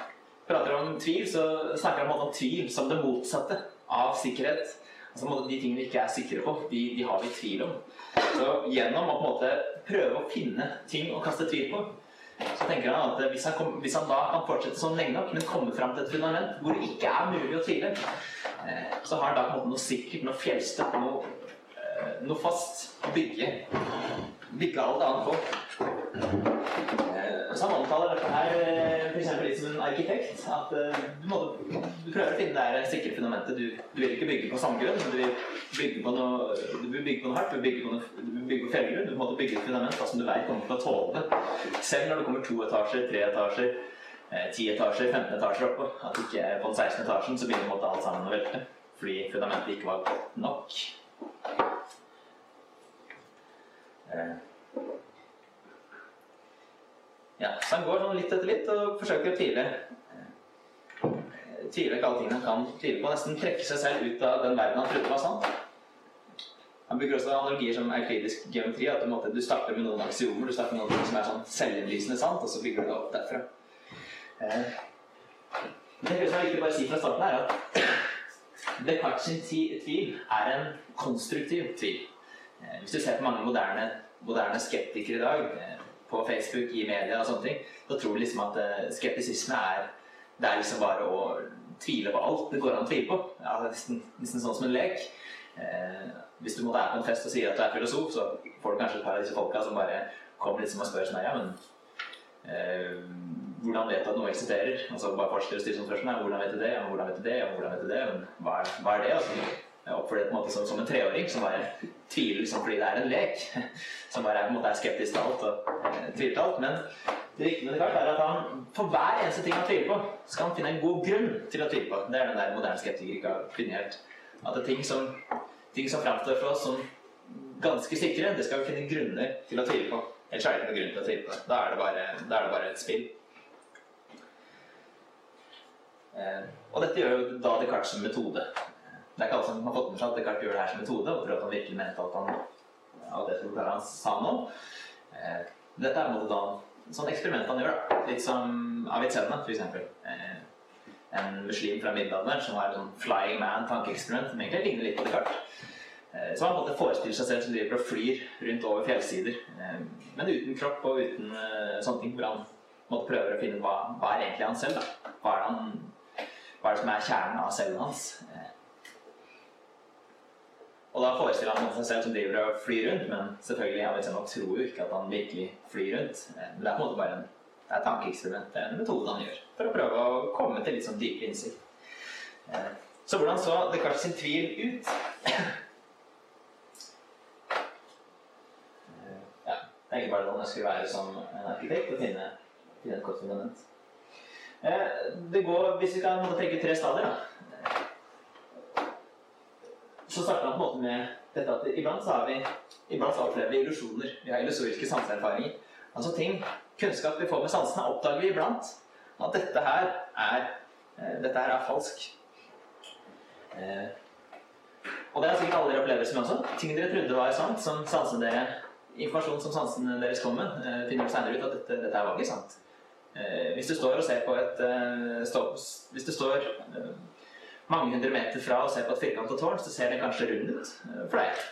prater om tvil, så snakker han om tvil som det motsatte av sikkerhet. Altså De tingene vi ikke er sikre på, de, de har vi tvil om. Så gjennom å på en måte prøve å finne ting å kaste tvil på, så tenker han at hvis han, kom, hvis han da kan fortsette sånn lenge nok, men komme fram til et fundament hvor det ikke er mulig å tvile, eh, så har han da på en måte noe sikkert, noe fjellstøtt, noe, eh, noe fast å bygge, bygge alt annet på. Eh, så han omtaler dette her f.eks. for eksempel litt som en arkitekt. At eh, du, må, du prøver å finne det sikre fundamentet. Du, du vil ikke bygge på sandgrunn, men du vil bygge på noe, du vil bygge på noe hardt. Du vil bygge på, noe, du bygge på fjellgrunn. Du må bygge et fundament da, som du vet kommer til å tåle det. Selv når det kommer to etasjer, tre etasjer, eh, ti etasjer, 15 etasjer oppå. At ikke på den 16. etasjen så begynner måtte alt sammen å velte. Fordi fundamentet ikke var godt nok. Eh, ja, så han går sånn litt etter litt og forsøker å tvile. Tviler ikke alle tingene han kan tvile på. Nesten trekke seg selv ut av den verden han trodde var sann. Han bruker også analogier som euklidisk geometri. At du, starter med noen aksiomer, du starter med noe som er sånn selvinnlysende sant, og så bygger du det opp derfra. Eh, det som er viktig bare si fra starten, er at Descartes sin tvil er en konstruktiv tvil. Eh, Hvis du ser på mange moderne, moderne skeptikere i dag, eh, på Facebook, i media og sånne ting, så tror de liksom at eh, skeptisisme er det er liksom bare å tvile på alt det går an å tvile på. Ja, nesten, nesten sånn som en lek. Eh, hvis du måtte være på en fest og sier at du er filosof, så får du kanskje et par av disse folka som bare kommer liksom og spør sånn ja, men eh, hvordan vet du at noe eksisterer? Altså bare forskere stiller sånn spørsmål. Hvordan vet du det? Hvordan vet du det? Hvordan vet du det? Men hva hva er det? Altså, jeg oppfører det som, som en treåring som bare tviler liksom fordi det er en lek. Som bare er, måte er skeptisk til alt og eh, tviler til alt. Men det viktige med Descartes er at han for hver eneste ting han tviler på, skal han finne en god grunn til å tvile på. Det er den der moderne skeptiker ikke har funnet. At det er ting som, ting som framstår for oss som ganske sikre, det skal vi finne grunner til å tvile på. Ellers er det ikke noen grunn til å tvile på. Da er det bare, da er det bare et spill. Eh, og dette gjør jo da Descartes metode. Det er ikke alle som har fått med seg at Descartes gjør det her som metode, og tror at han virkelig mente at, han at det som han sa nå. Eh, dette er en måte da sånn eksperiment han gjør, da. Litt som Avicenna, eksempel. Eh, en muslim fra middelalderen som har et sånn flying man-tankeeksperiment som egentlig ligner litt på Descartes. Eh, som han måte forestiller seg selv som driver og flyr rundt over fjellsider, eh, men uten kropp og uten eh, sånne ting, hvor han måtte prøve å finne ut hva, hva er egentlig han selv, da. Hva er han, hva er det som er kjernen av selv hans? Og da forestiller han seg selv som driver og flyr rundt, men selvfølgelig Avicenna tror jo ikke at han virkelig flyr rundt. Eh, Men det er på en måte bare en, det er tankeeksperiment, det er en metode han gjør for å prøve å komme til litt sånn dypere innsikt. Eh, Så hvordan så Descartes sin tvil ut? Eh, Ja, det er egentlig bare sånn jeg skulle være som en arkitekt og finne, finne et godt fundament. Det går, hvis vi kan tenke tre stadier, da. Så starta han på en måte med dette at iblant så vi iblant så opplever vi illusjoner. Vi har illusoriske sanseerfaringer. Altså ting, kunnskap vi får med sansene, oppdager vi iblant at dette her er, eh, dette her er falsk. Eh, og det har sikkert alle dere opplevelser med også. Ting dere trodde var sant, som sansene dere, informasjon som sansene deres kom med, eh, finner dere senere ut at dette, dette her var ikke sant. Hvis du står og ser på et stå, Hvis du står mange hundre meter fra og ser på et firkantet tårn, så ser den kanskje rund ut eh, for deg.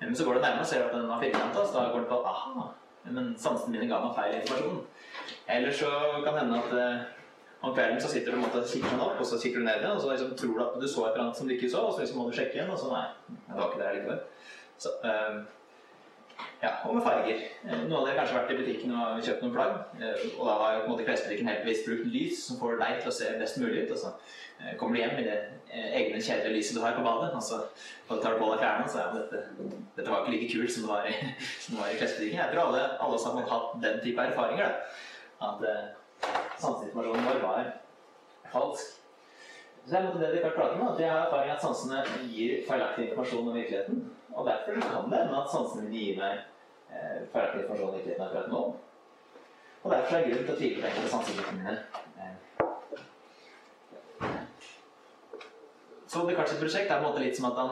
Eh, Men så går du nærmere og ser at den var firkanta, så da går du på aha, men sansene mine ga meg feil informasjon. Eller så kan det hende at eh, om kvelden så sitter du og kikker sånn opp, og så kikker du ned igjen, og så liksom tror du at du så et eller annet som du ikke så, og så liksom må du sjekke igjen, og så nei, det var ikke det likevel. Så, eh, ja, og med farger. Noen av dere har kanskje vært i butikken og kjøpt noen plagg, og da har jo på en måte klesbutikken helt bevisst brukt lys som får deg til å se best mulig ut, og så eh, kommer du hjem i det eh, egne kjedelige lyset du har på badet, og så tar du på deg klærne, og så er jo dette, dette var ikke like kult som det var i, som i klesbutikken. Jeg tror alle, alle som har hatt den type erfaringer, da, at eh, sanseinformasjonen vår var falsk. Så det er det de kan prate om, at jeg har erfaring at sansene gir feilaktig informasjon om virkeligheten. Og derfor kan det hende at sansene mine gir meg eh, feilaktig informasjon om virkeligheten akkurat nå. Og derfor er det grunn til å tvile på enkelte sanseinformasjoner mine. Eh. Så Descartes' prosjekt er på en måte litt som at han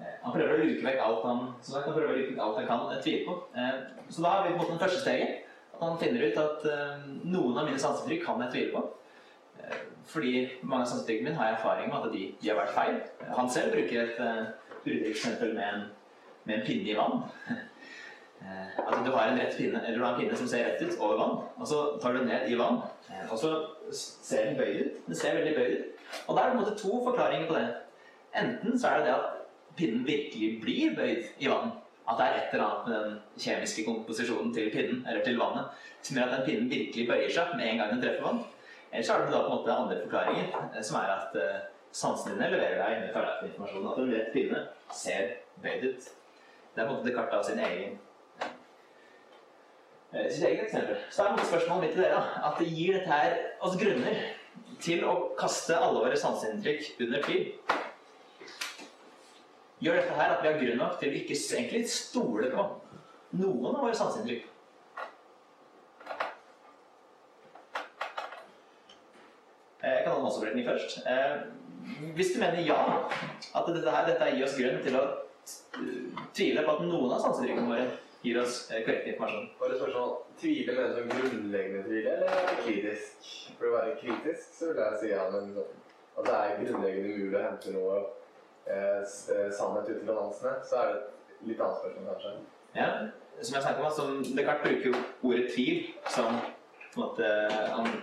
eh, han prøver å luke vekk alt han, så han prøver å luke vekk alt han kan eh, tvile på. Eh, Så da har vi på en måte den første steget. At han finner ut at noen av mine sanseinntrykk kan jeg tvile på. Fordi mange av sanseinntrykkene mine har jeg erfaring med at de, de har vært feil. Han selv bruker et uh, med, med en pinne i vann. At du har en rett pinne, eller du har en pinne som ser rett ut over vann, og så tar du den ned i vann, og så ser den bøyd ut. Den ser veldig bøyd ut. Og da er det på en måte to forklaringer på det. Enten så er det det at pinnen virkelig blir bøyd i vann. At det er et eller annet med den kjemiske komposisjonen til pinnen, eller til vannet, som gjør at den pinnen virkelig bøyer seg med en gang den treffer vann. Eller så er det da på en måte andre forklaringer, eh, som er at uh, sansene dine leverer deg med feilaktig informasjon. At en rett pinne ser bøyd ut. Det er på en måte Descartes av sin egen eh, sitt eget eksempel. Så er på spørsmålet mitt til dere at det gir dette her oss grunner til å kaste alle våre sanseinntrykk under tvil. Gjør dette her at vi har grunn nok til å ikke egentlig stole på noen av våre sanseinntrykk. Eh, Jeg kan ha en massevurdering først. Eh, Hvis du mener ja, at dette, her, dette gir oss grunn til å tvile på at noen av sanseinntrykkene våre gir oss eh, korrekt informasjon. Bare spørsmål. Tvile med sånn grunnleggende tvil, eller er det kritisk? For å være kritisk, så vil jeg si ja, men at det er grunnleggende umulig å hente noe eh, eh, sannhet ut i balansene, så er det et litt annet spørsmål, kanskje. Ja, som jeg snakket om, som Descartes bruker jo ordet tvil som på en måte,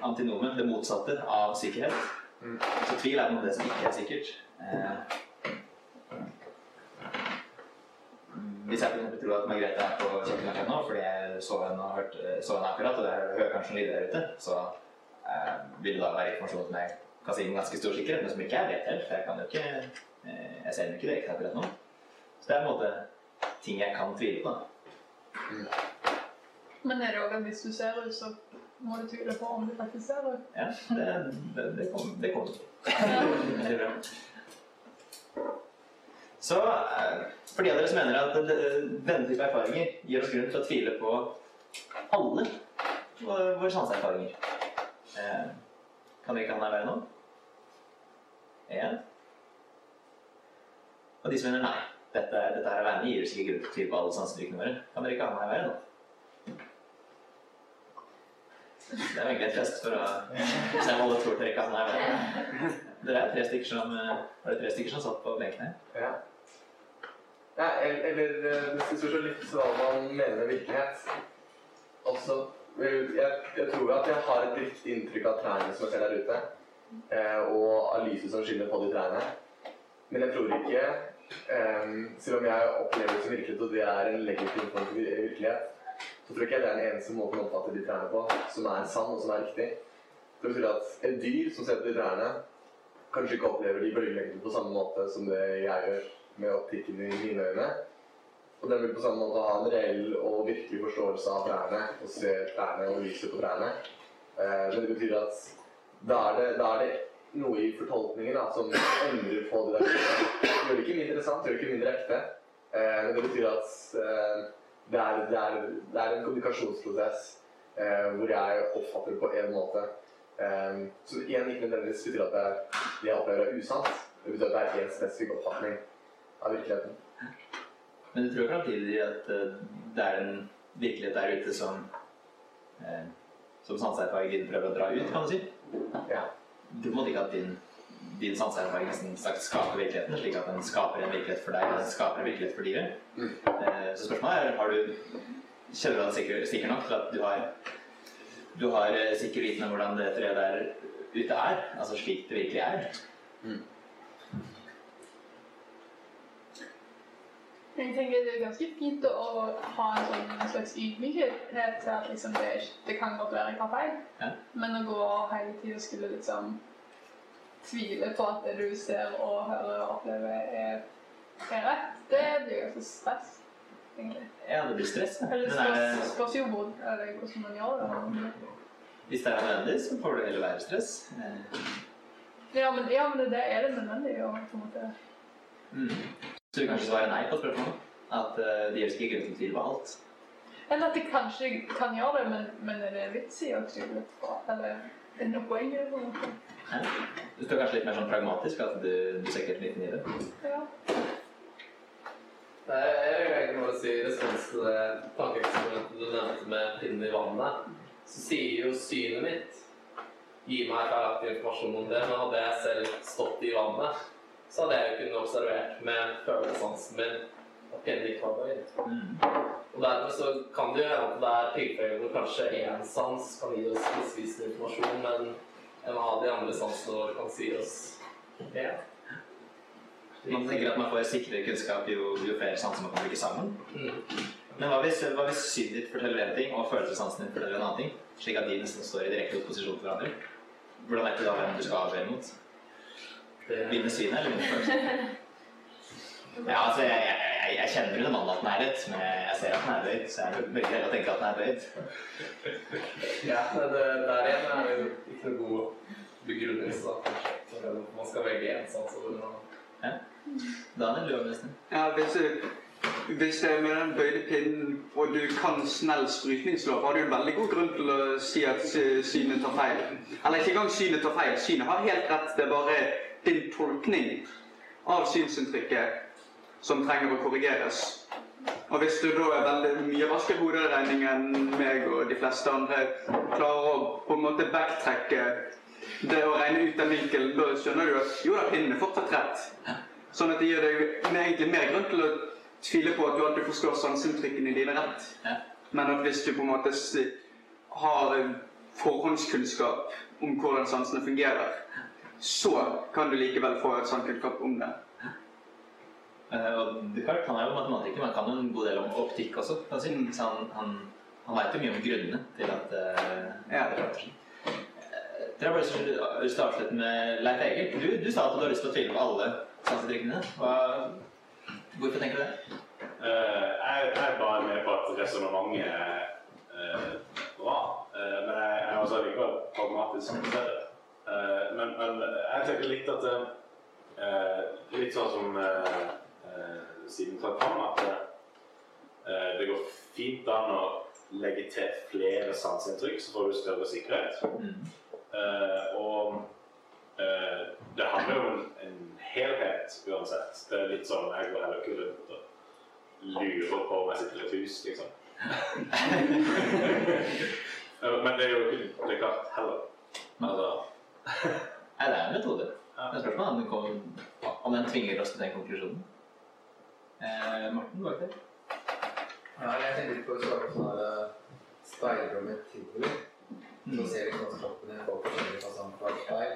antinomen, det motsatte av sikkerhet. Mm. Så tvil er noe av det som ikke er sikkert. Eh, hvis jeg eksempel tror at Margrethe er på kjøkkenet akkurat nå, fordi jeg så henne, og hørte, så henne akkurat, og jeg hører kanskje en lyder der ute, så eh, vil det da være informasjon som jeg kan si med ganske stor sikkerhet, men som ikke jeg vet helt, for jeg kan jo ikke eh, Jeg ser henne ikke direkte akkurat nå. Så det er på en måte ting jeg kan tvile på. Men er det òg at hvis du ser henne, så må du tvile på om du faktisk ser henne? Ja, det, det, det kommer. Det kommer. Så eh, for de av dere som mener at denne type erfaringer gir oss grunn til å tvile på alle våre sanseerfaringer eh, Kan vi ikke ha den veien nå? Én. Og de som mener nei. Dette, dette her alene gir oss ikke grunn til å tvile på alle sanseinntrykkene våre. Kan dere ikke ha den veien nå? Det er egentlig et test for å se om alle tror dere ikke har den her. Dere er tre stykker som eh, Var det tre stykker som satt på benken her? Ja. Ja, eller, eh, det spørs jo litt hva man mener med virkelighet. Altså, eh, jeg, jeg tror at jeg har et riktig inntrykk av trærne som jeg ser der ute, eh, og av lyset som skinner på de trærne. Men jeg tror ikke, Um, selv om jeg opplever det som virkelighet, og det er en legitim form for virkelighet, så tror ikke jeg det er den eneste måten å oppfatte de trærne på som er sann og som er riktig. Det betyr at et dyr som ser på de trærne, kanskje ikke opplever de bølgelengdene på samme måte som det jeg gjør med optikken i mine øyne. Og den vil på samme måte ha en reell og virkelig forståelse av trærne og se trærne og lyset på trærne. Eh, men det betyr at da er det, da er det noe i fortolkningen da, som endrer på det der. Gjør det ikke mindre sant, det gjør det ikke mindre ekte. Eh, men det betyr at eh, det, er, det, er, det er en kommunikasjonsprosess hvor jeg oppfatter det på en måte. Eh, så igjen ikke nødvendigvis betyr at det, det jeg opplever er usant. Det betyr at det er én spesifikk oppfatning av virkeligheten. Men du tror samtidig at eh, det er en virkelighet der ute som eh, som sanseerfaringen prøver å dra ut, kan du si? Ja. Du må ikke at din, din sanseerfaring nesten sagt skaper virkeligheten, slik at den skaper en virkelighet for deg, og den skaper en virkelighet for dyret. Mm. Eh, så spørsmålet er, har du kjenner du deg sikker, sikker nok til at du har du har eh, sikker viten om hvordan det treet der ute er, altså slik det virkelig er. Jeg tenker Det er ganske fint å ha en sånn en slags ydmykhet til at liksom det, det kan godt være jeg tar feil, Ja. men å gå hele tida skulle liksom tvile på at det du ser og hører og opplever, er, er rett, det blir for stress, egentlig. Ja, det blir stress. ja. Eller det spørs, jo hvor, eller hvordan man gjør det. hvis det er nødvendig, så får det heller være stress. Ja, men, ja, men det, det er det nødvendig å på en måte Mm. Så du kanskje svarer nei på spørsmålet? At uh, det gjelder ikke grunn til å tvile på alt? Eller at de kanskje kan gjøre det, men, men er det vits i å tvile på Eller er det noe poeng i det? på en? Ja. Du står kanskje litt mer sånn pragmatisk, at du, du ser ikke helt nytten i det? Ja. Nei, Jeg vil egentlig bare si i respons til det tankeeksperimentet du nevnte med pinnen i vannet, så sier jo synet mitt Gi meg feilaktig informasjon om det, men hadde jeg selv stått i vannet, så hadde jeg jo kunnet observert med følelsesansen min at ikke var bøyd. Mm. Og Derfor så kan det jo hende at det er tilfeller hvor kanskje én sans kan gi oss misvisende informasjon, men en av de andre sansene våre kan si oss det. Man tenker at man får sikrere kunnskap jo, jo flere sanser man kan bruke sammen. Mm. Men hva hvis, hva hvis synet ditt forteller en ting, og følelsessansen din forteller en annen ting? Slik at de nesten står i direkte opposisjon til hverandre? Hvordan vet du da hvem du skal avgjøre mot? Det, med synet eller vinne følelsen? Ja, altså, jeg, jeg, jeg, kjenner under mannen at den er rett, men jeg, ser at den er bøyd, så jeg er veldig heller å tenke at den er bøyd. Ja, det, der igjen er det jo ikke noe god begrunnelse for at man skal velge én sats over en annen. Daniel, du har nesten. Ja, hvis, du- hvis det er med den bøyde pinnen, og du kan snell strykningslov, har du en veldig god grunn til å si at synet tar feil. Eller ikke engang synet tar feil. Synet har helt rett. Det er bare din tolkning av synsinntrykket som trenger å korrigeres. Og hvis du da er veldig mye raskere i hoderegning enn meg og de fleste andre, klarer å på en måte backtracke det å regne ut den vinkelen, da skjønner du at jo da, pinnen er fortsatt rett. Sånn at det gir deg egentlig mer grunn til å tvile på at du alltid forstår sanseinntrykkene dine rett. Men at hvis du på en måte har forhåndskunnskap om hvordan sansene fungerer, så kan du likevel få et sånt kunnskap om det. Eh, Og Descartes han er jo matematiker, men han kan jo en god del om optikk også. Kan Mm. Så han, han, han vet jo mye om grunnene til at uh, Ja. det forandrer seg. Eh, Dere har bare lyst til å- avslutte med Leif Egil. Du, du sa at du har lyst til å tvile på alle sansetrikkene. Hvorfor tenker du det? Uh, jeg, jeg er bare med på at resonnementet er uh, bra, uh, men jeg, jeg er også likevel pragmatisk til det. Eh, men, men jeg tenker litt at uh, Litt sånn som uh, Simen trakk fram, at eh, det går fint an å legge til flere sanseinntrykk, så får du større sikkerhet. Eh, og eh, det handler jo om en, helhet uansett. Det er litt sånn jeg går heller ikke rundt og lurer på om jeg sitter i et hus, liksom. Eh, Men det er jo ikke klart heller. Altså, Nei, det er en metode. Det er spørsmålet om kom, om den tvinger oss til den konklusjonen. Eh, Morten, ikke der. Ja, jeg tenker ikke på å svare på sånn her speilrom i tivoli. Så ser vi hvordan på forskjellige fasonger fra et speil.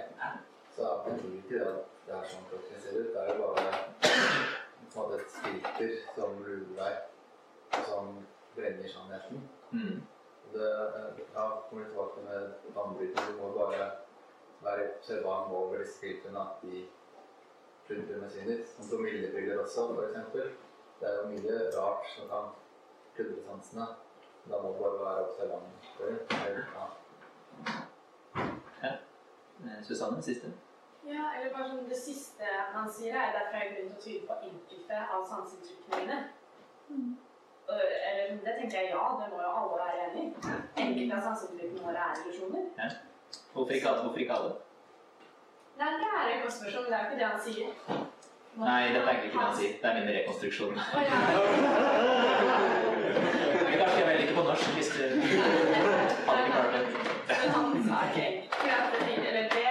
Så det betyr ikke det at det er sånn kroppen ser ut. Det er jo bare et filter som lurer deg, og som brenner sannheten. Mm. Det, ja, kommer tilbake med vannbryter. Du må bare være observant over disse skrittene i de sine. ditt. Som promillebriller også, eksempel. Det er jo mye rart som kan kludre sansene. Da må du bare være observant for det. Ja. Eh, Susanne, siste. Ja, eller bare sånn Det siste han sier, er derfor jeg har grunn til å tyde på enkelte av sanseinntrykkene mine. Mm. Eller det tenker jeg ja, det må jo alle være enig i. Enkelte av sanseinntrykkene våre er illusjoner. Hvorfor ikke alle? Hvorfor ikke alle? Nei, det er spørsmål, men det er ikke det han sier. Nei, dette er egentlig ikke det han sier. Det er min rekonstruksjon. Å, ja. Vi kan skrive heller ikke på norsk hvis du hadde klart det. Men han sa enkelte eller det,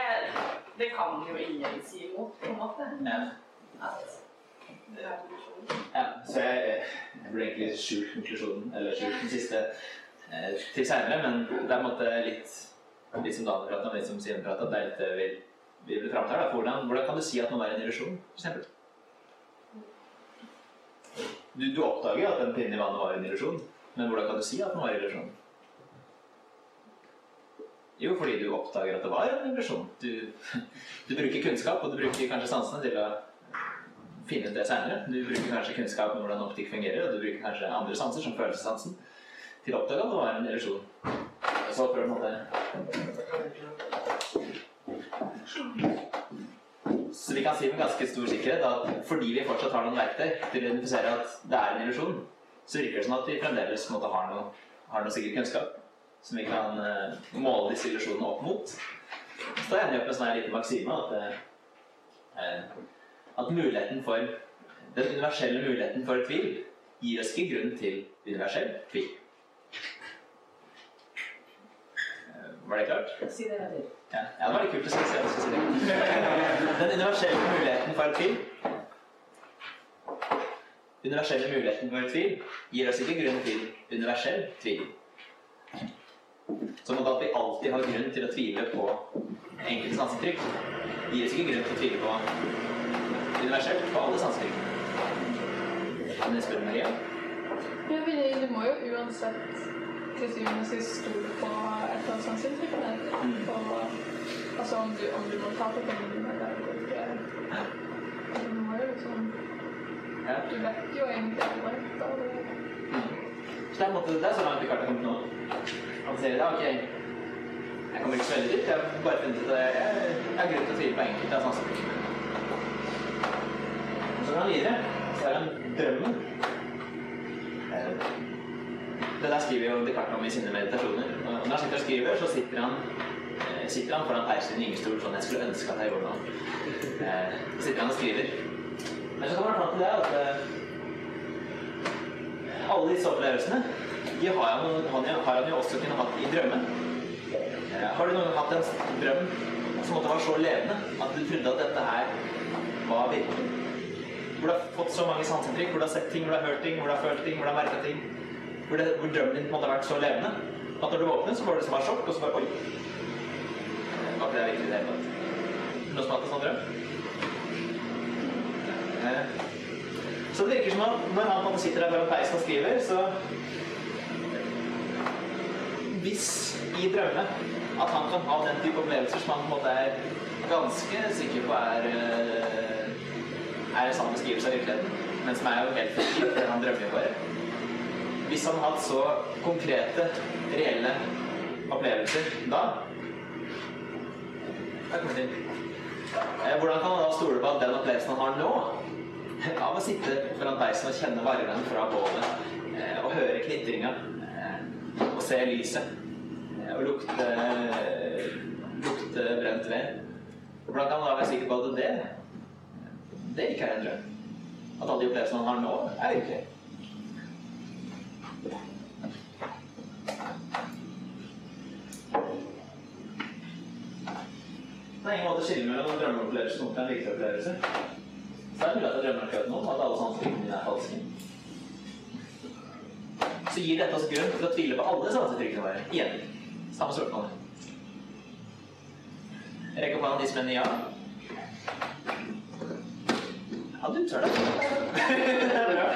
det kan jo ingen si imot, på en måte. Ja. At det er. Ja, så jeg, jeg burde egentlig skjult konklusjonen, eller skjult den siste eh, til seinere, men det er på en måte litt litt som Daniel prater, om, litt som Simen prater om, det er litt vi, vi vil fram til. Hvordan, hvordan kan du si at noe er en illusjon, eksempel? Du, du oppdager at den pinnen i vannet var en illusjon, men hvordan kan du si at den var en illusjon? Jo, fordi du oppdager at det var en illusjon. Du, du bruker kunnskap, og du bruker kanskje sansene til å finne ut det senere. Du bruker kanskje kunnskap om hvordan optikk fungerer, og du bruker kanskje andre sanser, som følelsessansen, til å oppdage at det var en illusjon. Så en vi kan si med ganske stor sikkerhet at fordi vi fortsatt har noen verktøy til å identifisere at det er en illusjon, så virker det som at vi fremdeles en måte, har, noe, har noe sikker kunnskap som vi kan uh, måle disse illusjonene opp mot. Så da ender vi opp med en sånn liten maksime at, uh, at muligheten for den universelle muligheten for tvil gir oss ikke grunn til universell tvil. Eh, Var det klart? Si det en til. Ja, ja, det var litt kult å si. skal si det. Den universelle muligheten for tvil Universelle muligheten for tvil gir oss ikke grunn til universell tvil. Som at vi alltid har grunn til å tvile på enkelte sanseinntrykk, gir oss ikke grunn til å tvile på universelt på alle sanseinntrykk. Kan jeg spørre Maria? Ja, men det- du må jo uansett til syvende og sist stole på et eller annet sanseinntrykk. Og Altså om du, om du må ta på pengene eller ikke. Du må jo liksom Ja. Du vet jo egentlig aldri. av det Så det er, måte, det er så langt å har kommet nå. Han sier ja, ok, jeg kommer ikke så veldig dit. Jeg har bare funnet ut at jeg, har grunn til å tvile på enkelte av sanseinntrykkene. Og så går han videre. Så er han drømmen. Det der skriver jo Descartes om i sine meditasjoner. Når han sitter og skriver, så sitter han, eh, sitter han foran peisen i gyngestol sånn jeg skulle ønske at jeg gjorde nå. Eh, Så sitter han og skriver. Men så kommer han fram til det at eh, alle disse opplevelsene de har han, jo- også kunnet hatt i drømmen. Har du noen gang hatt en drøm som måtte være så levende at du trodde at dette her var virkelig? Hvor du har fått så mange sanseinntrykk, hvor du har sett ting, hvor du har hørt ting, hvor du har følt ting, hvor du har merka ting. Hvor, det, hvor drømmen din på en måte har vært så levende at når du våknet, så var det som et sjokk, og så bare oi. Var ikke det virkelig i det hele tatt? Noe som hatt en sånn drøm? Eh, Så det virker som at når han sitter der foran peisen og skriver, så Hvis i drømme at han kan ha den type opplevelser som han på en måte er ganske sikker på er eh, er sann beskrivelse av virkeligheten, men som er jo helt fiktiv, det han drømmer bare. Hvis han hatt så konkrete, reelle opplevelser da. Eh, Hvordan kan han da stole på at den opplevelsen han har nå, av å sitte foran peisen og kjenne varmen fra bålet, eh, og høre knitringa, eh, og se lyset, og lukte, lukte brent ved Hvordan kan han da være sikker på at det, det ikke er en drøm? At alle de opplevelsene han har nå, er virkelige? Det er ingen måte å skille mellom drømmeopplevelse og en virkeligopplevelse. Så det er mulig at jeg drømmer akkurat nå, at alle sånne mine er falske. Så gir dette oss grunn til å tvile på alle sanseinntrykkene våre. Igjen. Samme spørsmål. Rekk opp hånda de som mener ja. Ja, du tør det. Det er bra.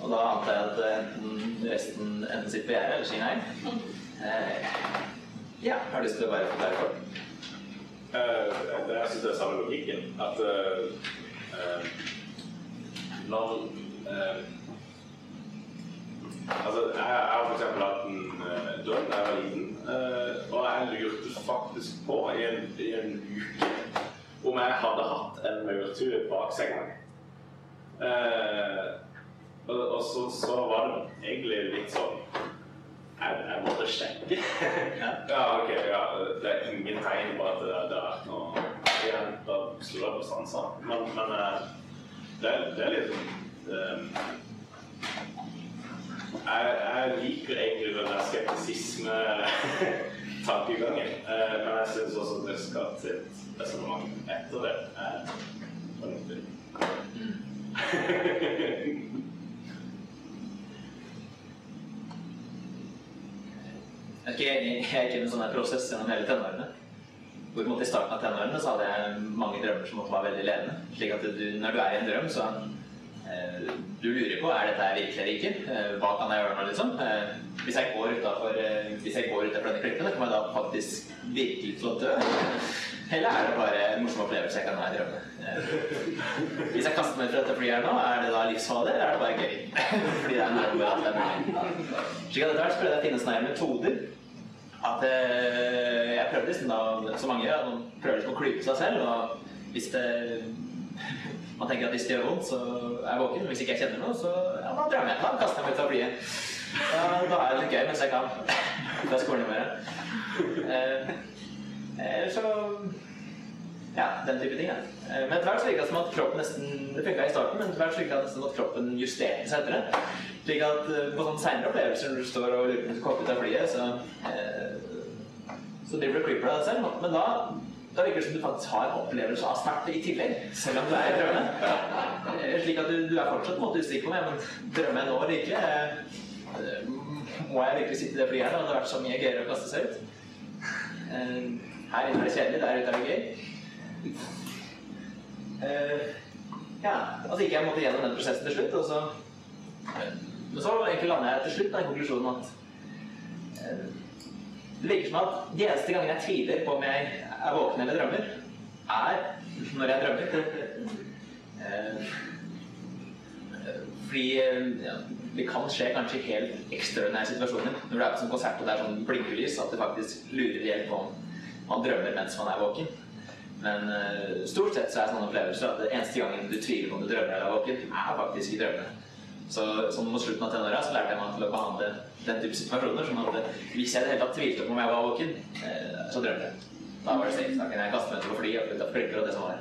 Og da antar jeg at enten resten enten sitter på gjerdet eller sier nei. Ja, har lyst til å være kort? Eh, jeg syns det er samme logikken. At uh, uh, land eh, Altså, jeg, jeg har for eksempel hatt en uh, drøm da jeg var liten, eh, og jeg lurte faktisk på i en, i en uke om jeg hadde hatt en maurtue bak senga. Eh, og, og så, så var det egentlig litt sånn jeg, jeg måtte sjekke. ja, ok. Ja, det er ingen tegn på at det, det har vært noe igjen. Da slo jeg på sansene. Men, men eh, det, er- det er litt sånn eh, jeg, jeg liker egentlig den der skeptisisme-tankegangen. Eh, men jeg syns også at til sitt resonnement etter det er Jeg gikk, jeg gikk inn en sånn prosess gjennom hele tenårene. Hvor I starten av tenårene så hadde jeg mange drømmer som være veldig ledende. Slik at du, når du er i en drøm, så eh, du lurer på er dette virkelig eller ikke. Eh, hva kan jeg gjøre nå, liksom? Eh, hvis jeg går utenfor, eh, denne klippen, kommer jeg da faktisk virkelig til å dø? Eller er det bare en morsom opplevelse jeg kan ha i drømmene? Eh, hvis jeg kaster meg fra dette flyet her nå, er det da livsfarlig, eller er det bare gøy? Fordi det er en drøm at alt er mulig. Slik at etter hvert prøvde jeg å finne sånne metoder at eh, jeg prøvde liksom da, som mange gjør, man prøver liksom å klype seg selv. Og hvis det Man tenker at hvis det gjør vondt, så er jeg våken. Hvis ikke jeg kjenner noe, så ja, da drømmer jeg. Da kaster jeg meg ut av flyet. Da, da er det litt gøy mens jeg kan. Da skåler jeg mer. Eh, eh, så ja, den type ting. Ja. Eh, Men etter hvert så virka det som at kroppen nesten Det funka i starten, men etter hvert nesten at kroppen justerte seg etter det. Slik at eh, på sånne senere opplevelser når du står og lurer på om du skal ut av flyet, så, eh, så driver du og deg selv. Men da, da virker det som du faktisk har en opplevelse av smerte i tillegg, selv om du er i drømme. Eh, Slik at du, du er fortsatt på en måte usikker på om jeg men drømmer jeg nå virkelig. Eh, Må jeg virkelig sitte i det flyet her? Det hadde vært så mye gøyere å kaste seg ut. Eh, Her inne er det kjedelig, der ute er det gøy. Eh, ja, altså ikke jeg måtte gjennom den prosessen til slutt, og så Men så lander jeg til slutt den konklusjonen at uh, det virker som at de eneste gangene jeg tviler på om jeg er våken eller drømmer, er når jeg drømmer. Uh, fordi ja, det kan skje kanskje helt ekstraordinære situasjoner. Når du er på sånn konsert og det er sånn blinkelys, at det faktisk lurer i på om man drømmer mens man er våken. Men uh, stort sett så er sånne opplevelser at det eneste gangen du tviler på om du drømmer er våken, er faktisk i drømmene. Så sånn mot slutten av tenåra lærte jeg meg til å behandle den type situasjoner. sånn at eh, hvis jeg i det hele tatt tvilte på om jeg var våken, uh, så drømte jeg. Da var det safe. Da kunne jeg kaste meg ut på flyet og flytte opp og det som var.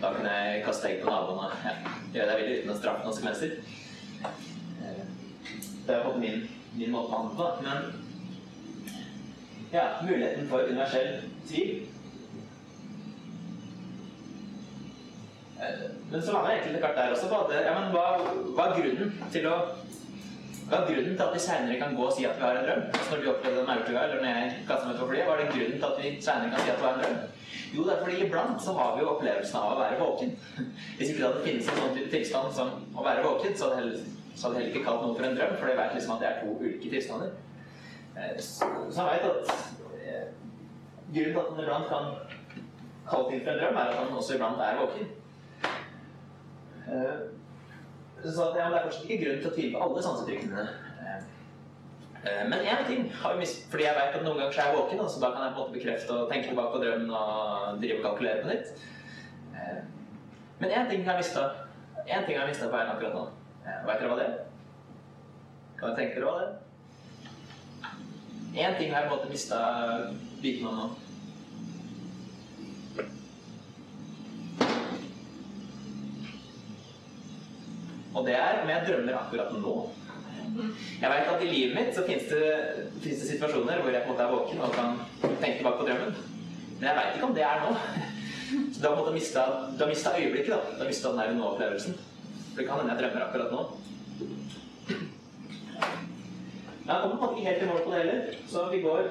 Da kunne jeg kaste egg på naboen og ja, gjøre det veldig uten å straffe noen Eh, Det er på en måte min, min måte å handle på. Men ja, muligheten for universell tvil Men så lander jeg egentlig kart der også på at ja, men hva, hva er grunnen til å hva er grunnen til at vi senere kan gå og si at vi har en drøm? Altså når du opplevde den maurtua, eller når jeg kasta meg på flyet, var det grunnen til at vi senere kan si at det var en drøm? Jo, det er fordi iblant så har vi jo opplevelsen av å være våken. Hvis ikke det hadde finnes en sånn type tilstand som å være våken, så hadde jeg heller, ikke kalt noe for en drøm, for jeg vet liksom at det er to ulike tilstander. Eh, Så så jeg vet at eh, grunnen til at han iblant kan kalle ting for en drøm, er at han også iblant er våken. Eh, Så at, ja, det er fortsatt ikke grunn til å tvile på alle sansetrykkene. Eh, eh, Men én ting har vi mist, fordi jeg vet at noen ganger så er jeg våken, så da kan jeg på en måte bekrefte og tenke tilbake på drømmen og drive og kalkulere på nytt. Men én ting har jeg mista En ting har jeg mista på veien akkurat nå. Veit dere hva det er? Kan dere tenke dere hva det er? Én ting har jeg på en måte mista biten om nå. Og det er om jeg drømmer akkurat nå. Jeg vet at i livet mitt så finnes det, det situasjoner hvor jeg på en måte er våken og kan tenke tilbake på drømmen. Men jeg veit ikke om det er nå. Så du har på en mista øyeblikket. da. Du har mista den der nå-opplevelsen. For det kan hende jeg drømmer akkurat nå. Men jeg kommer på ikke helt i mål på det heller, så vi går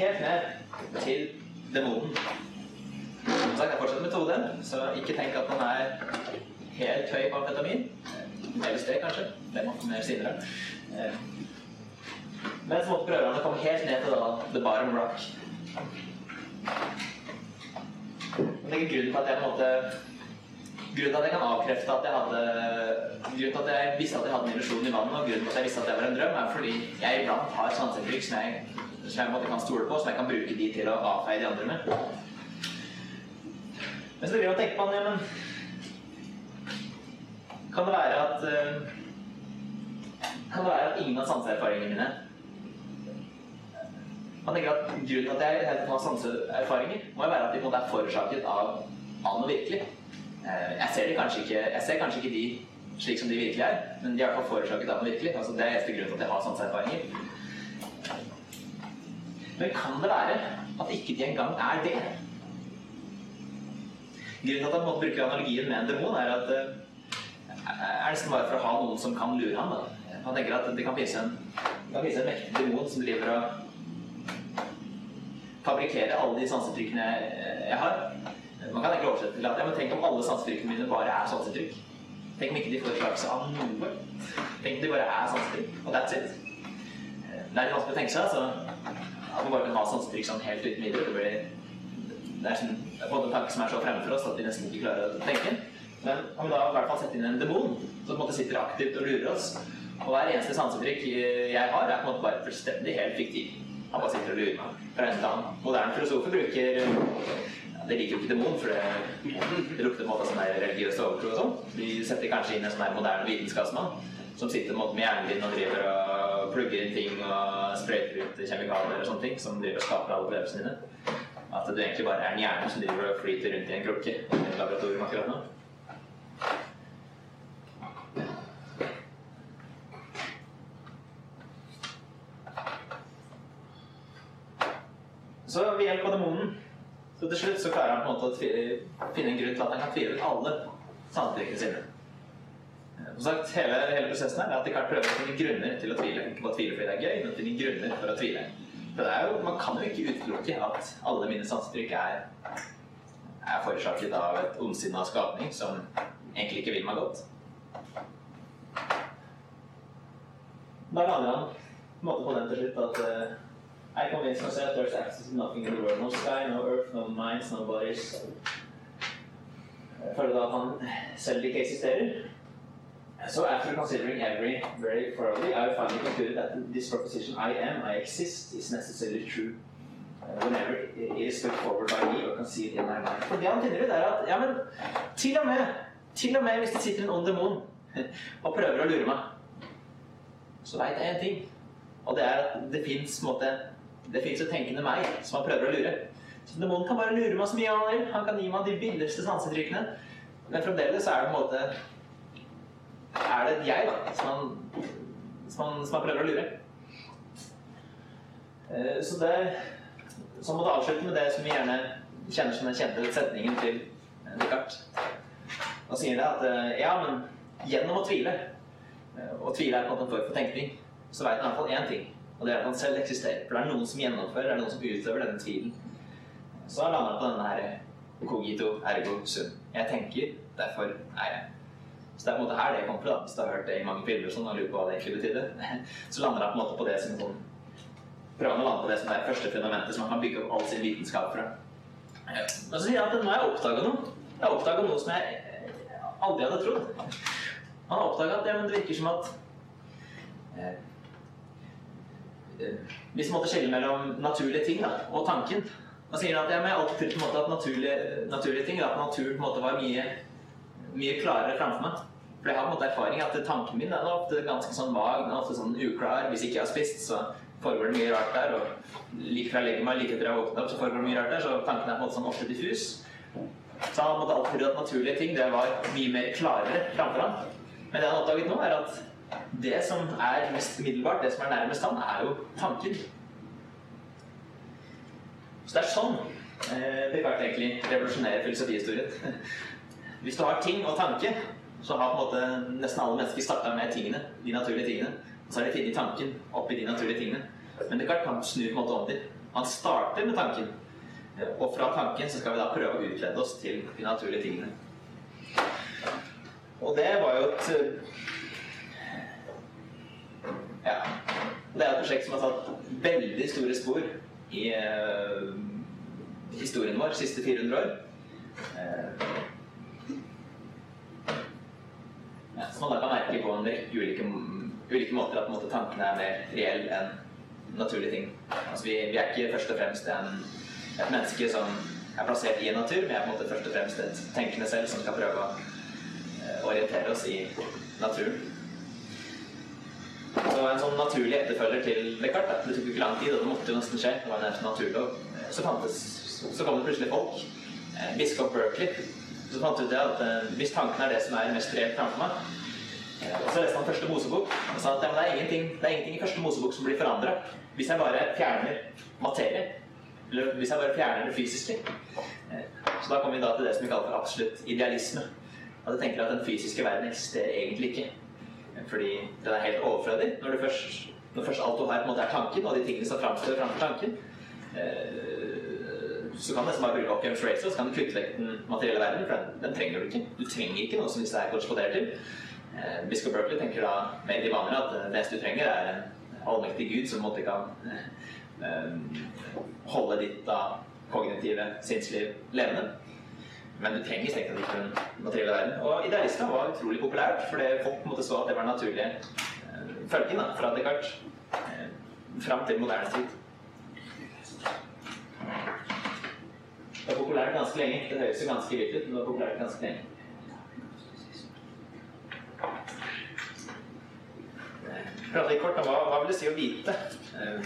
helt ned til demonen. Som sagt, det er fortsatt metoden, så ikke tenk at man er helt høy på amfetamin. LSD, kanskje. Det må komme mer senere. Eh, Men så måtte prøver han å komme helt ned til da, the bottom rock. Men det er grunnen til at jeg på en måte Grunnen til at jeg kan avkrefte at jeg hadde Grunnen til at jeg visste at jeg hadde en illusjon i vannet, og grunnen til at jeg visste at det var en drøm, er fordi jeg iblant har sanseinntrykk som jeg, som jeg måte kan stole på, som jeg kan bruke de til å avfeie de andre med. Men så begynner jeg å tenke på men kan det være at eh, Kan det være at ingen av sanseerfaringene mine Man tenker at Grunnen til at jeg har sanseerfaringer, må jo være at de på en måte er forårsaket av, av noe virkelig. Eh, Jeg ser, ikke, jeg ser kanskje ikke de slik som de virkelig er, men de er i forårsaket av noe virkelig. Altså, det er eneste grunnen til at jeg har sanseerfaringer. Men kan det være at ikke de engang er det? Grunnen til at jeg måtte bruke analogien med en demon, er at eh, er nesten bare for å ha noen som kan lure ham. Da. Han tenker at det kan finnes en, en mektig demon som driver og fabrikkerer alle de sanseinntrykkene jeg, har. Man kan egentlig oversette til at ja, men tenk om alle sanseinntrykkene mine bare er sanseinntrykk. Tenk om ikke de får slags av noe. Tenk om de bare er sanseinntrykk, og that's it. Det er litt vanskelig å tenke seg, så at man bare kan ha sanseinntrykk sånn helt uten videre. Det, blir, det er sånn, en en tanke som er så fremme for oss at vi nesten ikke klarer å tenke. Men om vi da i hvert fall setter inn en demon som på en måte sitter aktivt og lurer oss Og hver eneste sanseinntrykk jeg har, er på en måte bare fullstendig helt fiktiv. Han bare sitter og lurer meg. Fra en til annen. Moderne filosofer bruker ja, Det liker jo ikke demon, for det, det lukter på en måte sånn der religiøst overtro og sånn. De setter kanskje inn en sånn der moderne vitenskapsmann som sitter på en måte med hjernen din og driver og plugger inn ting og sprøyter ut kjemikalier og sånne ting som driver og skaper alle opplevelsene dine. At du egentlig bare er en hjerne som driver og flyter rundt i en krukke i laboratorium akkurat nå. Så ved hjelp av demonen så til slutt så klarer han på en måte å finne en grunn til at han kan tvile ut alle sanntrykkene sine. Som sagt, hele, hele prosessen her er at Descartes prøver å finne grunner til å tvile. Ikke bare tvile fordi det er gøy, men finne grunner for å tvile. For jo, Man kan jo ikke utelukke at alle mine sansetrykk er, er forårsaket av et ondsinna skapning som egentlig ikke vil meg godt. Da lander han på på den til slutt at eh, I convince myself there's access to nothing in the world. No sky, no earth, no minds, no bodies. Føler da at han selv ikke eksisterer. So after considering every very thoroughly, I finally concluded that this proposition I am, I exist, is necessarily true. uh, Whenever it is put forward by me or conceived in my mind. For det han finner ut er at, ja men, til og med, til og med hvis det sitter en ond demon og prøver å lure meg, så vet jeg en ting. Og det er at det fins det finnes jo tenkende meg som han prøver å lure. Så demonen kan bare lure meg så mye han vil. Han kan gi meg de villeste sanseinntrykkene. Men fremdeles er det på en måte Er det et jeg, da, som han, som han, som han prøver å lure. Eh, Så det Så må det avslutte med det som vi gjerne kjenner som den kjente setningen til Descartes. Da sier det at eh, ja, men gjennom å tvile, eh, og tvile er på en måte en form for tenkning, så vet han i hvert fall én ting, og det er at han selv eksisterer. For det er noen som gjennomfører, det er noen som utøver denne tvilen. Så han lander han på denne her cogito ergo sum. Jeg tenker, derfor er jeg. Så det er på en måte her det kommer fra, hvis du har hørt det i mange filmer sånn, og lurer på hva det egentlig betydde. Så lander han på en måte på det som sånn Prøver å lande på det som er første fundamentet som man kan bygge opp all sin vitenskap fra. Men så sier han at nå har jeg oppdaga noe. Jeg har oppdaga noe som jeg eh, aldri hadde trodd. Han har oppdaga at ja, det virker som at eh, eh, Hvis man måtte skille mellom naturlige ting da, og tanken Da sier at jeg har alltid trodd at naturlige, naturlige ting, at naturen på en måte var mye, mye klarere framfor meg. For jeg har på en måte erfaring at tanken min er ofte ganske sånn vag, ofte sånn uklar. Hvis ikke jeg har spist, så foregår det mye rart der. Og like fra jeg legger meg, like etter jeg har våknet opp, så foregår det mye rart der. Så tanken er på en måte sånn ofte diffus. Så han måtte alltid trodd at naturlige ting det var mye mer klarere framfor ham. Men det han oppdaget nå, er at det som er mest umiddelbart, det som er nærmest han, er jo tanken. Så det er sånn eh, Descartes egentlig revolusjonerer filosofihistorien. Hvis du har ting og tanke, så har på en måte nesten alle mennesker starta med tingene, de naturlige tingene. Og så har de funnet tanken oppi de naturlige tingene. Men Descartes kan snu på en måte om til. Han starter med tanken. Og fra tanken så skal vi da prøve å utlede oss til de naturlige tingene. Og det var jo et Ja. Det er et prosjekt som har tatt veldig store spor i uh, historien vår de siste 400 år. Uh, ja, som man da kan merke på en rekke ulike, ulike måter at måte, tankene er mer reelle enn naturlige ting. Altså, vi, vi er ikke først og fremst en et menneske som er plassert i en natur, vi er på en måte først og fremst et tenkende selv som skal prøve å eh, orientere oss i naturen. Så en sånn naturlig etterfølger til Descartes. Det tok ikke lang tid, og det måtte jo nesten skje. Det var en naturlov. Så, fantes, så kom det plutselig folk. Eh, biskop Berkeley. Så fant ut det at eh, hvis tanken er det som er mest reelt framfor meg og Så leste han første Mosebok og sa at det, er det er ingenting i første Mosebok som blir forandra hvis jeg bare fjerner materie. Eller hvis jeg bare fjerner det fysiske. Så da kommer vi da til det som vi kaller for absolutt idealisme. At jeg tenker at den fysiske verden eksisterer egentlig ikke. Fordi den er helt overflødig. Når, du først, når først alt du har, på en måte er tanken, og de tingene som framstår framfor tanken, så kan du nesten bare bruke Occam's Razor, så kan du kutte vekk den materielle verden, for den, den, trenger du ikke. Du trenger ikke noe som disse det er korresponderer til. Biskop Berkeley tenker da mer de vaner at det eneste du trenger, er en allmektig gud som måtte kan holde ditt da, kognitive sinnsliv levende. Men du trenger strengt tatt ikke den materielle verden. Og idealisme var utrolig populært, fordi folk måtte så at det var den naturlige eh, følgen fra Descartes eh, fram til moderne tid. Det var populært ganske lenge. Det høres jo ganske vilt ut, men det var populært ganske lenge. Prate litt kort om hva, hva vil det si å vite? Eh,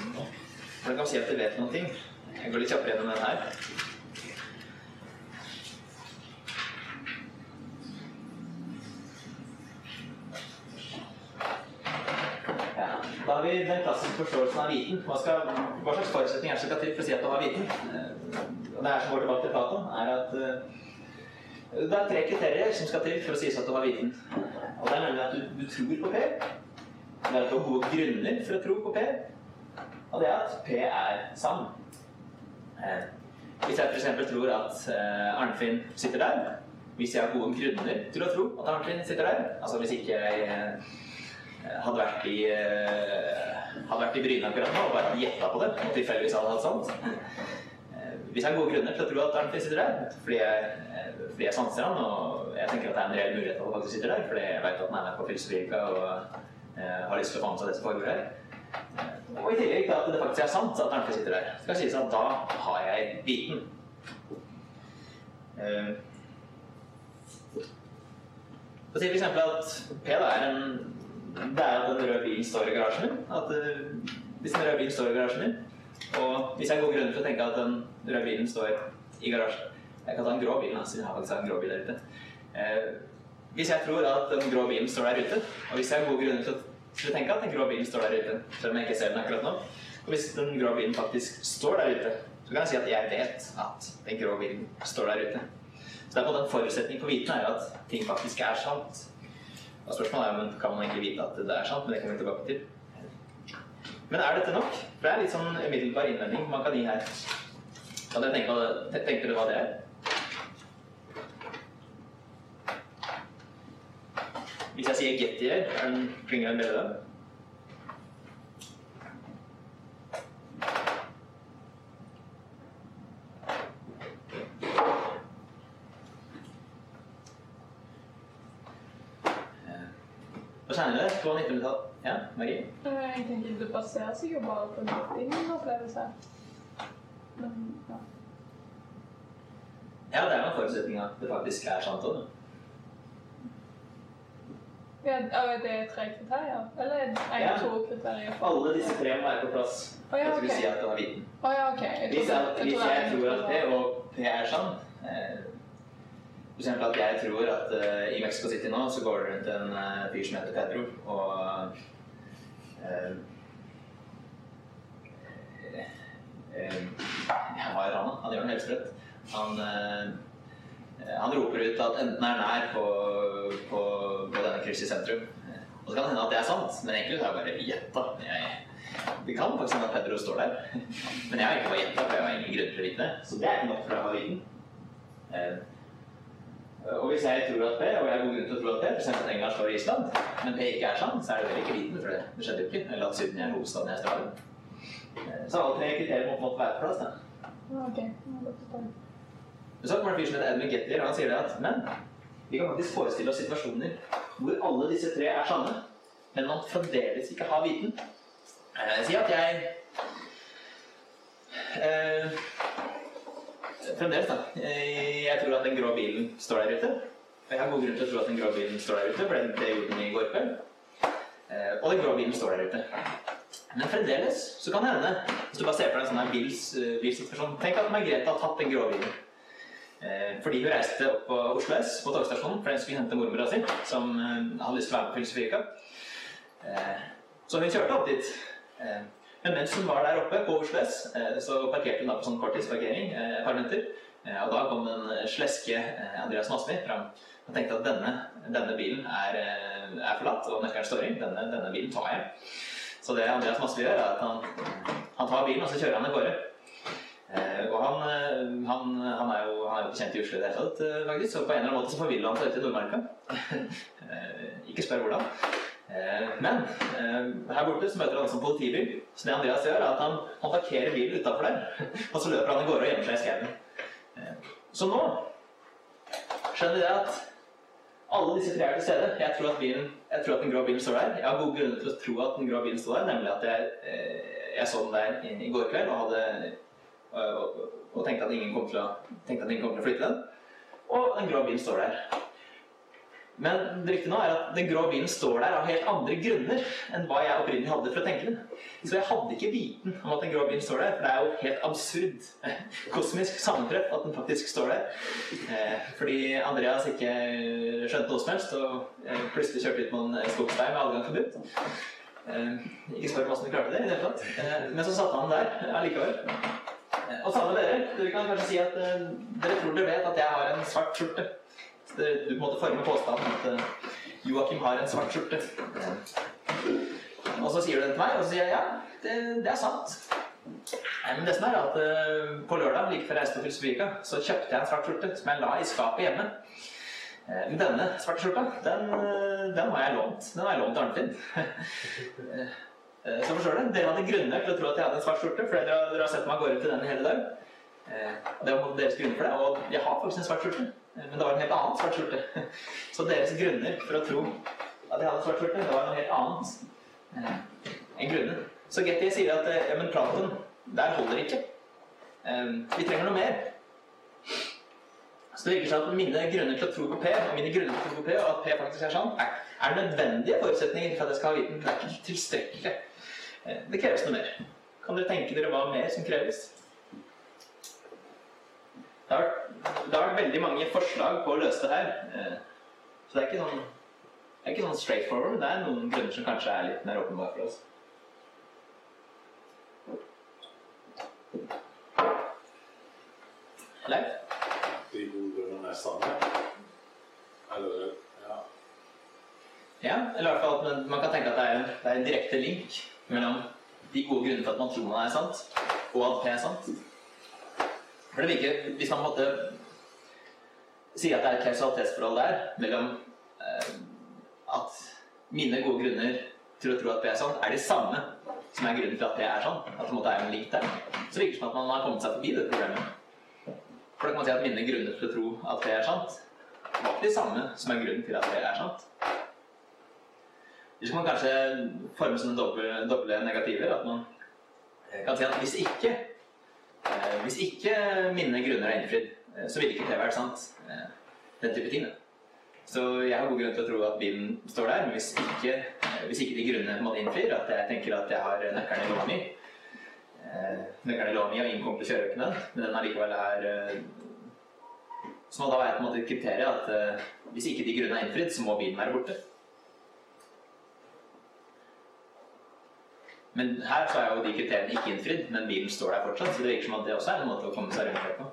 Hvordan kan man si at de vet noen ting? Jeg går litt kjappere gjennom den her. Ja, da har vi den klassiske forståelsen av viten. Hva, skal, hva slags forutsetninger er skal til for å si at du har viten? Det er som går tilbake til Platon, er at uh, det er tre kriterier som skal til for å sies at du har viten. Og det er nemlig at du, du tror på P. Det er at du har gode grunner for å tro på P. Og det er at P er sann. Eh, hvis jeg f.eks. tror at eh, Arnfinn sitter der, hvis jeg har gode grunner til å tro at Arnfinn sitter der Altså hvis ikke jeg eh, hadde vært i hadde vært i Bryne akkurat nå og bare gjetta på det, tilfeldigvis hadde hatt sant Hvis jeg har gode grunner til å tro at Arnfinn sitter der, fordi jeg, fordi jeg sanser han, og jeg tenker at det er en reell mulighet at han faktisk sitter der, fordi jeg vet at han er med på Filosofika og har lyst til å få med seg det som foregår her og i tillegg til at det faktisk er sant at Arnfinn sitter der, skal sies at da har jeg viten. Uh, sier f.eks. at P da er en er at den røde bilen står i garasjen. At uh, Hvis den røde bilen står i garasjen min, Og hvis jeg går grunner til å tenke at den røde bilen står i garasjen Jeg kan ta en grå bil, siden jeg har faktisk en grå bil der ute. Eh, hvis jeg tror at den grå bilen står der ute, og hvis jeg har gode grunner til å, tenke at den grå bilen står der ute, selv om jeg ikke ser den akkurat nå, og hvis den grå bilen faktisk står der ute, så kan jeg si at jeg vet at den grå bilen står der ute. Så det er på den forutsetning for viten er at ting faktisk er sant. Og spørsmålet er men kan man egentlig vite at det er sant, men det kommer vi tilbake til. Men er dette nok? For det er litt sånn umiddelbar innvending man kan gi her. Kan dere tenke, tenke dere hva det er? Hvis jeg sier Gettier, er den det en bedre da? Hva kjenner dere? På 1900-tall? Ja, Marie? Eh, Jeg tenker det baserer seg jo bare på din opplevelse. Men ja. Ja, det er en forutsetning at det faktisk er sant òg. ja er det tre kriterier? Eller er det Ja. to kriterier? Alle disse tre må være på plass. Oh, ja, Jeg si at du har viten. Oh, ja, okay. Jeg Hvis jeg, hvis jeg det tror at P og P er sann eh, eksempel at jeg tror at eh, i Mexico City nå så går det rundt en eh, fyr som heter Pedro, og eh, eh, ja, Hva gjør han, gjør noe helt sprøtt. Han, eh, han roper ut at enten er nær på, på, på denne krysset i sentrum. Og så kan det hende at det er sant, men egentlig så har jeg bare gjetta. Det kan faktisk hende at Pedro står der. Men jeg har ikke bare gjetta, for jeg har ingen grunn til å vite det. Så det er ikke nok for å ha viten. Eh, Og hvis jeg tror at P, og jeg har god grunn til å tro at P, f.eks. at England slår Island, men P ikke er sant, så er det vel ikke viten, for det, det skjedde jo ikke. Eller at Syden er hovedstaden i Australia. Så alle tre kriterier må på en måte være på plass. da. Ja, okay. Så kommer det en fyr som heter Edmund Gettier, og han sier det at men vi kan faktisk forestille oss situasjoner hvor alle disse tre er sanne, men man fremdeles ikke har viten. Eh, Si at jeg eh, Fremdeles, da. Eh, Jeg tror at den grå bilen står der ute. Og jeg har god grunn til å tro at den grå bilen står der ute, for det det gjorde den i går kveld. Eh, Og den grå bilen står der ute. Men fremdeles så kan det hende, hvis du bare ser for deg en sånn her bils, eh, bilsituasjon Tenk at Margrethe har tatt den grå bilen. Eh, Fordi hun reiste opp på Oslo S, på togstasjonen, fordi hun skulle hente mormora si, som eh, hadde lyst til å være med på Filosofika. Eh, Så hun kjørte opp dit. Men mens hun var der oppe på Oslo S, så parkerte hun da på sånn korttidsparkering et par Og da kom den sleske Andreas Masmi fram og tenkte at denne, denne bilen er, er forlatt, og nøkkelen står i. Denne, denne bilen tar jeg. Så det Andreas Masmi gjør, er at han, han tar bilen, og så kjører han av gårde. Eh, og han, eh, han, han, er jo, han er jo ikke kjent i Oslo i det hele tatt, eh, faktisk, så på en eller annen måte så forviller han seg ut i Nordmarka. Ikke spør hvordan. Men her borte så møter han også en politibil, så det Andreas gjør, er at han, han parkerer bilen utafor der, og så løper han av gårde og gjemmer seg i skauen. Så nå skjønner jeg at alle disse tre er til stede. Jeg tror, at bilen, jeg tror at den grå bilen står der. Jeg har gode grunner til å tro at den grå bilen står der, nemlig at jeg, eh, jeg så den der i, i går kveld og, hadde, og, og, og tenkte, at ingen kom til å, at ingen kom til å flytte den. Og den grå bilen står der. Men det viktige nå er at den grå bilen står der av helt andre grunner enn hva jeg opprinnelig hadde for å tenke den. Så jeg hadde ikke viten om at den grå bilen står der, for det er jo helt absurd, kosmisk sammentreff at den faktisk står der. Eh, fordi Andreas ikke skjønte noe som helst, og eh, plutselig kjørte ut på en skogsvei med adgang forbudt. Eh, ikke spør hvordan du klarte det i det hele tatt. Eh, men så satte han der allikevel. Eh, og samme dere, dere kan kanskje si at eh, dere tror dere vet at jeg har en svart skjorte. Så det, du på en måte former påstanden at eh, Joakim har en svart skjorte. Og så sier du det til meg, og så sier jeg ja, det, det er sant. Nei, men det som er at uh, På lørdag like før jeg reiste til Filosofika, så kjøpte jeg en svart skjorte som jeg la i skapet hjemme. Eh, Men denne svarte skjorta, den, den har jeg lånt. Den har jeg lånt til Arnfinn. Så forstår du, Dere hadde grunner til å tro at jeg hadde en svart skjorte, for dere, dere har sett meg gå rundt i den hele dag. Det var deres grunn for det, og jeg har faktisk en svart skjorte. Eh, Men det var en helt annen svart skjorte. Så deres grunner for å tro at jeg hadde svart skjorte, det var noe helt annet eh, enn grunnen. Så Getty sier at eh, ja, men Platon, der holder ikke. Vi trenger noe mer. Så det virker som at mine grunner til å tro på P, og mine grunner til å tro på P, og at P faktisk er sånn, er, er nødvendige forutsetninger for at jeg skal ha viten. Det er ikke tilstrekkelig. Det kreves noe mer. kan dere tenke dere hva mer som kreves? Det har, vært, det har vært veldig mange forslag på å løse det her. eh, Så det er ikke sånn, det er ikke sånn straight forward, det er noen grunner som kanskje er litt mer åpenbare for oss. Leif? De gode grunnene er sanne. Eller ja. Ja, eller i hvert fall at man, man kan tenke at det er, en, det er en direkte link mellom de gode grunnene for at man tror man er sant, og at P er sant. For det virker, Hvis man måte sier at det er et kausalitetsforhold der mellom eh, at mine gode grunner til å tro at P er sånn, er de samme som er grunnen til at P er sånn, at det måtte være en link der, så virker det som at man har kommet seg forbi det problemet. For da kan man si at mine grunner til å tro at P er sant, var ikke de samme som er grunnen til at P er sant. Eller så man kanskje forme sånne doble, doble negativer. At man kan si at hvis ikke Hvis ikke mine grunner er innfridd, eh, så vil ikke TV være sant. Eh, Den type ting. Så jeg har god grunn til å tro at bilen står der, men hvis ikke, eh, hvis ikke de grunnene på innfrir, at jeg tenker at jeg har nøkkelen i lomma mi eh, Nøkkelen i lomma mi og ingen kommer til å kjøre økene, men den allikevel er eh, må da være på en måte et kriterium at eh, hvis ikke de grunnene er innfridd, så må bilen være borte. Men her så er jo de kriteriene ikke innfridd, men bilen står der fortsatt. Så det virker som at det også er en måte å komme seg rundt det på.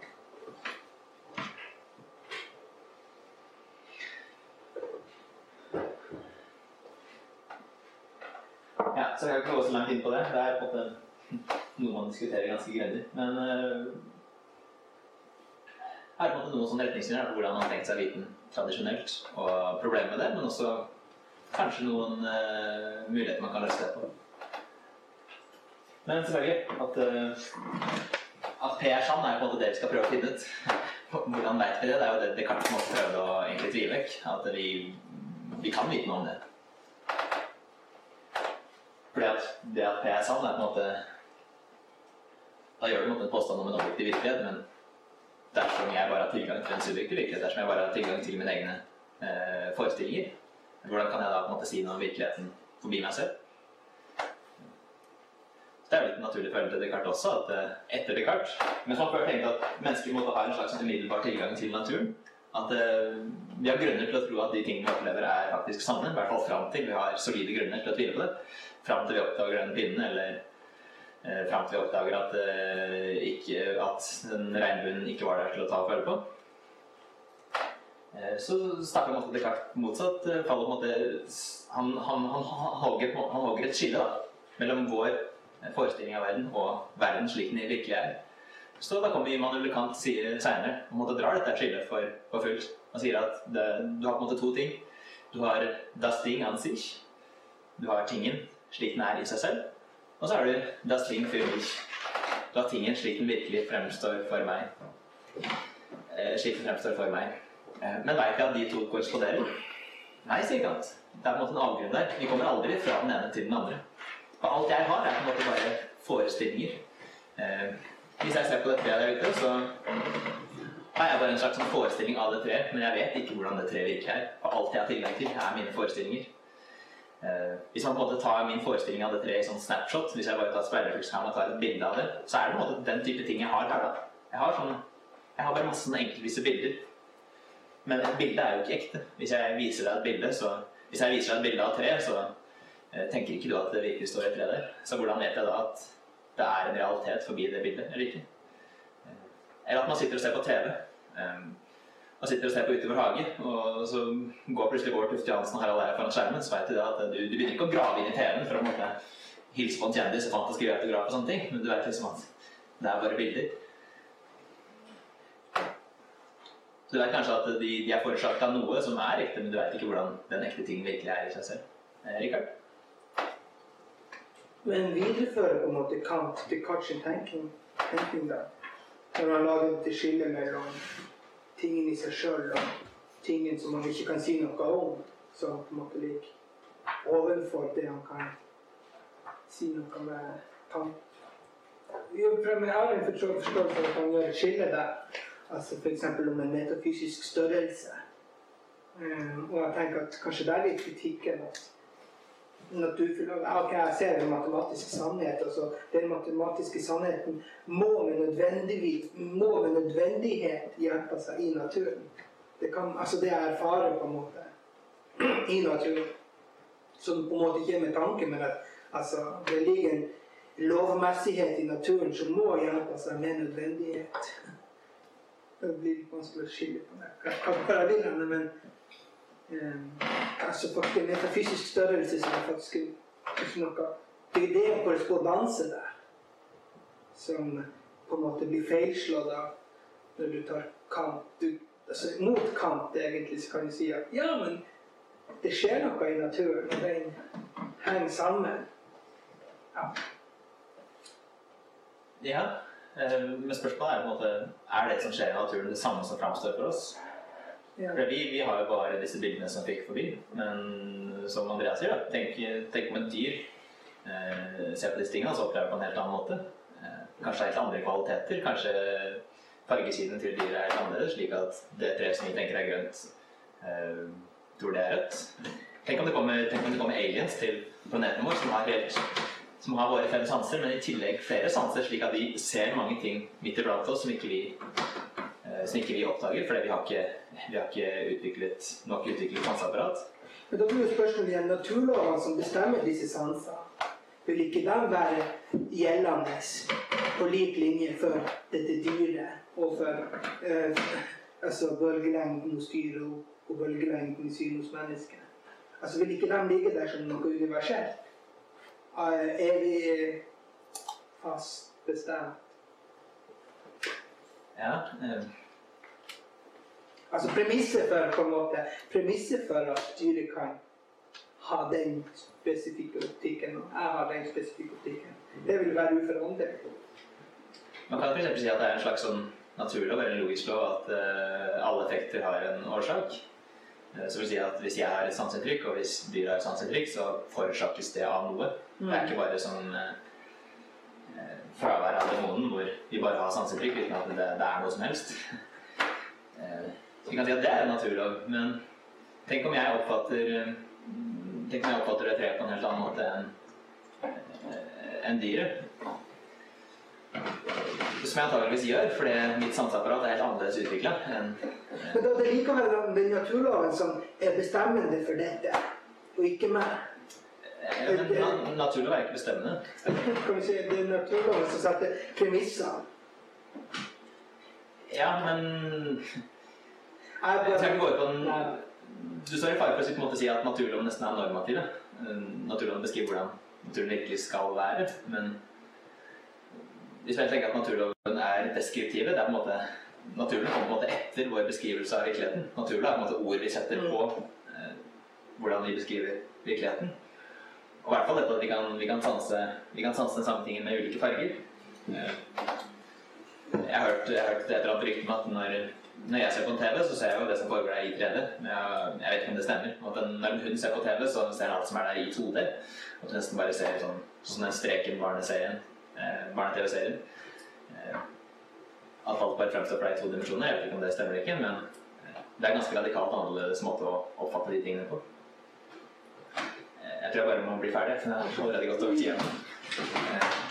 Ja, så jeg kan ikke gå så langt inn på det. Det er på en måte noe man diskuterer ganske grundig. Men uh, her er på en måte noen sånne retningslinjer for hvordan man har tenkt seg viten tradisjonelt, og problemet med det, men også kanskje noen uh, muligheter man kan løse det på. Men selvfølgelig at, uh, at er sann, er på en måte det vi skal prøve å finne ut. Hvordan vet vi det? Det er jo det Descartes måtte prøve å egentlig drive vekk. At vi, vi kan vite noe om det. Fordi at det at P er sann, er på en måte Da gjør du en en påstand om en objektiv virkelighet, men dersom jeg bare har tilgang til en subjektiv virkelighet, dersom jeg bare har tilgang til mine egne eh, forestillinger, hvordan kan jeg da på en måte si noe om virkeligheten forbi meg selv? Det er jo litt naturlig følge til Descartes også, at eh, etter Descartes Mens man før tenkte at mennesker måtte ha en slags umiddelbar tilgang til naturen. At eh, vi har grunner til å tro at de tingene vi opplever, er faktisk sanne. I hvert fall fram til vi har solide grunner til å tvile på det. Fram til vi oppdager den pinnen, eller eh, fram til vi oppdager at, eh, ikke, at den regnbunnen ikke var der til å ta og føle på. Eh, så snakker man måte Descartes motsatt. Faller han, han, han, han, hogger, han hogger et skille da, mellom vår forestilling av verden og verden slik den virkelig er. Så da kommer Immanuel Kant seinere og måtte dra dette skillet for, for fullt. Han sier at det, du har på en måte to ting. Du har das Ding an sich. Du har tingen slik den er i seg selv. Og så har du das Ding für mich. Du har tingen slik den virkelig fremstår for meg. Eh, slik den fremstår for meg. Eh, men veit ikke at de to korresponderer? Nei, sier Kant. Det er på en måte en avgrunn der. Vi kommer aldri fra den ene til den andre. Alt jeg har, er på en måte bare forestillinger. Eh, hvis jeg ser på det treet der ute, så har jeg bare en slags sånn forestilling av det treet, men jeg vet ikke hvordan det treet virker her. Og alt jeg har tilgang til, er mine forestillinger. Eh, hvis man på en måte tar min forestilling av det treet i sånn snapshot, hvis jeg bare tar speilreflekskamera og tar et bilde av det, så er det på en måte den type ting jeg har her. da. Jeg har, sånn, jeg har bare masse enkeltvise bilder. Men et bilde er jo ikke ekte. Hvis jeg viser deg et bilde, så, hvis jeg viser deg et bilde av et tre, så tenker ikke du at det virkelig står i tre der. Så hvordan vet jeg da at det er en realitet forbi det bildet, eller ikke? Eh, Eller at man sitter og ser på TV. Man og sitter og ser på Utover hage, og så går plutselig Bård Tufte Johansen og Harald Eia foran skjermen, så vet du da at du, du begynner ikke å grave inn i TV-en for å måte, hilse på en kjendis og fant og skrive autograf og sånne ting, men du vet liksom at det er bare bilder. Så du vet kanskje at de, de er forårsaka av noe som er ekte, men du vet ikke hvordan den ekte tingen virkelig er i seg selv. Eh, Rikard? Men viderefører på en måte Kant til sin tenking, tenking da. Når han lager et skille mellom tingen i seg sjøl og tingen som man ikke kan si noe om, som på en måte ligger ovenfor det han kan si noe med Kant. Jeg har en forstå- forståelse av at han gjør et skille der. Altså f.eks. om en metafysisk størrelse. Eh, og jeg tenker at kanskje der litt kritikken. naturfilosofien Ok, jeg ser en matematisk sannhet. altså Den matematiske sannheten må med, må med nødvendighet hjelpe seg i naturen. Det, kan, altså det jeg erfarer på en måte i naturen. Som på en måte ikke er med tanke, men at altså, det ligger en lovmessighet i naturen som må hjelpe seg med nødvendighet. Det blir litt vanskelig å skille på det. Jeg vil henne, men altså faktisk en metafysisk størrelse som er faktisk noe Det er det korrespondanse der som på en måte blir feilslått av når du tar Kant. Du, altså, mot Kant egentlig så kan du si at ja, men det skjer noe i naturen, og den henger sammen. Ja. Ja, eh, men spørsmålet er på en måte Er det som skjer i naturen, det samme som framstår for oss? Ja. Vi, vi har jo bare disse bildene som fikk forbi. Men som Andreas sier, tenk, tenk om et dyr eh, ser på disse tingene så opplever det på en helt annen måte. Eh, kanskje helt andre kvaliteter. Kanskje fargesiden til dyret er helt annerledes, slik at det treet som vi tenker er grønt, eh, tror det er rødt. Tenk om det kommer, tenk om det kommer aliens til planeten vår som har, helt, som har våre fem sanser, men i tillegg flere sanser, slik at de ser mange ting midt iblant oss som ikke vi, som ikke vi oppdager, fordi vi har ikke, vi har ikke utviklet, nok utviklet sanseapparat. Men da blir jo spørsmålet igjen naturlovene som bestemmer disse sansene. Vil ikke de være gjeldende på lik linje for dette dyret og for eh, altså bølgelengden hos dyr og, og bølgelengden i synet hos mennesker? Altså Vil ikke de ligge der som noe universelt? Eh, Er vi fast bestemt? Ja, eh, Altså premisset for på en måte, premisset for at dyret kan ha den spesifikke optikken, og jeg har den spesifikke optikken, det vil være uforandret. Man kan f.eks. si at det er en slags sånn naturlov eller logisk lov at uh, alle effekter har en årsak. Uh, så vil si at hvis jeg har et sanseinntrykk, og hvis dyr har et sanseinntrykk, så forårsakes det av noe. Det er ikke bare sånn eh, eh, fravær av demonen hvor vi bare har sanseinntrykk uten at det, det er noe som helst. Eh, så vi kan si at det er en naturlov, men tenk om jeg oppfatter eh, Tenk om jeg oppfatter et tre på en helt annen måte enn en dyret. Som jeg antageligvis gjør, fordi mitt sanseapparat er helt annerledes utvikla Men da er det likevel den naturloven som er bestemmende for dette, og ikke meg. Ja, men na- Naturlov er ikke bestemmende. Kan vi si, det er naturloven som setter premissene. Ja, men Jeg Du står i fare for å på en måte si at naturloven nesten er normative. Eh, Naturloven beskriver hvordan naturen virkelig skal være, men hvis jeg tenker at naturloven er deskriptive, det er på en måte Naturen kommer på en måte etter vår beskrivelse av virkeligheten. Naturloven er på en måte ord vi setter på eh, hvordan vi beskriver virkeligheten. Og i hvert fall dette at vi kan, vi kan, sanse, vi kan sanse den samme tingen med ulike farger. Eh, jeg har hørt, jeg har hørt et eller annet rykte om at når, når jeg ser på TV, så ser jeg jo det som foregår der i 3D. Men jeg, vet ikke om det stemmer. At når en hund ser på TV, så ser den alt som er der i 2D. Og at du nesten bare ser sånn, sånn den streken barneserien, eh, barne-TV-serien. Eh, at alt bare fremstår for deg i to dimensjoner. Jeg vet ikke om det stemmer eller ikke, men eh, det er en ganske radikalt annerledes måte å oppfatte de tingene på. Eh, jeg tror jeg bare må bli ferdig, for jeg har allerede gått over tida.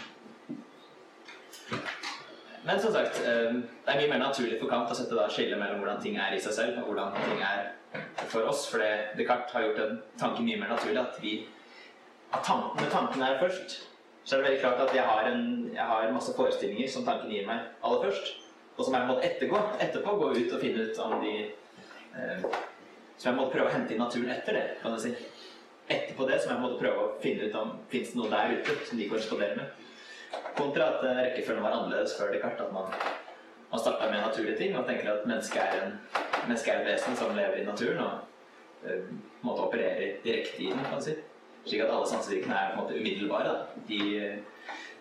Men som sagt, eh, det er mye mer naturlig for Kant å sette da skille mellom hvordan ting er i seg selv, og hvordan ting er for oss. For Descartes har gjort den tanken mye mer naturlig. At vi at tanken, når tanken er først, så er det veldig klart at jeg har, en, jeg har masse forestillinger som tanken gir meg aller først. Og som jeg må ettergå, etterpå gå ut og finne ut om de eh, Som jeg må prøve å hente i naturen etter det, kan du si. Etterpå det som jeg måtte prøve å finne ut om fins det noe der ute som de korresponderer med. Kontra at rekkefølgen var annerledes før Descartes. At man, man starta med naturlige ting og tenker at mennesket er, en, mennesket er et vesen som lever i naturen og uh, måte opererer direkte i den, kan man si. Slik at alle sansevirkene er på en måte umiddelbare. De,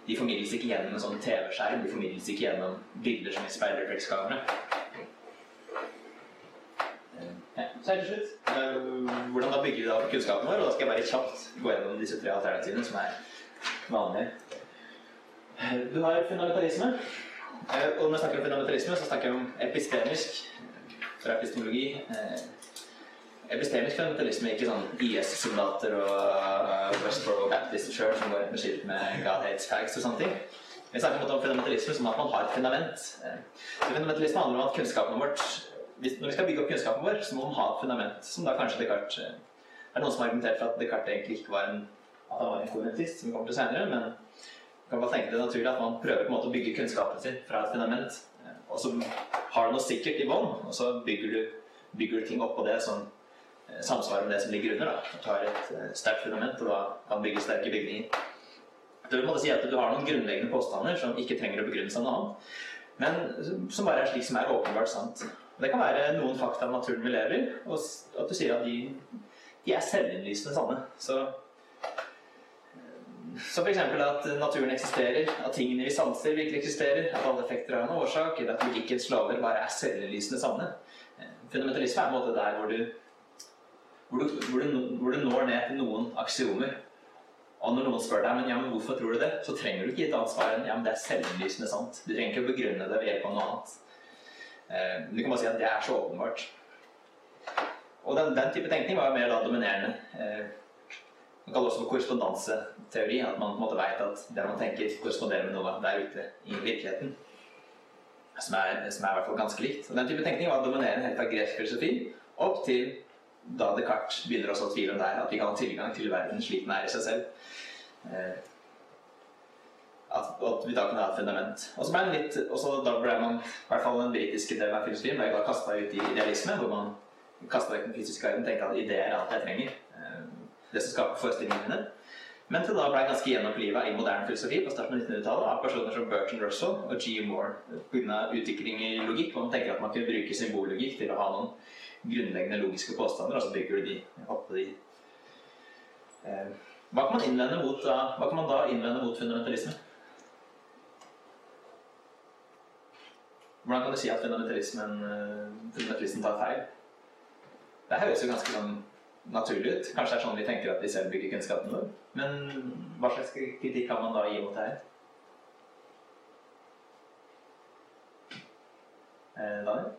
de formidles ikke gjennom en sånn TV-skjerm, de formidles ikke gjennom bilder som i speilreflekskamera. Eh, Ja, så helt til slutt, eh, hvordan da bygger vi da opp kunnskapen vår? Og da skal jeg bare kjapt gå gjennom disse tre alternativene som er vanlige. Eh, Du har fundamentalisme. Eh, Og når jeg snakker om fundamentalisme, så snakker jeg om epistemisk fra epistemologi. eh, epistemisk fundamentalisme, ikke sånn IS-soldater og uh, Westboro Baptist Church som går rundt med skilt med God hates fags og sånne ting. Vi snakker om fundamentalisme som at man har et fundament. Så Fundamentalisme handler om at kunnskapen vårt Når vi skal bygge opp kunnskapen vår, så må man ha et fundament, som da kanskje Descartes eh, Det er noen som har argumentert for at Descartes egentlig ikke var en at han var en fundamentist, som vi kommer til senere, men kan bare tenke det naturlig at man prøver på en måte å bygge kunnskapen sin fra et fundament. Eh, Og så har du noe sikkert i bånn, og så bygger du, bygger du ting oppå det som eh, samsvarer med det som ligger under. da. Du har et eh, sterkt fundament, og da kan bygge sterke bygninger. Det vil si at du har noen grunnleggende påstander som ikke trenger å begrunnes av noe annet, men som bare er slik som er åpenbart sant. Det kan være noen fakta om naturen vi lever i, og at du sier at de, de er selvinnlysende sanne. Så, så f.eks. at naturen eksisterer, at tingene vi sanser, virkelig eksisterer, at alle effekter har en årsak, eller at logikkens lover bare er selvinnlysende sanne. Eh, Fundamentalisme er en måte der hvor du, hvor du, hvor du, hvor du når ned til noen aksiomer. Og når noen spør deg men, ja, men hvorfor tror du det, så trenger du ikke gi et annet svar enn ja, men det er selvinnlysende sant. Du trenger ikke å begrunne det ved hjelp av noe annet. Men Du kan bare si at det er så åpenbart. Og den, den type tenkning var mer da dominerende. Man kaller det også for korrespondanseteori, at man på en måte vet at det man tenker, korresponderer med noe der ute i virkeligheten. Som er, som er i hvert fall ganske likt. Og den type tenkning var dominerende helt fra gresk filosofi opp til da Descartes begynner å tvile tvil om det her, at vi kan ha tilgang til verden slik den er i seg selv. Eh, at, at vi da kunne ha et fundament. Og så ble litt, også da ble man, i hvert fall den britiske delen av filosofien, ble da kasta ut i idealisme, hvor man kasta vekk den fysiske verden og tenkte at ideer er alt jeg trenger. Det som skaper forestillingene mine. Men til da ble ganske gjenoppliva i moderne filosofi på starten av 1900-tallet av personer som Bertrand Russell og G. Moore pga. utvikling i logikk, hvor man tenker at man kunne bruke symbollogikk til å ha noen grunnleggende logiske påstander, og så bygger du de oppå de. Eh, Hva kan mot, da, hva kan man da innvende mot fundamentalisme? Hvordan kan du si at fundamentalismen, eh, fundamentalismen tar feil? Det høres jo ganske sånn naturlig ut. Kanskje det er sånn vi tenker at vi selv bygger kunnskapen vår. Men hva slags kritikk kan man da gi mot det her? Eh, Daniel?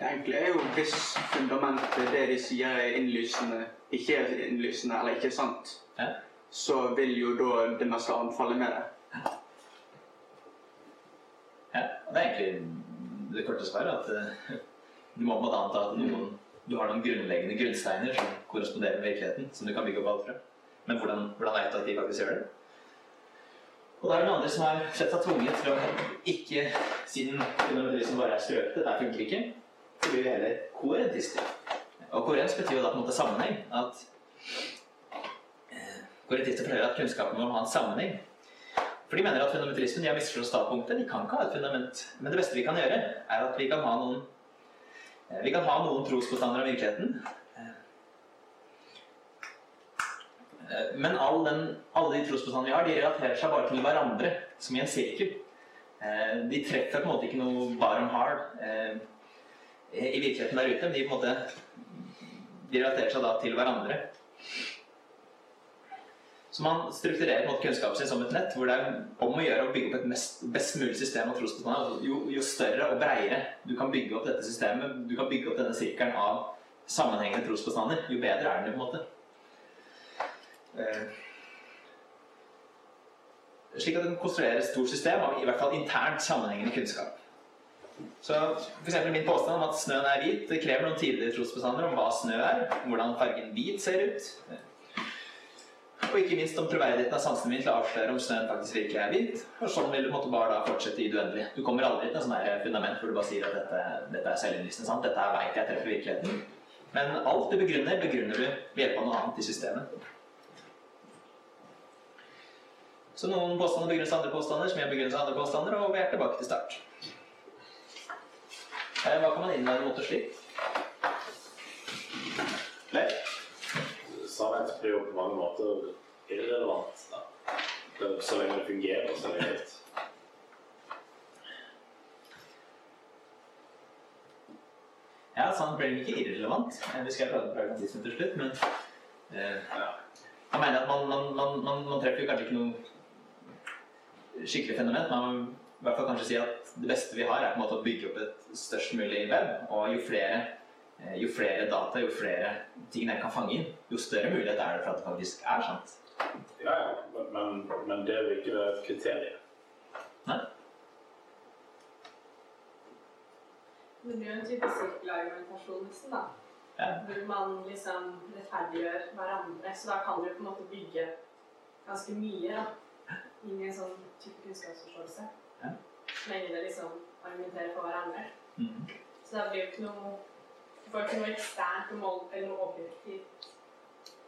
Egentlig er jo hvis fundamentet, det de sier er innlysende, ikke er innlysende eller ikke sant, Ja. så vil jo da det meste annet falle med det. Ja, det er egentlig det korte svaret. At eh, du må på en måte anta at noen, du har noen grunnleggende grunnsteiner som korresponderer med virkeligheten, som du kan bygge opp alt fra. Men hvordan, hvordan vet du at de faktisk gjør det? Og da er det noen andre som har sett seg tvunget til å ikke, siden fundamentalismen bare er strøket, dette funker ikke, så blir vi heller koherentister. Og koherens betyr jo da på en måte sammenheng. At eh, koherentister forteller at kunnskapen må ha en sammenheng. For de mener at fundamentalismen de har misforstått standpunktet. De kan ikke ha et fundament. Men det beste vi kan gjøre, er at vi kan ha noen Vi kan ha noen trospåstander av virkeligheten. Eh, Men all den, alle de trospåstandene vi har, de relaterer seg bare til hverandre, som i en sirkel. Eh, De treffer på en måte ikke noe bottom hard eh, i virkeligheten der ute, men de på en måte de relaterer seg da til hverandre. Så man strukturerer på en måte kunnskapen sin som et nett, hvor det er om å gjøre å bygge opp et mest, best mulig system av trospåstander. Altså, jo, jo større og bredere du kan bygge opp dette systemet, du kan bygge opp denne sirkelen av sammenhengende trospåstander, jo bedre er den på en måte. Eh, slik at den konstruerer et stort system av i hvert fall internt sammenhengende kunnskap. Så eksempel min påstand om at snøen er hvit, det krever noen tidligere trosbestander om hva snø er, hvordan fargen hvit ser ut, og ikke minst om troverdigheten av sansene mine til å avsløre om snøen faktisk virkelig er hvit. Og sånn vil du måtte bare da fortsette i det uendelige. Du kommer aldri til et sånt fundament hvor du bare sier at dette, dette er selvinnlysende sant, dette her veit jeg treffer virkeligheten. Men alt du begrunner, begrunner du ved hjelp av noe annet i systemet. Så noen påstander begrunnes andre påstander, som igjen begrunnes andre påstander, og vi er tilbake til start. Eh, Hva kan man innvende mot det slikt? Leif? Sannhet blir jo på mange måter irrelevant. Da. Så lenge det fungerer, så lenge det. Ja, sannhet blir ikke irrelevant. Eh, Vi skal prate om pragmatisme til slutt, men eh, Jeg mener at man, man, man, man, man treffer kanskje ikke noe skikkelig fenomen. Man må i hvert fall kanskje si at det beste vi har, er på en måte å bygge opp et størst mulig web. Og jo flere jo flere data, jo flere ting jeg kan fange inn, jo større mulighet er det for at det faktisk er sant. Ja, ja. Men, men, men det vil ikke være et kriterium. Nei? Det er jo en type sirkelargumentasjon, liksom, da. Ja. Hvor man liksom rettferdiggjør hverandre. Så da kan du på en måte bygge ganske mye da, inn i en sånn type kunnskapsforståelse. Ja. Så lenge det liksom argumenterer for hverandre. Mhm. Så da blir jo ikke noe får ikke noe eksternt og mål, eller noe objektivt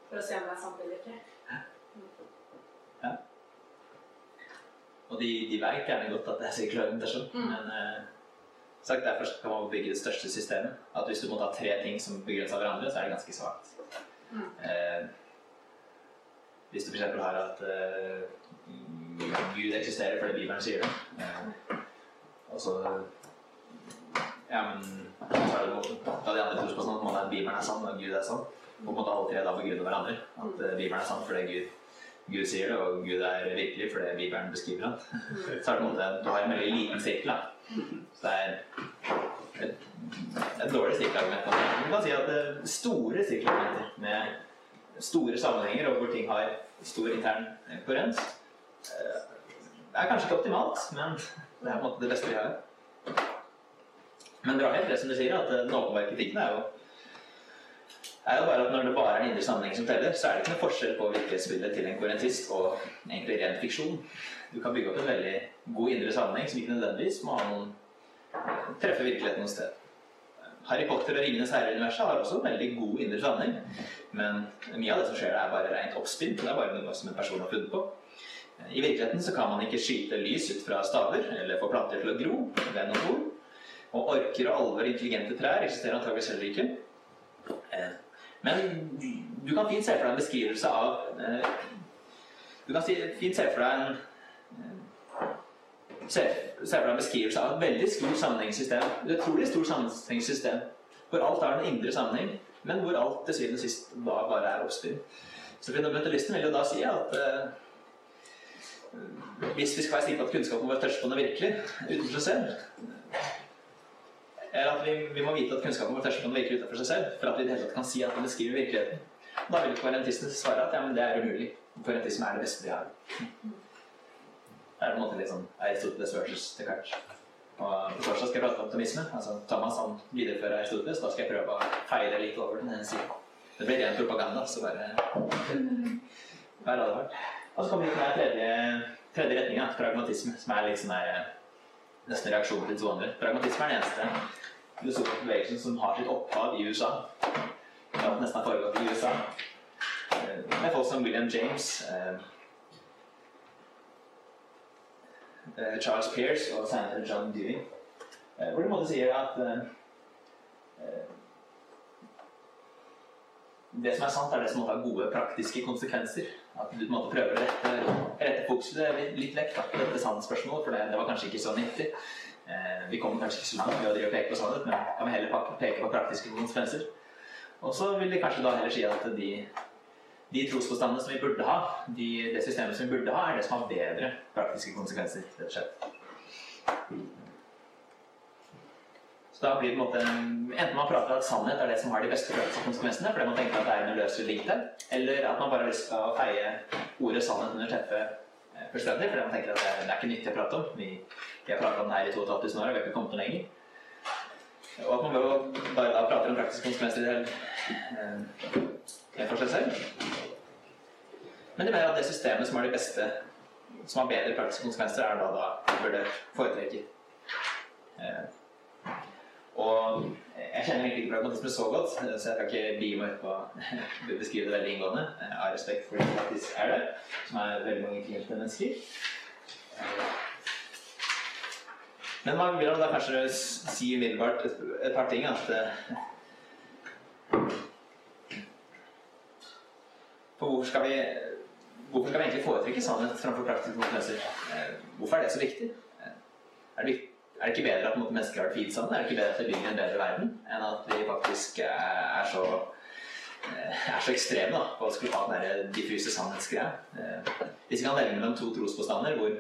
for å se om det er sant eller ikke. Og de, de vet gjerne godt at det er sirkulær argumentasjon, Mm. men eh, sagt derfor kan man bygge det største systemet. At hvis du må ta tre ting som begrenser hverandre, så er det ganske svakt. Mm. Eh, hvis du f.eks. har at eh, Gud eksisterer fordi Bibelen sier det, eh, og så Ja, men så er det noe, da de andre på sånn at man er- Bibelen er sann og Gud er sann. Og på en måte alle tre da begrunner hverandre. At eh, Bibelen er sann fordi Gud, Gud sier det, og Gud er virkelig fordi Bibelen beskriver han. Så er det på en måte, du har en veldig liten sirkel. da. Så det er et, et dårlig sirkelargument. Man kan si at eh, store sirkelargumenter med store sammenhenger og hvor ting har stor intern korrens, koherens, eh, er kanskje ikke optimalt, men det er på en måte det beste vi har. Men det var helt rett som du sier, at eh, den åpenbare kritikken er jo er jo bare at når det bare er en indre sammenheng som teller, så er det ikke noe forskjell på virkelighetsbildet til en koherentist og egentlig ren fiksjon. Du kan bygge opp en veldig god indre sammenheng som ikke nødvendigvis må ha noen treffe virkeligheten noe sted. Harry Potter og Ringenes herre-universet har også en veldig god indre sammenheng, men mye av det som skjer, er bare rent oppspinn. Det er bare noe som en person har funnet på. I virkeligheten så kan man ikke skyte lys ut fra staver eller få planter til å gro ved noen ord. Og orker og alver intelligente trær eksisterer antakeligvis heller ikke. Eh, Men du kan fint se for deg en beskrivelse av eh, Du kan fint se for deg en eh, se, for deg en beskrivelse av et veldig stort sammenhengssystem. Et utrolig stort sammenhengssystem hvor alt har en indre sammenheng, men hvor alt til syvende og sist da bare er oppspinn. Så fundamentalisten vil jo da si at hvis vi skal være sikre på at kunnskapen vår toucher på noe virkelig utenfor oss selv, eller at vi, vi må vite at kunnskapen vår først kan virke utenfor seg selv, for at vi i det hele tatt kan si at den beskriver virkeligheten. Da vil koherentisten svare at ja, men det er umulig. Koherentisme er det beste vi har. Det er på en måte litt sånn Aristoteles versus Descartes. Og på torsdag skal jeg prate om optimisme. Altså Thomas han viderefører Aristoteles. Da skal jeg prøve å feire litt over den ene siden. Det blir ren propaganda, så bare Vær advart. Og så kommer vi til den tredje, tredje retninga, pragmatisme, som er liksom der, nesten reaksjonen til to andre. Pragmatisme er den eneste filosofiske bevegelsen som har sitt opphav i USA. Har nesten foregått i USA. Eh, Med folk som William James, eh, eh, Charles Pearce og senere John. Eh, Hvor de måtte si at det som er sant, er det som måtte ha gode praktiske konsekvenser. At du måtte prøve å rette, rette fokuset litt, vekk da, dette sannhetsspørsmålet, for det, det var kanskje ikke så nyttig. Eh, vi kommer kanskje ikke så langt ved å peke på sannhet, men kan vi heller peke på praktiske konsekvenser. Og så vil de kanskje da heller si at de, de trospåstandene som vi burde ha, de, det systemet som vi burde ha, er det som har bedre praktiske konsekvenser, rett og slett. Så da blir det på en måte Enten man prater at sannhet er det som har de beste praktiske konsekvensene, fordi man tenker at det er en uløselig der, eller at man bare har lyst til å feie ordet sannhet under teppet fullstendig, fordi man tenker at det, er ikke nyttig å prate om. Vi, vi har pratet om det her i 2500 år, og vi har ikke kommet noe lenger. Og at man bare, bare da prater om praktiske konsekvenser i helt for seg selv. Men de mener at det systemet som har de beste, som har bedre praktiske konsekvenser, er da da burde foretrekke. Og jeg kjenner egentlig ikke pragmatisme så godt, så jeg kan ikke begi meg på å beskrive det veldig inngående. Har respekt for det som faktisk er det, som er veldig mange intelligente mennesker. Men man vil da kanskje si umiddelbart et, par ting. At eh, For hvorfor skal vi Hvorfor skal vi egentlig foretrekke sannhet framfor praktiske konsekvenser? Eh, Hvorfor er det så viktig? Eh, Er det, vik- er det ikke bedre at mennesker har det fint sammen? Er det ikke bedre at det bygger en bedre verden enn at vi faktisk er, er så eh, er så ekstreme da, på å skulle ha den der diffuse sannhetsgreia? Eh, Hvis vi kan velge mellom to trospåstander hvor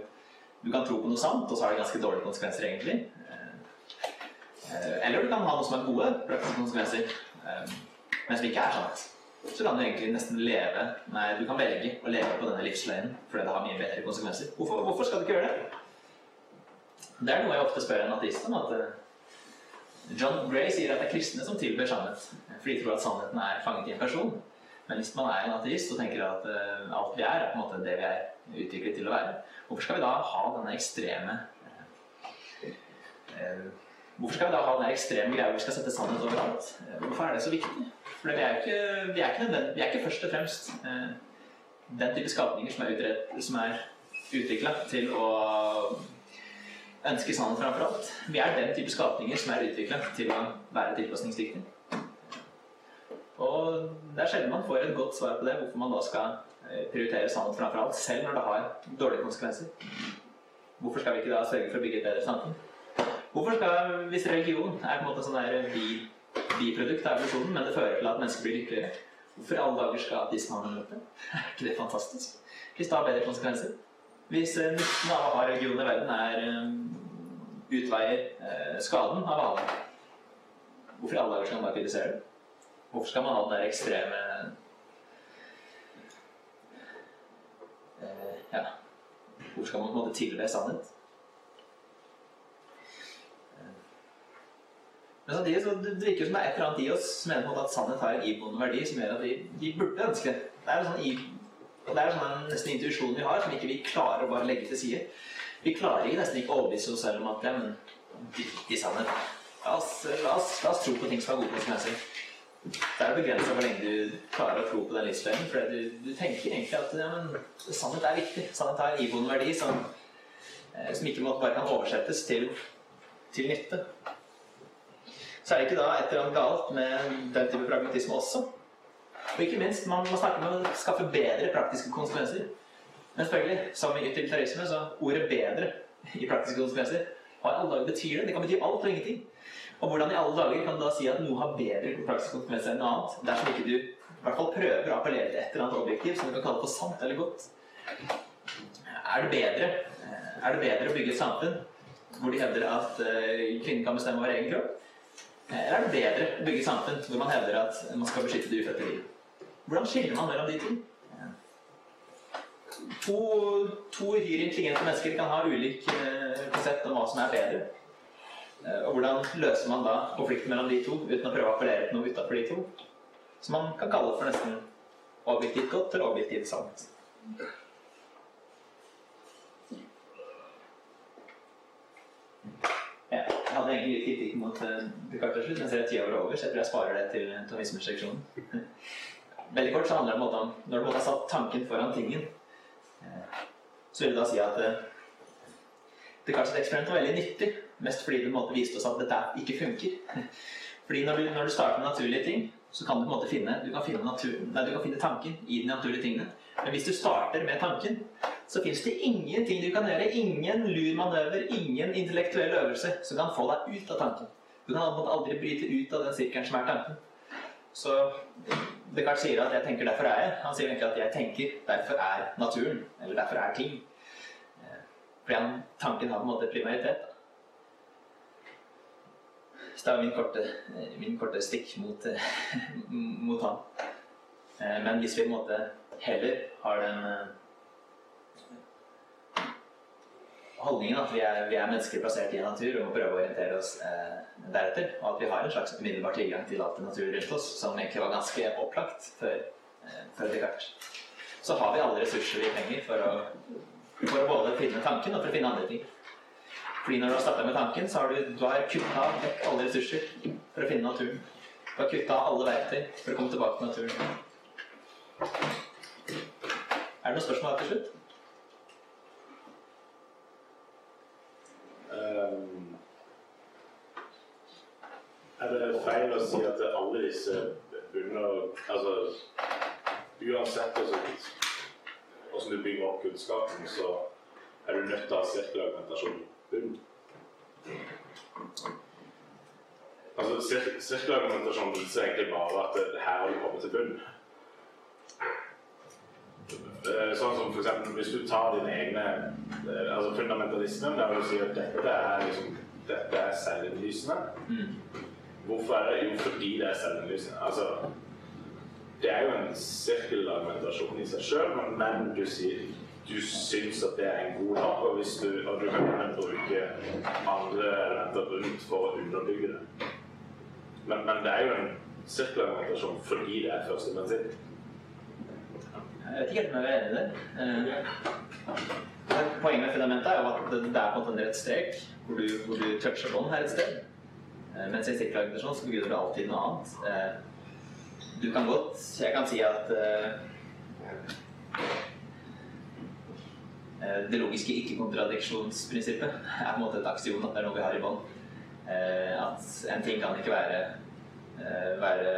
du kan tro på noe sant, og så har det ganske dårlige konsekvenser egentlig, eh, Eh, Eller du kan ha noe som er gode praktiske konsekvenser, eh, men som ikke er sant. Så kan du egentlig nesten leve Nei, du kan velge å leve på denne livsløgnen fordi det har mye bedre konsekvenser. Hvorfor, hvorfor skal du ikke gjøre det? Det er noe jeg ofte spør en ateist om. at eh, John Gray sier at det er kristne som tilber sannhet, fordi de tror at sannheten er fanget i en person. Men hvis man er en ateist og tenker at uh, alt vi er, er på en måte det vi er utviklet til å være, hvorfor skal vi da ha denne ekstreme uh, Hvorfor skal vi da ha denne ekstreme greia hvor vi skal sette sannhet overalt? Hvorfor er det så viktig? For vi er ikke, vi vi er ikke først og fremst den type skapninger som er, som er utvikla til å ønske sannhet framfor alt. Vi er den type skapninger som er utvikla til å være tilpasningsdyktige. Og det er sjelden man får et godt svar på det, hvorfor man da skal eh, prioritere sannhet framfor alt, selv når det har dårlige konsekvenser. Hvorfor skal vi ikke da sørge for å bygge et bedre samfunn? Hvorfor skal, Hvis religion er på en måte sånn der bi, biprodukt av evolusjonen, men det fører til at mennesker blir lykkeligere, hvorfor i alle dager skal ateisme ha det? Er ikke det fantastisk? Hvis det har bedre konsekvenser? Hvis eh, nytten av å ha i verden er um, utveier uh, skaden av alle, hvorfor i alle dager skal man bare kritisere det? Hvorfor skal man ha den der ekstreme eh, Ja Hvorfor skal man på en måte tilbe sannhet? Eh, men samtidig så det virker som det er et eller annet i oss som mener en at sannhet har en iboende verdi som gjør at vi, vi burde ønske det. Det er, sånn, det er sånn nesten intuisjon vi har, som ikke vi klarer å bare legge til side. Vi klarer ikke nesten ikke å overbevise oss selv om at det er en i sannhet. La oss, la, oss, la oss tro på ting som har gode konsekvenser det er begrensa hvor lenge du klarer å tro på den livsløgnen. For du, du, tenker egentlig at ja, men, sannhet er viktig. Sannhet har en iboende verdi som, eh, som ikke bare kan oversettes til, til, nytte. Så er det ikke da et eller annet galt med den type pragmatisme også. Og ikke minst, man må snakke om å skaffe bedre praktiske konsekvenser. Men selvfølgelig, som i utilitarisme, så ordet 'bedre' i praktiske konsekvenser hva i alle dager betyr det? Det kan bety alt og ingenting. Og hvordan i alle dager kan du da si at noe har bedre praktiske konsekvenser enn noe annet, dersom ikke du i hvert fall prøver å appellere til et eller annet objektiv som du kan kalle for sant eller godt? Er det bedre, er det bedre å bygge et samfunn hvor de hevder at eh, kvinnen kan bestemme over egen kropp? Eller er det bedre å bygge et samfunn hvor man hevder at man skal beskytte det ufødte liv? Hvordan skiller man mellom de to? To, to uhyre intelligente mennesker kan ha ulik eh, konsept om hva som er bedre. Eh, og hvordan løser man da konflikten mellom de to uten å prøve å appellere til noe utenfor de to? Som man kan kalle for nesten objektivt godt eller objektivt sant. Jeg hadde egentlig litt kritikk mot Descartes slutt, men ser at tida var over, så jeg tror jeg sparer det til tomismeseksjonen. Veldig kort så handler det om når du har satt tanken foran tingen, uh, så vil du da si at det kanskje et eksperiment var veldig nyttig, mest fordi det måte, viste oss at dette ikke funker. Fordi når du, når du, starter med naturlige ting, så kan du på en måte finne, du kan finne, natur, nei, du kan finne tanken i de naturlige tingene. Men hvis du starter med tanken, så fins det ingenting du kan gjøre, ingen lur manøver, ingen intellektuell øvelse som kan få deg ut av tanken. Du kan aldri bryte ut av den sirkelen som er tanken. Så Descartes sier at 'jeg tenker, derfor er jeg'. Han sier egentlig at 'jeg tenker, derfor er naturen'. Eller 'derfor er ting'. Fordi han, tanken har på en måte primaritet. Så det er min korte, min korte stikk mot, mot han. Eh, men hvis vi på en måte heller har den eh, holdningen at vi er, vi er, mennesker plassert i en natur og må prøve å orientere oss eh, deretter, og at vi har en slags umiddelbar tilgang til alt det naturen rundt oss, som egentlig var ganske opplagt før, eh, før Descartes, så har vi alle ressurser vi trenger for å for å både finne tanken og for å finne andre ting. Fordi når du har starta med tanken, så har du, du kutta vekk alle ressurser for å finne naturen. Du har kutta alle verktøy for å komme tilbake til naturen. Er det noen spørsmål her til slutt? Um, er det feil å si at alle disse bunner Altså uansett hvordan du bygger opp kunnskapen, så er du nødt til å ha sirkelargumentasjon i bunnen. Altså, sir Sirkelargumentasjon viser egentlig bare at det, her har du kommet til bunn. Eh, sånn som for eksempel, Hvis du tar dine egne eh, altså fundamentalismen, der du sier at dette er liksom dette er selvinnlysende. Mm. Hvorfor er det? Jo, fordi det er selvinnlysende. Altså, det er jo en sirkelargumentasjon i seg sjøl, men du sier du syns at det er en god dag, og, hvis du, og du kan bruke andre elementer rundt for å underbygge det. Men, men det er jo en sirkelargumentasjon fordi det er første prinsipp. Jeg vet ikke helt om jeg er enig i det. Eh, Poenget med fundamentet er jo at det er på en måte en rett strek hvor du, hvor du toucher bånd her et sted. Eh, Mens i sirkelargumentasjon så begynner det alltid noe annet. Eh, Du kan godt Jeg kan si at eh, det logiske ikke-kontradiksjonsprinsippet er på en måte et aksiom at det er noe vi har i bånd. Uh, At en ting kan ikke være, uh, være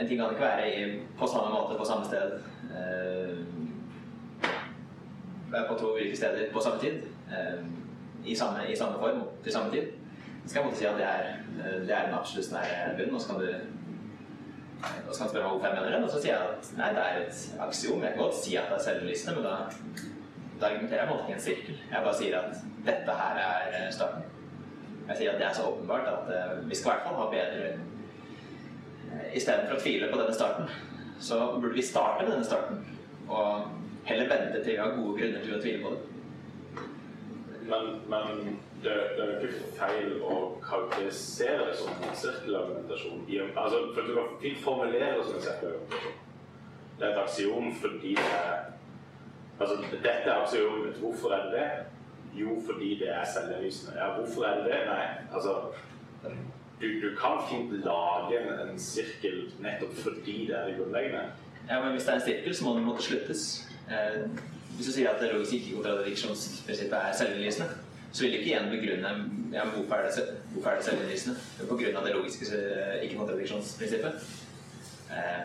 En ting kan ikke være på samme måte på samme sted. eh, Være på to ulike steder på samme tid. eh, I samme, i samme form til samme tid. Så skal jeg måtte si at det er, eh, det er en absolutt nær bunn. Og så kan du og så kan spørre meg hvorfor jeg mener det, og så sier jeg at nei, det er et aksiom. Jeg kan godt si at det er selvlysende, men da, da argumenterer jeg på en sirkel. Jeg bare sier at dette her er eh, starten. Jeg sier at det er så åpenbart at eh, vi skal i hvert fall ha bedre Istedenfor å tvile på denne starten, så burde vi starte med denne starten. Og heller vente til vi har gode grunner til å tvile på det. Men, men det, det er jo ikke feil å karakterisere det som en sirkelargumentasjon. Altså, for du kan fint formulere det som en sirkelargumentasjon. Det er et aksiom fordi det er Altså, dette er aksiomet. Hvorfor er det det? Jo, fordi det er selvinnlysende. Ja, hvorfor er det det? Nei, altså du, du kan fint lage en, sirkel nettopp fordi det er det grunnleggende. Ja, men hvis det er en sirkel, så må den måtte sluttes. Eh, hvis du sier at det logiske ikke-kontradiksjonsprinsippet er selvinnlysende, så vil du ikke igjen begrunne ja, hvorfor er det, er det selvinnlysende. Det er På grunn av det logiske eh, ikke-kontradiksjonsprinsippet. Eh,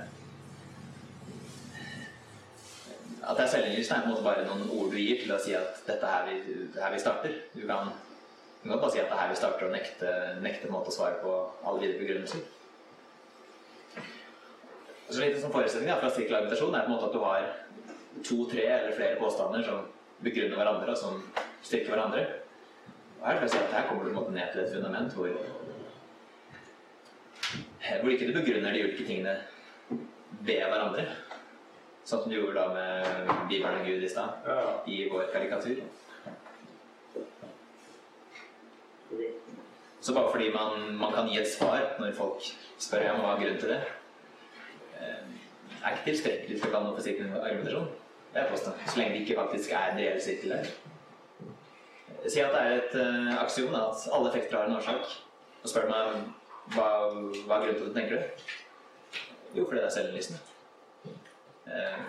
at det er selvinnlysende er på en måte bare noen ord du gir til å si at dette er her vi starter. Du kan, du kan bare si at det er her vi starter å nekte, nekte måte å svare på alle videre begrunnelser. Så litt som forutsetning da, fra sirkelargumentasjon er på en måte at du har to, tre eller flere påstander som begrunner hverandre og som styrker hverandre. Og her si at her kommer du på en måte ned til et fundament hvor hvor ikke du begrunner de ulike tingene ved hverandre. Sånn som du gjorde da med Bibelen og Gud i stad, i vår karikatur. Så bare fordi man, man kan gi et svar når folk spør om hva er grunnen til det, eh, er ikke tilstrekkelig til å kalle noe for argumentasjon. Det er påstand. Så lenge det ikke faktisk er en reell sirkel der. Si at det er et uh, aksiom at alle effekter har en årsak. Og spør meg hva, hva er grunnen til det, tenker du? Jo, fordi det er selvinnlysende. Uh,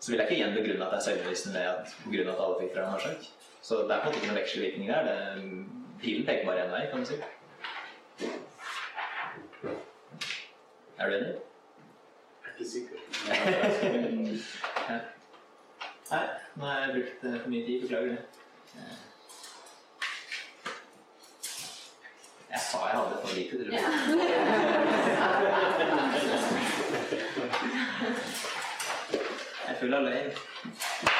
så vil jeg ikke igjen begrunne at det er selvinnlysende ved at at alle effekter har en årsak. Så det er på en måte ikke noen vekselvirkning der. Det, pilen peker bare én vei, kan du si. Er du enig? jeg er ikke sikker. Ja. Nei, nå har jeg brukt eh, for mye tid. Beklager det. Eh. Jeg sa jeg hadde for lite, tror jeg. Jeg er full av løgn.